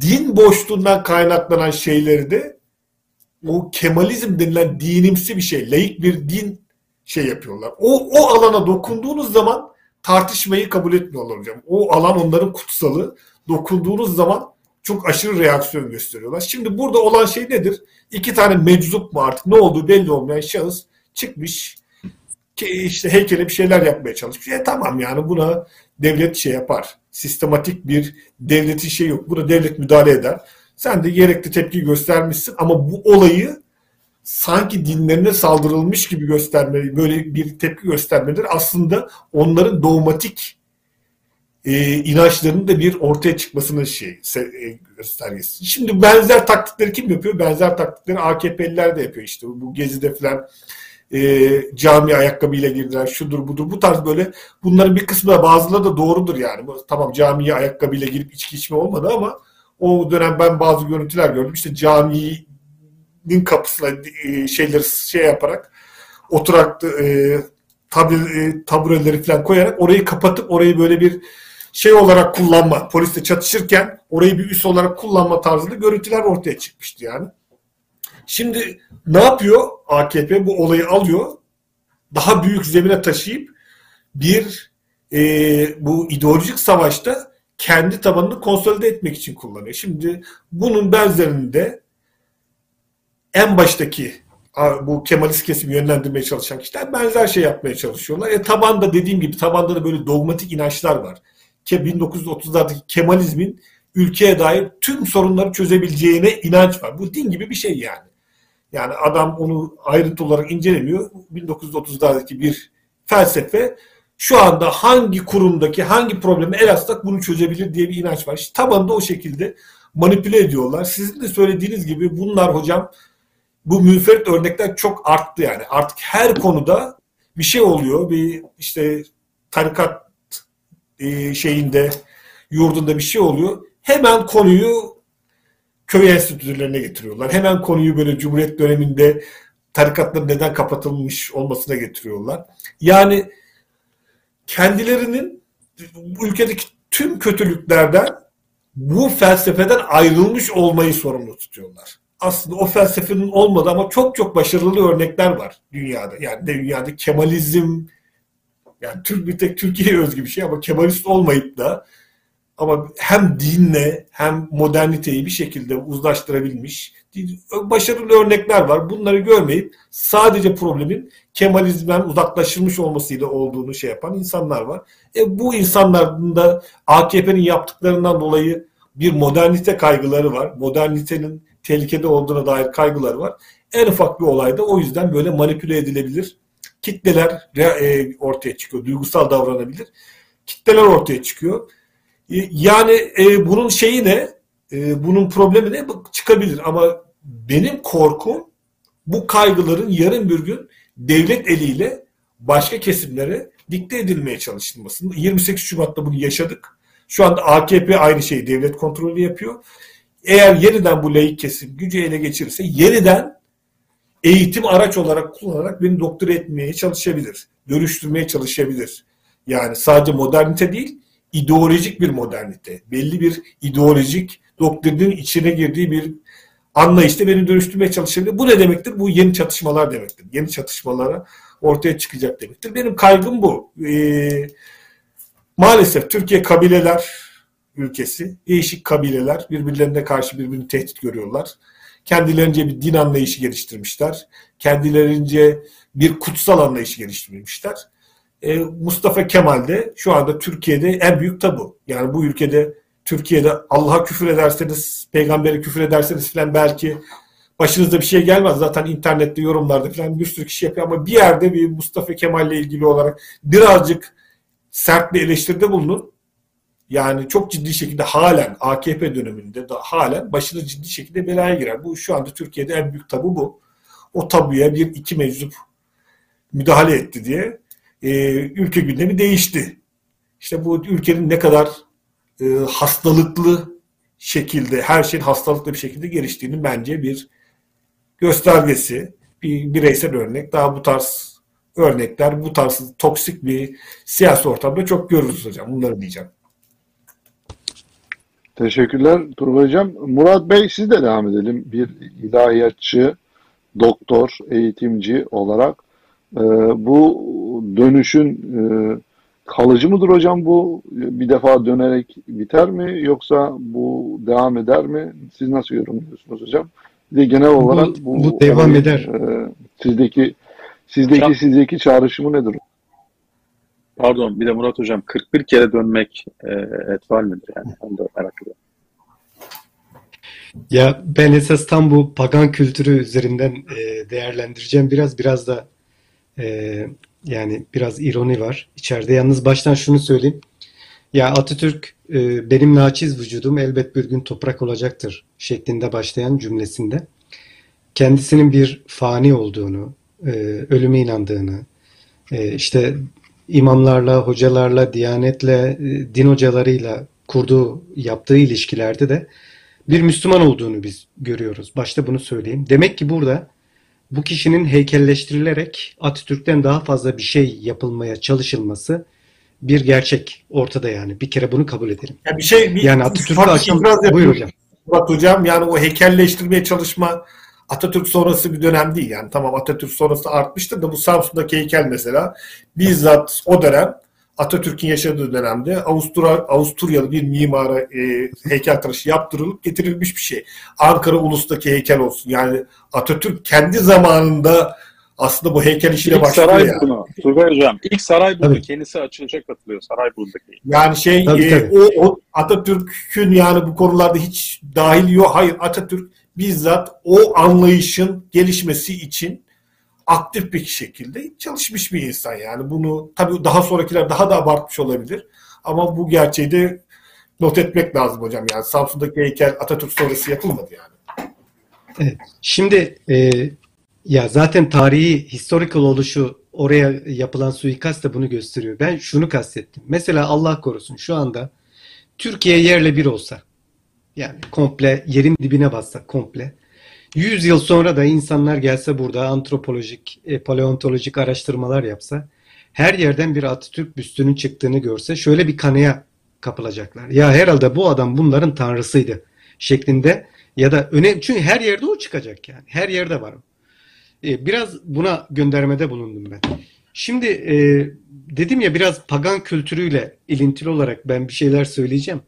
din boşluğundan kaynaklanan şeyleri de o Kemalizm denilen dinimsi bir şey, laik bir din şey yapıyorlar. O, o alana dokunduğunuz zaman tartışmayı kabul etmiyorlar hocam. O alan onların kutsalı. Dokunduğunuz zaman çok aşırı reaksiyon gösteriyorlar. Şimdi burada olan şey nedir? İki tane meczup mu artık ne olduğu belli olmayan şahıs çıkmış ki işte heykele bir şeyler yapmaya çalışmış. E tamam yani buna devlet şey yapar. Sistematik bir devletin şey yok. Buna devlet müdahale eder. Sen de gerekli tepki göstermişsin ama bu olayı sanki dinlerine saldırılmış gibi göstermeli, böyle bir tepki göstermeleri aslında onların dogmatik e, inançlarının da bir ortaya çıkmasının şey e, göstergesi. Şimdi benzer taktikleri kim yapıyor? Benzer taktikleri AKP'liler de yapıyor işte. Bu Gezi'de falan e, cami ayakkabıyla girdiler, şudur budur. Bu tarz böyle bunların bir kısmı da bazıları da doğrudur yani. Tamam camiye ayakkabıyla girip içki içme olmadı ama o dönem ben bazı görüntüler gördüm. İşte caminin kapısına e, şeyleri şey yaparak oturak e, tabi, e, tabureleri falan koyarak orayı kapatıp orayı böyle bir şey olarak kullanma, polisle çatışırken orayı bir üs olarak kullanma tarzında görüntüler ortaya çıkmıştı yani. Şimdi ne yapıyor AKP? Bu olayı alıyor, daha büyük zemine taşıyıp bir e, bu ideolojik savaşta kendi tabanını konsolide etmek için kullanıyor. Şimdi bunun benzerinde en baştaki bu Kemalist kesimi yönlendirmeye çalışan kişiler benzer şey yapmaya çalışıyorlar. E tabanda dediğim gibi tabanda da böyle dogmatik inançlar var. 1930'lardaki Kemalizmin ülkeye dair tüm sorunları çözebileceğine inanç var. Bu din gibi bir şey yani. Yani adam onu ayrıntı olarak incelemiyor. 1930'lardaki bir felsefe şu anda hangi kurumdaki hangi problemi el atsak bunu çözebilir diye bir inanç var. İşte tabanında o şekilde manipüle ediyorlar. Sizin de söylediğiniz gibi bunlar hocam bu münferit örnekler çok arttı yani. Artık her konuda bir şey oluyor. Bir işte tarikat e, şeyinde yurdunda bir şey oluyor. Hemen konuyu köy enstitülerine getiriyorlar. Hemen konuyu böyle Cumhuriyet döneminde tarikatların neden kapatılmış olmasına getiriyorlar. Yani kendilerinin ülkedeki tüm kötülüklerden bu felsefeden ayrılmış olmayı sorumlu tutuyorlar. Aslında o felsefenin olmadı ama çok çok başarılı örnekler var dünyada. Yani dünyada Kemalizm yani Türk bir tek Türkiye'ye özgü bir şey ama Kemalist olmayıp da ama hem dinle hem moderniteyi bir şekilde uzlaştırabilmiş başarılı örnekler var. Bunları görmeyip sadece problemin Kemalizmden uzaklaşılmış olmasıyla olduğunu şey yapan insanlar var. E, bu insanların da AKP'nin yaptıklarından dolayı bir modernite kaygıları var. Modernitenin tehlikede olduğuna dair kaygıları var. En ufak bir olayda o yüzden böyle manipüle edilebilir. Kitleler e, ortaya çıkıyor. Duygusal davranabilir. Kitleler ortaya çıkıyor. Yani e, bunun şeyi ne? E, bunun problemi ne? Çıkabilir ama benim korkum bu kaygıların yarın bir gün devlet eliyle başka kesimlere dikte edilmeye çalışılması. 28 Şubat'ta bunu yaşadık. Şu anda AKP aynı şeyi devlet kontrolü yapıyor. Eğer yeniden bu layık kesim gücü ele geçirirse yeniden eğitim araç olarak kullanarak beni doktor etmeye çalışabilir. Dönüştürmeye çalışabilir. Yani sadece modernite değil, ideolojik bir modernite. Belli bir ideolojik doktrinin içine girdiği bir anlayışta beni dönüştürmeye çalışabilir. Bu ne demektir? Bu yeni çatışmalar demektir. Yeni çatışmalara ortaya çıkacak demektir. Benim kaygım bu. Ee, maalesef Türkiye kabileler ülkesi. Değişik kabileler birbirlerine karşı birbirini tehdit görüyorlar. Kendilerince bir din anlayışı geliştirmişler. Kendilerince bir kutsal anlayışı geliştirmişler. Ee, Mustafa Kemal de şu anda Türkiye'de en büyük tabu. Yani bu ülkede Türkiye'de Allah'a küfür ederseniz, peygambere küfür ederseniz falan belki başınıza bir şey gelmez. Zaten internette yorumlarda falan bir sürü kişi yapıyor ama bir yerde bir Mustafa Kemal ile ilgili olarak birazcık sert bir eleştiride bulunun. Yani çok ciddi şekilde halen AKP döneminde de halen başına ciddi şekilde belaya girer. Bu şu anda Türkiye'de en büyük tabu bu. O tabuya bir iki meczup müdahale etti diye e, ülke gündemi değişti. İşte bu ülkenin ne kadar e, hastalıklı şekilde, her şeyin hastalıklı bir şekilde geliştiğini bence bir göstergesi, bir bireysel örnek. Daha bu tarz örnekler, bu tarz toksik bir siyasi ortamda çok görürüz hocam. Bunları diyeceğim. Teşekkürler Turgay Hocam. Murat Bey siz de devam edelim. Bir ilahiyatçı, doktor, eğitimci olarak e, bu dönüşün e, kalıcı mıdır hocam bu? Bir defa dönerek biter mi yoksa bu devam eder mi? Siz nasıl yorumluyorsunuz hocam? Bir de genel olarak bu, bu, bu devam hani, eder. E, sizdeki sizdeki hocam, sizdeki çağrışımı nedir? Pardon bir de Murat hocam 41 kere dönmek e, etval midir yani? Onu da merak ediyorum. Ya ben esas tam bu pagan kültürü üzerinden e, değerlendireceğim biraz biraz da e, yani biraz ironi var içeride. Yalnız baştan şunu söyleyeyim. Ya Atatürk e, benim naçiz vücudum elbet bir gün toprak olacaktır şeklinde başlayan cümlesinde kendisinin bir fani olduğunu, e, ölüme inandığını, e, işte imamlarla, hocalarla, diyanetle, e, din hocalarıyla kurduğu, yaptığı ilişkilerde de bir Müslüman olduğunu biz görüyoruz. Başta bunu söyleyeyim. Demek ki burada bu kişinin heykelleştirilerek Atatürk'ten daha fazla bir şey yapılmaya çalışılması bir gerçek ortada yani. Bir kere bunu kabul edelim. Ya bir şey bir, yani Atatürk'ü aşan buyur hocam. Murat hocam yani o heykelleştirmeye çalışma Atatürk sonrası bir dönem değil yani. Tamam Atatürk sonrası artmıştır da bu Samsun'daki heykel mesela bizzat o dönem Atatürk'ün yaşadığı dönemde Avusturya, Avusturyalı bir mimara e, heykeltıraşı yaptırılıp getirilmiş bir şey. Ankara Ulus'taki heykel olsun. Yani Atatürk kendi zamanında aslında bu heykel işine ilk başlıyor saray yani. Bunu, Turgay Hocam ilk saray bunu kendisi açılacak katılıyor Sarayburnu'daki. Yani şey tabii, e, tabii. O, o Atatürk'ün yani bu konularda hiç dahil yok. Hayır Atatürk bizzat o anlayışın gelişmesi için aktif bir şekilde çalışmış bir insan yani. Bunu tabii daha sonrakiler daha da abartmış olabilir. Ama bu gerçeği de not etmek lazım hocam. Yani Samsun'daki heykel Atatürk sonrası yapılmadı yani. Evet. Şimdi e, ya zaten tarihi historical oluşu oraya yapılan suikast da bunu gösteriyor. Ben şunu kastettim. Mesela Allah korusun şu anda Türkiye yerle bir olsa yani komple yerin dibine bassa komple 100 yıl sonra da insanlar gelse burada antropolojik, e, paleontolojik araştırmalar yapsa her yerden bir Atatürk büstünün çıktığını görse şöyle bir kanıya kapılacaklar. Ya herhalde bu adam bunların tanrısıydı şeklinde ya da önemli çünkü her yerde o çıkacak yani. Her yerde var. E, biraz buna göndermede bulundum ben. Şimdi e, dedim ya biraz pagan kültürüyle ilintili olarak ben bir şeyler söyleyeceğim.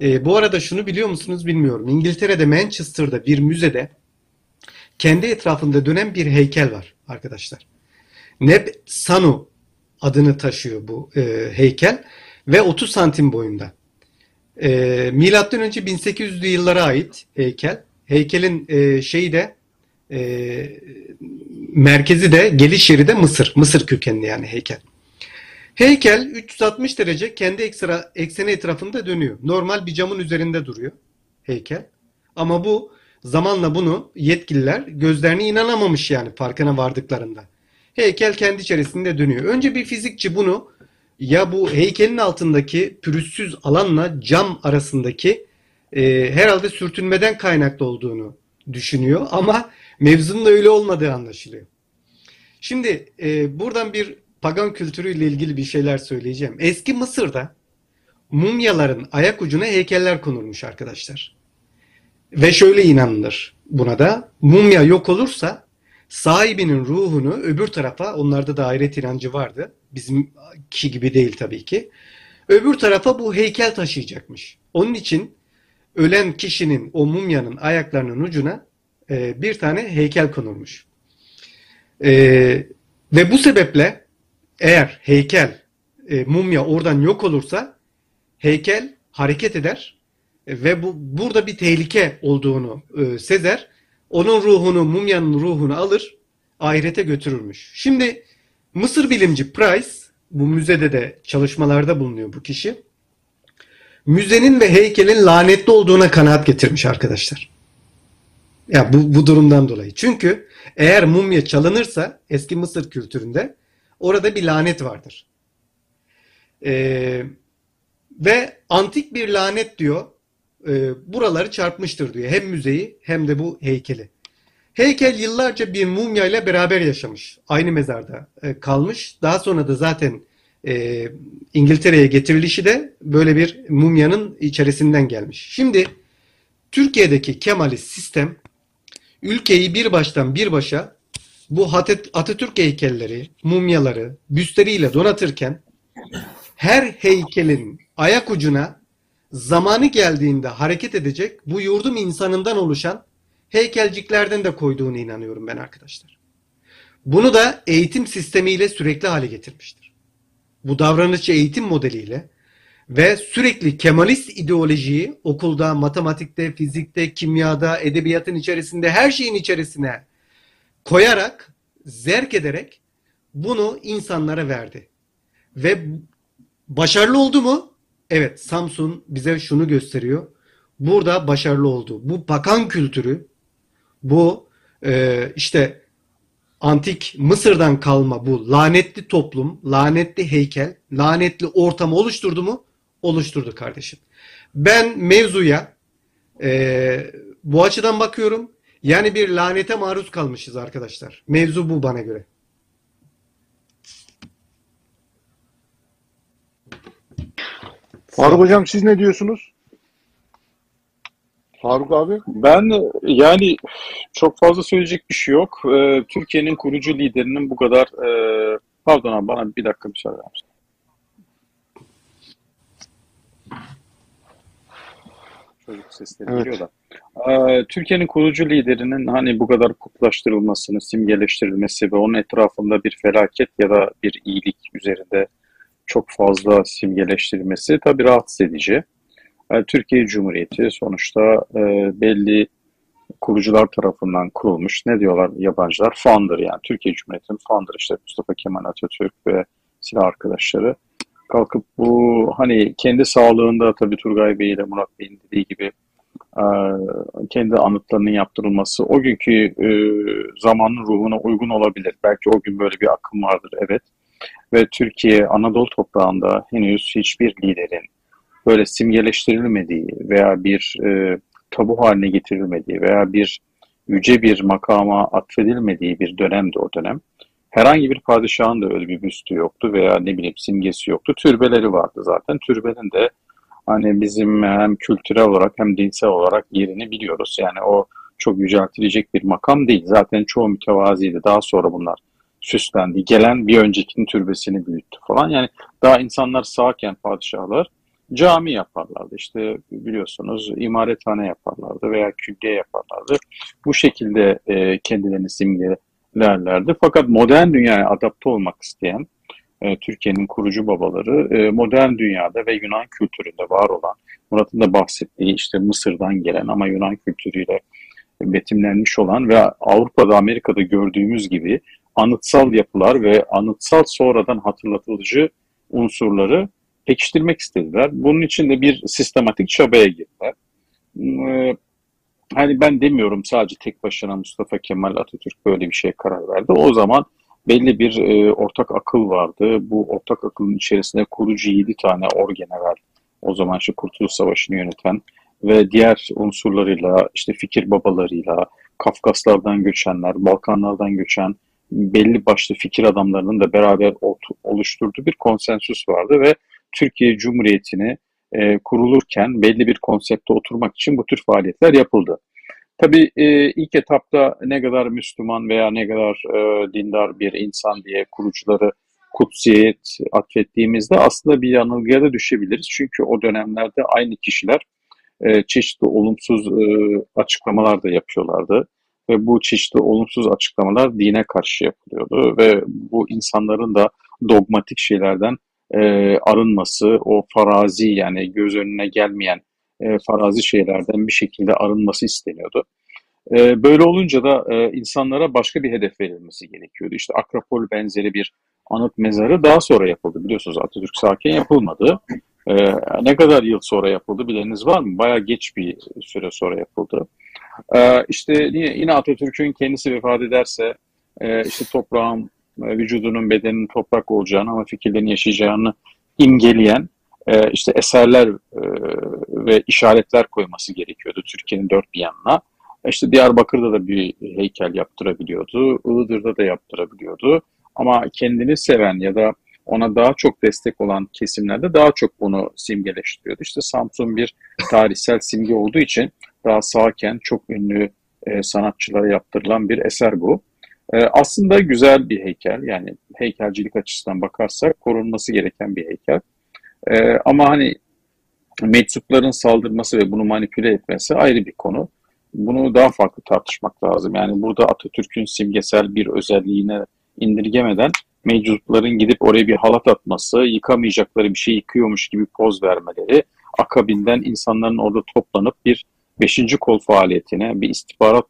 E, bu arada şunu biliyor musunuz bilmiyorum. İngiltere'de Manchester'da bir müzede kendi etrafında dönen bir heykel var arkadaşlar. Neb Sanu adını taşıyor bu e, heykel ve 30 santim boyunda. E, Milattan önce 1800'lü yıllara ait heykel. Heykelin e, şeyi de e, merkezi de geliş yeri de Mısır. Mısır kökenli yani heykel. Heykel 360 derece kendi ekstra, ekseni etrafında dönüyor. Normal bir camın üzerinde duruyor heykel. Ama bu zamanla bunu yetkililer gözlerine inanamamış yani farkına vardıklarında. Heykel kendi içerisinde dönüyor. Önce bir fizikçi bunu ya bu heykelin altındaki pürüzsüz alanla cam arasındaki e, herhalde sürtünmeden kaynaklı olduğunu düşünüyor ama mevzunun öyle olmadığı anlaşılıyor. Şimdi e, buradan bir pagan kültürüyle ilgili bir şeyler söyleyeceğim. Eski Mısır'da mumyaların ayak ucuna heykeller konulmuş arkadaşlar. Ve şöyle inanılır buna da mumya yok olursa sahibinin ruhunu öbür tarafa onlarda da ahiret inancı vardı. Bizim kişi gibi değil tabii ki. Öbür tarafa bu heykel taşıyacakmış. Onun için ölen kişinin o mumyanın ayaklarının ucuna e, bir tane heykel konulmuş. E, ve bu sebeple eğer heykel e, mumya oradan yok olursa heykel hareket eder ve bu burada bir tehlike olduğunu e, sezer. Onun ruhunu, mumyanın ruhunu alır, ahirete götürürmüş. Şimdi Mısır bilimci Price, bu müzede de çalışmalarda bulunuyor bu kişi. Müzenin ve heykelin lanetli olduğuna kanaat getirmiş arkadaşlar. Ya bu, bu durumdan dolayı. Çünkü eğer mumya çalınırsa eski Mısır kültüründe orada bir lanet vardır. Ee, ve antik bir lanet diyor e, buraları çarpmıştır diyor. Hem müzeyi hem de bu heykeli. Heykel yıllarca bir mumya ile beraber yaşamış. Aynı mezarda e, kalmış. Daha sonra da zaten e, İngiltere'ye getirilişi de böyle bir mumyanın içerisinden gelmiş. Şimdi Türkiye'deki Kemalist sistem ülkeyi bir baştan bir başa bu Atatürk heykelleri, mumyaları, büstleriyle donatırken her heykelin ayak ucuna zamanı geldiğinde hareket edecek bu yurdum insanından oluşan heykelciklerden de koyduğunu inanıyorum ben arkadaşlar. Bunu da eğitim sistemiyle sürekli hale getirmiştir. Bu davranışçı eğitim modeliyle ve sürekli Kemalist ideolojiyi okulda, matematikte, fizikte, kimyada, edebiyatın içerisinde her şeyin içerisine koyarak, zerk ederek bunu insanlara verdi. Ve başarılı oldu mu? Evet, Samsun bize şunu gösteriyor. Burada başarılı oldu. Bu bakan kültürü, bu e, işte antik Mısır'dan kalma bu lanetli toplum, lanetli heykel, lanetli ortamı oluşturdu mu? Oluşturdu kardeşim. Ben mevzuya e, bu açıdan bakıyorum. Yani bir lanete maruz kalmışız arkadaşlar. Mevzu bu bana göre. Faruk Hocam siz ne diyorsunuz? Faruk abi? Ben yani çok fazla söyleyecek bir şey yok. Ee, Türkiye'nin kurucu liderinin bu kadar e, pardon abi bana bir dakika müsaade eder misin? Çocuk sesleri Evet. geliyor da. Ee, Türkiye'nin kurucu liderinin hani bu kadar kutlaştırılmasını, simgeleştirilmesi ve onun etrafında bir felaket ya da bir iyilik üzerinde çok fazla simgeleştirilmesi tabii rahatsız edici. Türkiye Cumhuriyeti sonuçta e, belli kurucular tarafından kurulmuş. Ne diyorlar yabancılar? Founder yani. Türkiye Cumhuriyeti'nin founder işte Mustafa Kemal Atatürk ve silah arkadaşları. Kalkıp bu hani kendi sağlığında tabii Turgay Bey ile Murat Bey'in dediği gibi e, kendi anıtlarının yaptırılması o günkü e, zamanın ruhuna uygun olabilir. Belki o gün böyle bir akım vardır evet. Ve Türkiye Anadolu toprağında henüz hiçbir liderin böyle simgeleştirilmediği veya bir e, tabu haline getirilmediği veya bir yüce bir makama atfedilmediği bir dönemdi o dönem. Herhangi bir padişahın da öyle bir büstü yoktu veya ne bileyim simgesi yoktu. Türbeleri vardı zaten. Türbenin de hani bizim hem kültürel olarak hem dinsel olarak yerini biliyoruz. Yani o çok yüceltilecek bir makam değil. Zaten çoğu mütevaziydi. Daha sonra bunlar süslendi. Gelen bir öncekinin türbesini büyüttü falan. Yani daha insanlar sağken padişahlar cami yaparlardı. İşte biliyorsunuz imarethane yaparlardı veya külliye yaparlardı. Bu şekilde e, kendilerini simgelerlerdi. Fakat modern dünyaya adapte olmak isteyen e, Türkiye'nin kurucu babaları e, modern dünyada ve Yunan kültüründe var olan Murat'ın da bahsettiği işte Mısır'dan gelen ama Yunan kültürüyle betimlenmiş olan ve Avrupa'da Amerika'da gördüğümüz gibi anıtsal yapılar ve anıtsal sonradan hatırlatıcı unsurları pekiştirmek istediler. Bunun için de bir sistematik çabaya girdiler. Ee, hani ben demiyorum sadece tek başına Mustafa Kemal Atatürk böyle bir şeye karar verdi. O zaman belli bir e, ortak akıl vardı. Bu ortak akılın içerisinde kurucu 7 tane orgeneral, o zaman şu Kurtuluş Savaşı'nı yöneten ve diğer unsurlarıyla, işte fikir babalarıyla, Kafkaslardan göçenler, Balkanlardan göçen belli başlı fikir adamlarının da beraber oluşturduğu bir konsensüs vardı ve Türkiye Cumhuriyeti'ni e, kurulurken belli bir konsepte oturmak için bu tür faaliyetler yapıldı. Tabii e, ilk etapta ne kadar Müslüman veya ne kadar e, dindar bir insan diye kurucuları kutsiyet atfettiğimizde aslında bir yanılgıya da düşebiliriz. Çünkü o dönemlerde aynı kişiler e, çeşitli olumsuz e, açıklamalar da yapıyorlardı. Ve bu çeşitli olumsuz açıklamalar dine karşı yapılıyordu. Ve bu insanların da dogmatik şeylerden e, arınması, o farazi yani göz önüne gelmeyen e, farazi şeylerden bir şekilde arınması isteniyordu. E, böyle olunca da e, insanlara başka bir hedef verilmesi gerekiyordu. İşte Akropol benzeri bir anıt mezarı daha sonra yapıldı. Biliyorsunuz Atatürk sakin yapılmadı. E, ne kadar yıl sonra yapıldı bileniniz var mı? Baya geç bir süre sonra yapıldı. E, işte yine, yine Atatürk'ün kendisi vefat ederse e, işte toprağın, e, vücudunun, bedeninin toprak olacağını ama fikirlerini yaşayacağını imgeleyen e, işte eserler ve işaretler koyması gerekiyordu Türkiye'nin dört bir yanına. İşte Diyarbakır'da da bir heykel yaptırabiliyordu, Iğdır'da da yaptırabiliyordu. Ama kendini seven ya da ona daha çok destek olan kesimlerde daha çok bunu simgeleştiriyordu. İşte Samsun bir tarihsel simge olduğu için daha sağken çok ünlü e, sanatçılara yaptırılan bir eser bu. E, aslında güzel bir heykel yani heykelcilik açısından bakarsak korunması gereken bir heykel. E, ama hani meczupların saldırması ve bunu manipüle etmesi ayrı bir konu. Bunu daha farklı tartışmak lazım. Yani burada Atatürk'ün simgesel bir özelliğine indirgemeden meczupların gidip oraya bir halat atması, yıkamayacakları bir şey yıkıyormuş gibi poz vermeleri, akabinden insanların orada toplanıp bir beşinci kol faaliyetine, bir istihbarat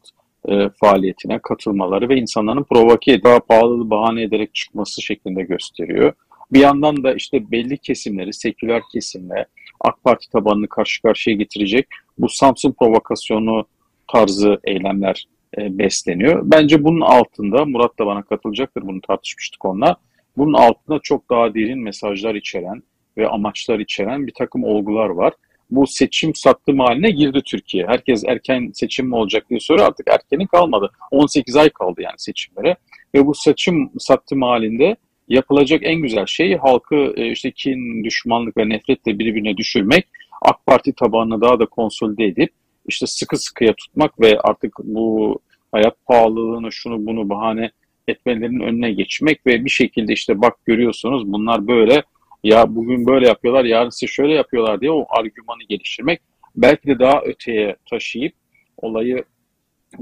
e, faaliyetine katılmaları ve insanların provoke daha pahalı bahane ederek çıkması şeklinde gösteriyor. Bir yandan da işte belli kesimleri, seküler kesimle AK Parti tabanını karşı karşıya getirecek bu Samsun provokasyonu tarzı eylemler e, besleniyor. Bence bunun altında, Murat da bana katılacaktır bunu tartışmıştık onunla. Bunun altında çok daha derin mesajlar içeren ve amaçlar içeren bir takım olgular var. Bu seçim sattım haline girdi Türkiye. Herkes erken seçim mi olacak diye soruyor. Artık erkeni kalmadı. 18 ay kaldı yani seçimlere. Ve bu seçim sattım halinde yapılacak en güzel şey halkı e, işte kin, düşmanlık ve nefretle birbirine düşürmek, AK Parti tabanını daha da konsolide edip işte sıkı sıkıya tutmak ve artık bu hayat pahalılığını şunu bunu bahane etmelerinin önüne geçmek ve bir şekilde işte bak görüyorsunuz bunlar böyle ya bugün böyle yapıyorlar yarın size şöyle yapıyorlar diye o argümanı geliştirmek belki de daha öteye taşıyıp olayı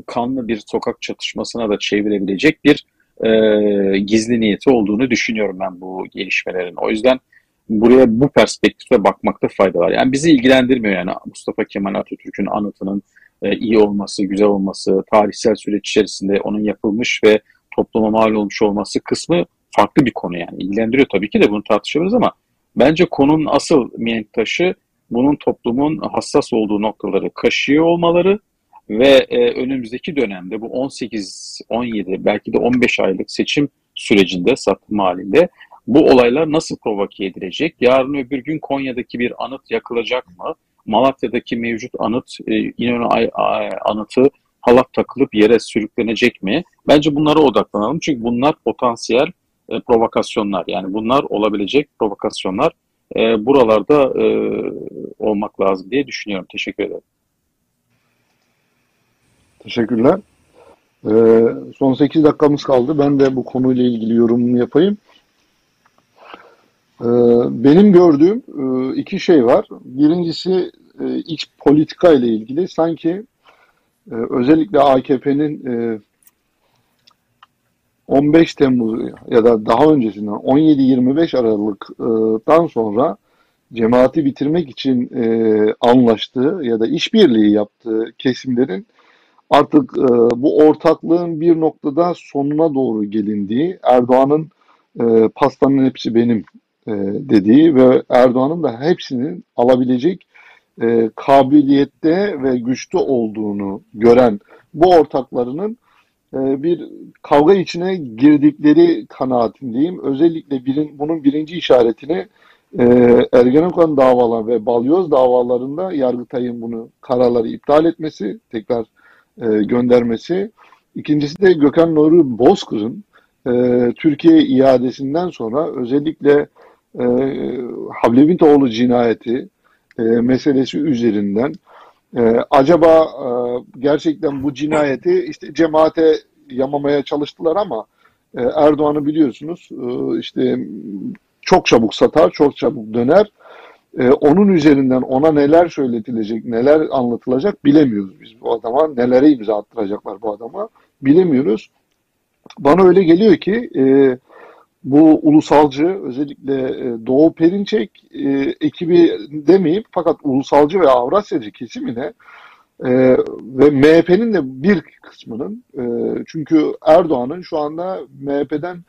kanlı bir sokak çatışmasına da çevirebilecek bir e, gizli niyeti olduğunu düşünüyorum ben bu gelişmelerin. O yüzden buraya bu perspektifle bakmakta fayda var. Yani bizi ilgilendirmiyor yani Mustafa Kemal Atatürk'ün anıtının e, iyi olması, güzel olması, tarihsel süreç içerisinde onun yapılmış ve topluma mal olmuş olması kısmı farklı bir konu yani. İlgilendiriyor tabii ki de bunu tartışıyoruz ama bence konunun asıl mihenk taşı bunun toplumun hassas olduğu noktaları kaşıyor olmaları ve e, önümüzdeki dönemde bu 18, 17 belki de 15 aylık seçim sürecinde satım halinde bu olaylar nasıl provoke edilecek? Yarın öbür gün Konya'daki bir anıt yakılacak mı? Malatya'daki mevcut anıt, e, İnönü anıtı halat takılıp yere sürüklenecek mi? Bence bunlara odaklanalım. Çünkü bunlar potansiyel e, provokasyonlar. Yani bunlar olabilecek provokasyonlar. E, buralarda e, olmak lazım diye düşünüyorum. Teşekkür ederim. Teşekkürler. Ee, son 8 dakikamız kaldı. Ben de bu konuyla ilgili yorumumu yapayım. Ee, benim gördüğüm e, iki şey var. Birincisi e, iç politika ile ilgili sanki e, özellikle AKP'nin e, 15 Temmuz ya da daha öncesinden 17-25 Aralık'tan sonra cemaati bitirmek için e, anlaştığı ya da işbirliği yaptığı kesimlerin artık e, bu ortaklığın bir noktada sonuna doğru gelindiği, Erdoğan'ın e, pastanın hepsi benim e, dediği ve Erdoğan'ın da hepsinin alabilecek e, kabiliyette ve güçlü olduğunu gören bu ortaklarının bir kavga içine girdikleri kanaatindeyim. Özellikle birin, bunun birinci işaretini e, Ergenekon davaları ve Balyoz davalarında Yargıtay'ın bunu kararları iptal etmesi, tekrar e, göndermesi. İkincisi de Gökhan Nuri Bozkır'ın e, Türkiye iadesinden sonra özellikle e, Havlevitoğlu cinayeti e, meselesi üzerinden e, acaba e, gerçekten bu cinayeti işte cemaate yamamaya çalıştılar ama e, Erdoğan'ı biliyorsunuz e, işte çok çabuk satar, çok çabuk döner. E, onun üzerinden ona neler söyletilecek, neler anlatılacak bilemiyoruz biz bu adama. Nelere imza attıracaklar bu adama bilemiyoruz. Bana öyle geliyor ki e, bu ulusalcı özellikle e, Doğu Perinçek e, ekibi demeyeyim fakat ulusalcı ve Avrasyacı kesimine e, ve MHP'nin de bir kısmının e, çünkü Erdoğan'ın şu anda MHP'den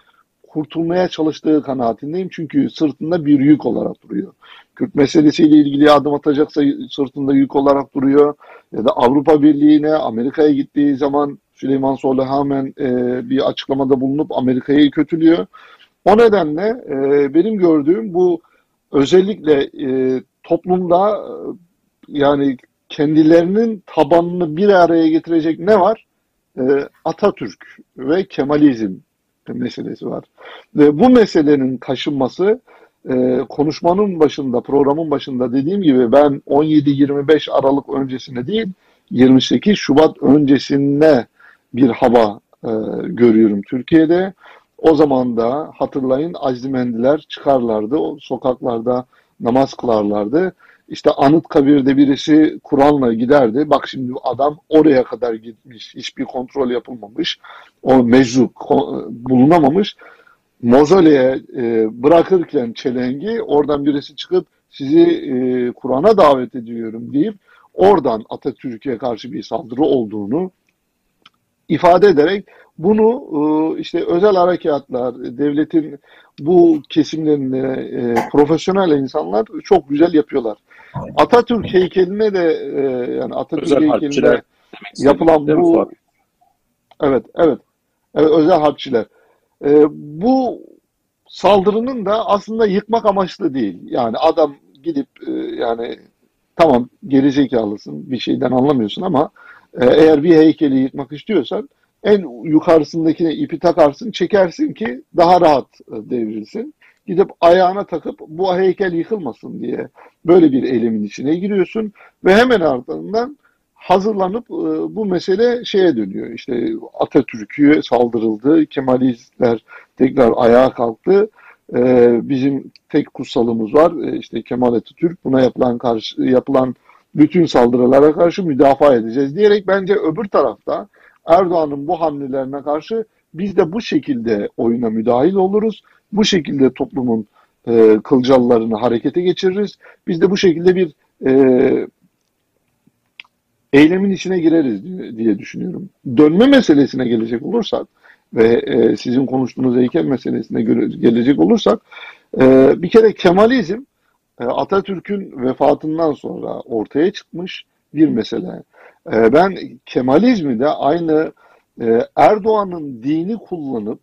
kurtulmaya çalıştığı kanaatindeyim. Çünkü sırtında bir yük olarak duruyor. Kürt meselesiyle ilgili adım atacaksa sırtında yük olarak duruyor. Ya da Avrupa Birliği'ne, Amerika'ya gittiği zaman Süleyman Soylu hemen e, bir açıklamada bulunup Amerika'yı kötülüyor. O nedenle e, benim gördüğüm bu özellikle e, toplumda e, yani kendilerinin tabanını bir araya getirecek ne var? E, Atatürk ve Kemalizm meselesi var. Ve bu meselenin taşınması e, konuşmanın başında, programın başında dediğim gibi ben 17-25 Aralık öncesine değil 28 Şubat öncesine bir hava e, görüyorum Türkiye'de. O zaman da hatırlayın Azimendiler çıkarlardı. O sokaklarda namaz kılarlardı. İşte Anıtkabir'de birisi Kur'an'la giderdi. Bak şimdi adam oraya kadar gitmiş. Hiçbir kontrol yapılmamış. O meczup bulunamamış. Mozole'ye e, bırakırken çelengi oradan birisi çıkıp sizi e, Kur'an'a davet ediyorum deyip oradan Atatürk'e karşı bir saldırı olduğunu ifade ederek bunu e, işte özel harekatlar, devletin bu kesimlerinde e, profesyonel insanlar çok güzel yapıyorlar. Atatürk heykeline de e, yani Atatürk özel heykeline yapılan bu evet evet evet özel harpçiler. Bu saldırının da aslında yıkmak amaçlı değil. Yani adam gidip yani tamam gerizekalısın bir şeyden anlamıyorsun ama eğer bir heykeli yıkmak istiyorsan en yukarısındakine ipi takarsın, çekersin ki daha rahat e, devrilsin. Gidip ayağına takıp bu heykel yıkılmasın diye böyle bir elimin içine giriyorsun ve hemen ardından hazırlanıp e, bu mesele şeye dönüyor. İşte Atatürk'ü saldırıldı, Kemalistler tekrar ayağa kalktı. E, bizim tek kutsalımız var. işte Kemal Atatürk buna yapılan karşı yapılan bütün saldırılara karşı müdafaa edeceğiz diyerek bence öbür tarafta Erdoğan'ın bu hamlelerine karşı biz de bu şekilde oyuna müdahil oluruz. Bu şekilde toplumun e, kılcallarını harekete geçiririz. Biz de bu şekilde bir e, eylemin içine gireriz diye düşünüyorum. Dönme meselesine gelecek olursak ve e, sizin konuştuğunuz heykel meselesine gelecek olursak e, bir kere Kemalizm Atatürk'ün vefatından sonra ortaya çıkmış bir mesele. Ee, ben Kemalizmi de aynı e, Erdoğan'ın dini kullanıp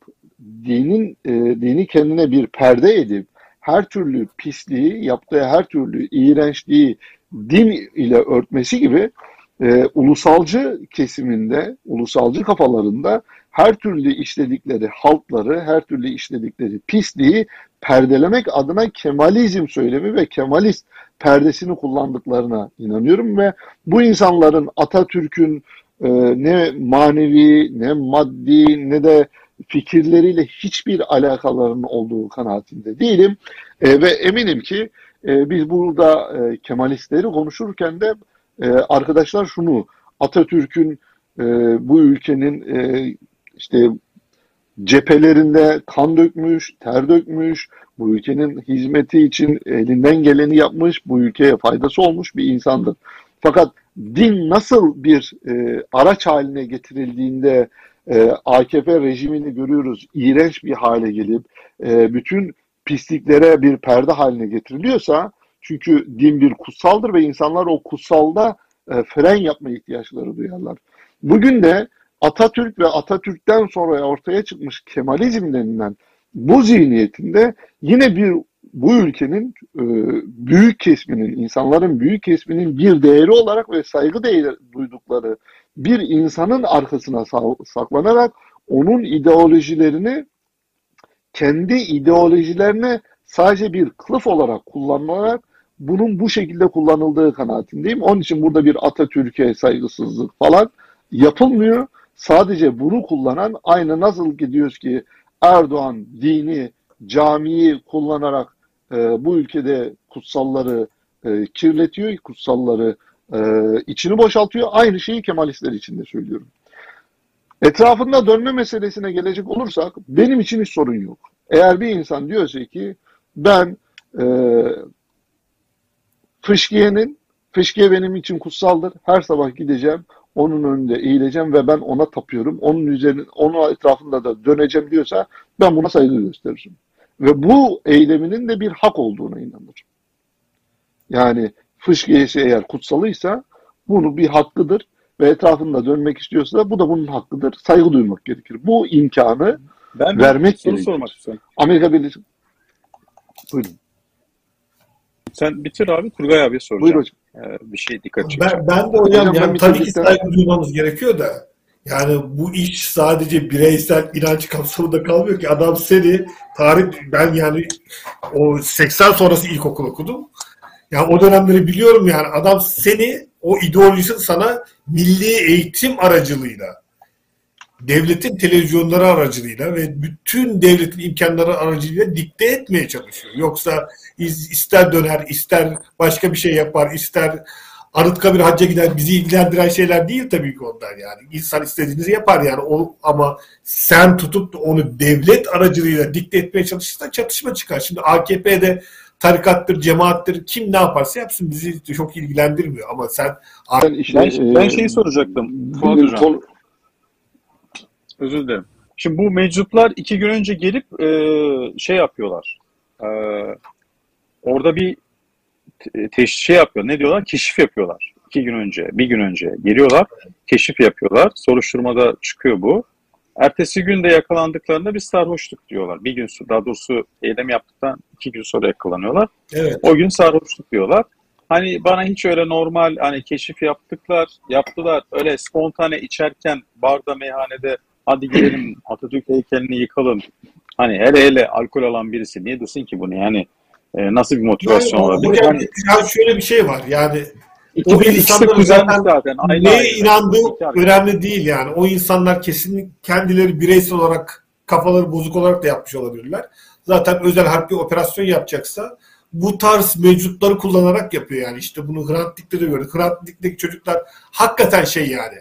dinin e, dini kendine bir perde edip her türlü pisliği, yaptığı her türlü iğrençliği din ile örtmesi gibi e, ulusalcı kesiminde, ulusalcı kafalarında her türlü işledikleri haltları, her türlü işledikleri pisliği perdelemek adına Kemalizm söylemi ve Kemalist perdesini kullandıklarına inanıyorum ve bu insanların Atatürk'ün e, ne manevi, ne maddi, ne de fikirleriyle hiçbir alakalarının olduğu kanaatinde değilim. E, ve eminim ki e, biz burada e, Kemalistleri konuşurken de e, arkadaşlar şunu, Atatürk'ün e, bu ülkenin e, işte cephelerinde kan dökmüş, ter dökmüş, bu ülkenin hizmeti için elinden geleni yapmış, bu ülkeye faydası olmuş bir insandır. Fakat din nasıl bir e, araç haline getirildiğinde e, AKP rejimini görüyoruz, iğrenç bir hale gelip e, bütün pisliklere bir perde haline getiriliyorsa, çünkü din bir kutsaldır ve insanlar o kutsalda e, fren yapma ihtiyaçları duyarlar. Bugün de Atatürk ve Atatürk'ten sonra ortaya çıkmış Kemalizm denilen bu zihniyetinde yine bir bu ülkenin e, büyük kesminin, insanların büyük kesminin bir değeri olarak ve saygı değeri duydukları bir insanın arkasına saklanarak onun ideolojilerini kendi ideolojilerine sadece bir kılıf olarak kullanılarak bunun bu şekilde kullanıldığı kanaatindeyim. Onun için burada bir Atatürk'e saygısızlık falan yapılmıyor. Sadece bunu kullanan aynı nasıl gidiyoruz ki Erdoğan dini, camiyi kullanarak e, bu ülkede kutsalları e, kirletiyor, kutsalları e, içini boşaltıyor. Aynı şeyi Kemalistler için de söylüyorum. Etrafında dönme meselesine gelecek olursak benim için hiç sorun yok. Eğer bir insan diyorsa ki ben e, fışkiyenin, fışkiye benim için kutsaldır. Her sabah gideceğim, onun önünde eğileceğim ve ben ona tapıyorum. Onun üzerine, onun etrafında da döneceğim diyorsa ben buna saygı gösteririm. Ve bu eyleminin de bir hak olduğuna inanırım. Yani fışkiyesi eğer kutsalıysa bunu bir hakkıdır ve etrafında dönmek istiyorsa da bu da bunun hakkıdır. Saygı duymak gerekir. Bu imkanı ben vermek soru gerekir. sormak istiyorum. Amerika Birleşik Buyurun. Sen bitir abi. Turgay abi soracağım. Buyur hocam. Ee, bir şey dikkat çekeceğim. Ben, ben de hocam, hocam yani tabii ki saygı duymamız gerekiyor da yani bu iş sadece bireysel inanç kapsamında kalmıyor ki. Adam seni tarih ben yani o 80 sonrası ilkokul okudum. Yani o dönemleri biliyorum yani adam seni o ideolojisini sana milli eğitim aracılığıyla devletin televizyonları aracılığıyla ve bütün devletin imkanları aracılığıyla dikte etmeye çalışıyor. Yoksa ister döner, ister başka bir şey yapar, ister Anıtkabir hacca gider bizi ilgilendiren şeyler değil tabii ki onlar yani. İnsan istediğinizi yapar yani. O, ama sen tutup da onu devlet aracılığıyla dikte etmeye çalışırsan çatışma çıkar. Şimdi AKP'de tarikattır, cemaattir kim ne yaparsa yapsın bizi çok ilgilendirmiyor ama sen ben, işte, ben, ben şeyi soracaktım. Fuat Hocam. Özür dilerim. Şimdi bu meczuplar iki gün önce gelip e, şey yapıyorlar. E, orada bir te, şey yapıyor. Ne diyorlar? Keşif yapıyorlar. İki gün önce, bir gün önce geliyorlar. Keşif yapıyorlar. Soruşturmada çıkıyor bu. Ertesi gün de yakalandıklarında bir sarhoşluk diyorlar. Bir gün daha doğrusu eylem yaptıktan iki gün sonra yakalanıyorlar. Evet. O gün sarhoşluk diyorlar. Hani bana hiç öyle normal hani keşif yaptıklar, yaptılar. Öyle spontane içerken barda, meyhanede hadi gidelim Atatürk heykelini yıkalım. Hani hele hele alkol alan birisi niye desin ki bunu yani e, nasıl bir motivasyon yani, olabilir? Yani, yani şöyle bir şey var yani o insanların zaten, zaten ayrı neye ayrı, inandığı önemli değil yani. O insanlar kesin kendileri bireysel olarak kafaları bozuk olarak da yapmış olabilirler. Zaten özel harp bir operasyon yapacaksa bu tarz mevcutları kullanarak yapıyor yani. işte bunu Hrant Dink'te de gördük. Hrant Dink'teki çocuklar hakikaten şey yani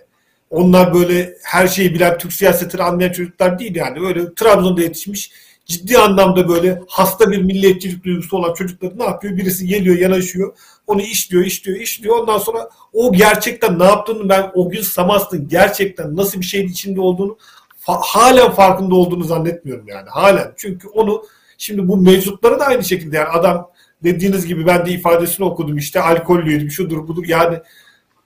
onlar böyle her şeyi bilen Türk siyasetini anlayan çocuklar değil yani. Öyle Trabzon'da yetişmiş ciddi anlamda böyle hasta bir milliyetçilik duygusu olan çocuklar ne yapıyor? Birisi geliyor yanaşıyor. Onu işliyor, işliyor, işliyor. Ondan sonra o gerçekten ne yaptığını ben o gün Samas'ın gerçekten nasıl bir şeyin içinde olduğunu fa- halen farkında olduğunu zannetmiyorum yani. Halen. Çünkü onu şimdi bu mevcutları da aynı şekilde yani adam dediğiniz gibi ben de ifadesini okudum işte alkollüydüm şudur budur yani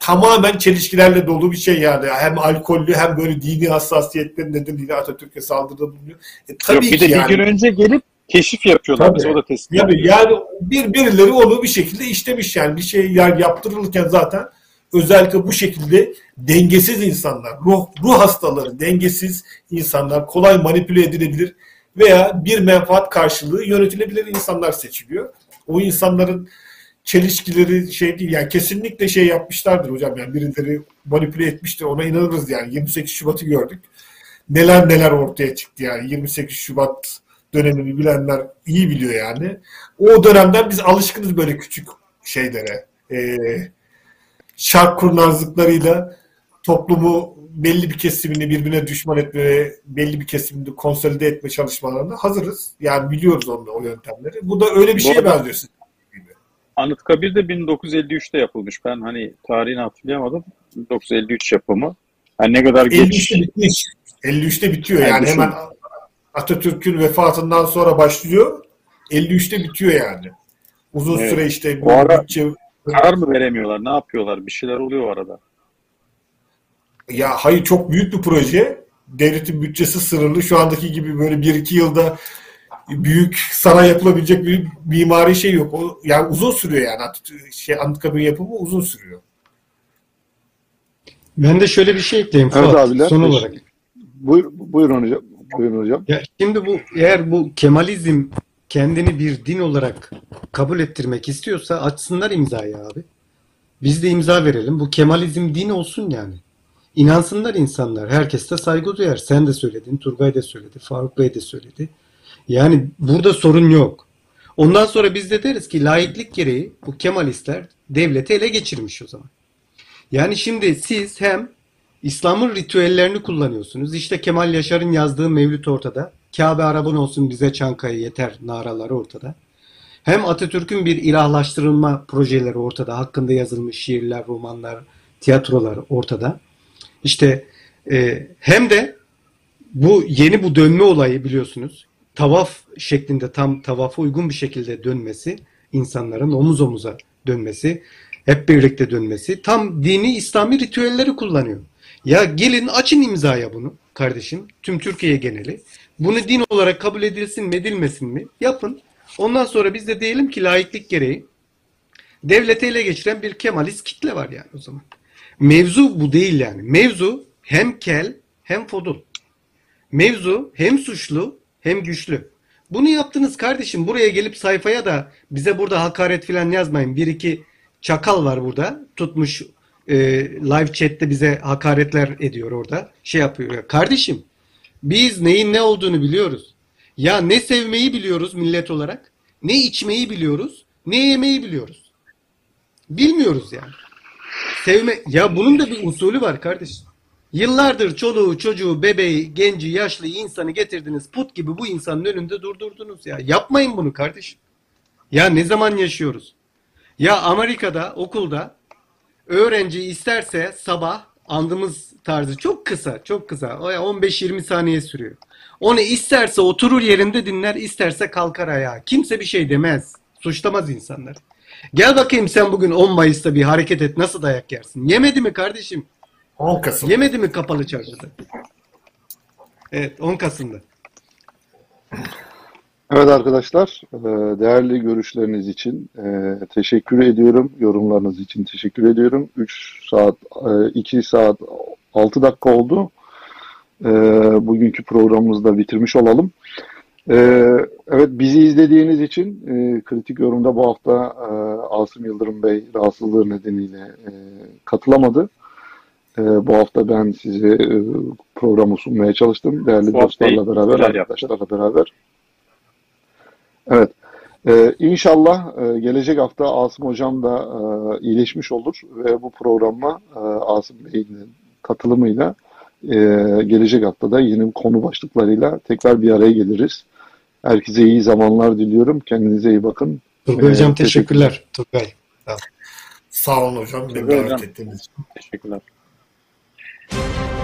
tamamen çelişkilerle dolu bir şey yani. Hem alkollü hem böyle dini hassasiyetleri nedeniyle Atatürk'e saldırıda bulunuyor. E, tabii Yok, bir ki de yani, bir gün önce gelip keşif yapıyorlar. Tabii, Biz o da tespit yani, yani bir, birileri onu bir şekilde işlemiş yani. Bir şey yani yaptırılırken zaten özellikle bu şekilde dengesiz insanlar, ruh, ruh hastaları, dengesiz insanlar kolay manipüle edilebilir veya bir menfaat karşılığı yönetilebilir insanlar seçiliyor. O insanların çelişkileri şey değil yani kesinlikle şey yapmışlardır hocam yani birileri manipüle etmiştir ona inanırız yani 28 Şubat'ı gördük. Neler neler ortaya çıktı yani 28 Şubat dönemini bilenler iyi biliyor yani. O dönemden biz alışkınız böyle küçük şeylere. Ee, şark kurnazlıklarıyla toplumu belli bir kesimini birbirine düşman etme, belli bir kesimini konsolide etme çalışmalarına hazırız. Yani biliyoruz onu o yöntemleri. Bu da öyle bir şeye benziyor. Anıtkabir de 1953'te yapılmış. Ben hani tarihini hatırlayamadım. 1953 yapımı. Yani ne kadar geç 53'te bitmiş. 53'te bitiyor Yani yani düşün. hemen Atatürk'ün vefatından sonra başlıyor. 53'te bitiyor yani. Uzun Evet. süre işte bu ara- bütçe karar mı veremiyorlar? Ne yapıyorlar? Bir şeyler oluyor arada. Ya hayır çok büyük bir proje. Devletin bütçesi sınırlı. Şu andaki gibi böyle bir iki yılda büyük saray yapılabilecek bir mimari şey yok. O, yani uzun sürüyor yani. At- Şey, Anıtkabir yapımı uzun sürüyor. Ben de şöyle bir şey ekleyeyim Evet Fuat, abiler. son olarak. Buyur, buyurun hocam. Buyurun hocam. Ya şimdi bu eğer bu Kemalizm kendini bir din olarak kabul ettirmek istiyorsa açsınlar imzayı abi. Biz de imza verelim. Bu Kemalizm din olsun yani. İnansınlar insanlar. Herkes de saygı duyar. Sen de söyledin, Turgay da söyledi, Faruk Bey de söyledi. Yani burada sorun yok. Ondan sonra biz de deriz ki laiklik gereği bu Kemalistler devleti ele geçirmiş o zaman. Yani şimdi siz hem İslam'ın ritüellerini kullanıyorsunuz. İşte Kemal Yaşar'ın yazdığı Mevlüt ortada. Kabe Arabın olsun bize Çankaya yeter naraları ortada. Hem Atatürk'ün bir ilahlaştırılma projeleri ortada. Hakkında yazılmış şiirler, romanlar, tiyatrolar ortada. İşte e, hem de bu yeni bu dönme olayı biliyorsunuz. Tavaf şeklinde tam tavafa uygun bir şekilde dönmesi, insanların omuz omuza dönmesi, hep birlikte dönmesi tam dini İslami ritüelleri kullanıyor. Ya gelin açın imzaya bunu kardeşim. Tüm Türkiye geneli. Bunu din olarak kabul edilsin mi edilmesin mi? Yapın. Ondan sonra biz de diyelim ki laiklik gereği devleti ele geçiren bir Kemalist kitle var yani o zaman. Mevzu bu değil yani. Mevzu hem kel hem fodul. Mevzu hem suçlu hem güçlü. Bunu yaptınız kardeşim. Buraya gelip sayfaya da bize burada hakaret falan yazmayın. Bir iki çakal var burada. Tutmuş e, live chatte bize hakaretler ediyor orada. Şey yapıyor. ya, Kardeşim biz neyin ne olduğunu biliyoruz. Ya ne sevmeyi biliyoruz millet olarak. Ne içmeyi biliyoruz. Ne yemeyi biliyoruz. Bilmiyoruz yani. Sevme ya bunun da bir usulü var kardeşim. Yıllardır çoluğu, çocuğu, bebeği, genci, yaşlı insanı getirdiniz. Put gibi bu insanın önünde durdurdunuz ya. Yapmayın bunu kardeşim. Ya ne zaman yaşıyoruz? Ya Amerika'da okulda öğrenci isterse sabah andımız tarzı çok kısa, çok kısa. O ya 15-20 saniye sürüyor. Onu isterse oturur yerinde dinler, isterse kalkar ayağa. Kimse bir şey demez. Suçlamaz insanlar. Gel bakayım sen bugün 10 Mayıs'ta bir hareket et nasıl dayak yersin? Yemedi mi kardeşim? 10 Kasım. Yemedi mi kapalı çarşıda? Evet 10 Kasım'da. Evet arkadaşlar, e, değerli görüşleriniz için e, teşekkür ediyorum. Yorumlarınız için teşekkür ediyorum. 3 saat, 2 saat 6 dakika oldu. E, Bugünkü programımızı da bitirmiş olalım. E, Evet, bizi izlediğiniz için e, kritik yorumda bu hafta e, Asım Yıldırım Bey rahatsızlığı nedeniyle e, katılamadı. E, Bu hafta ben size e, programı sunmaya çalıştım. Değerli Fuat dostlarla beraber, neler yaptı? arkadaşlarla beraber. Evet. Ee, inşallah e, gelecek hafta Asım Hocam da e, iyileşmiş olur ve bu programa e, Asım Bey'in katılımıyla e, gelecek hafta da yeni konu başlıklarıyla tekrar bir araya geliriz. Herkese iyi zamanlar diliyorum. Kendinize iyi bakın. Turgay Ee, Hocam teşekkürler. Turgay. Sağ olun hocam. Beni Teşekkür ederim. davet Thank you.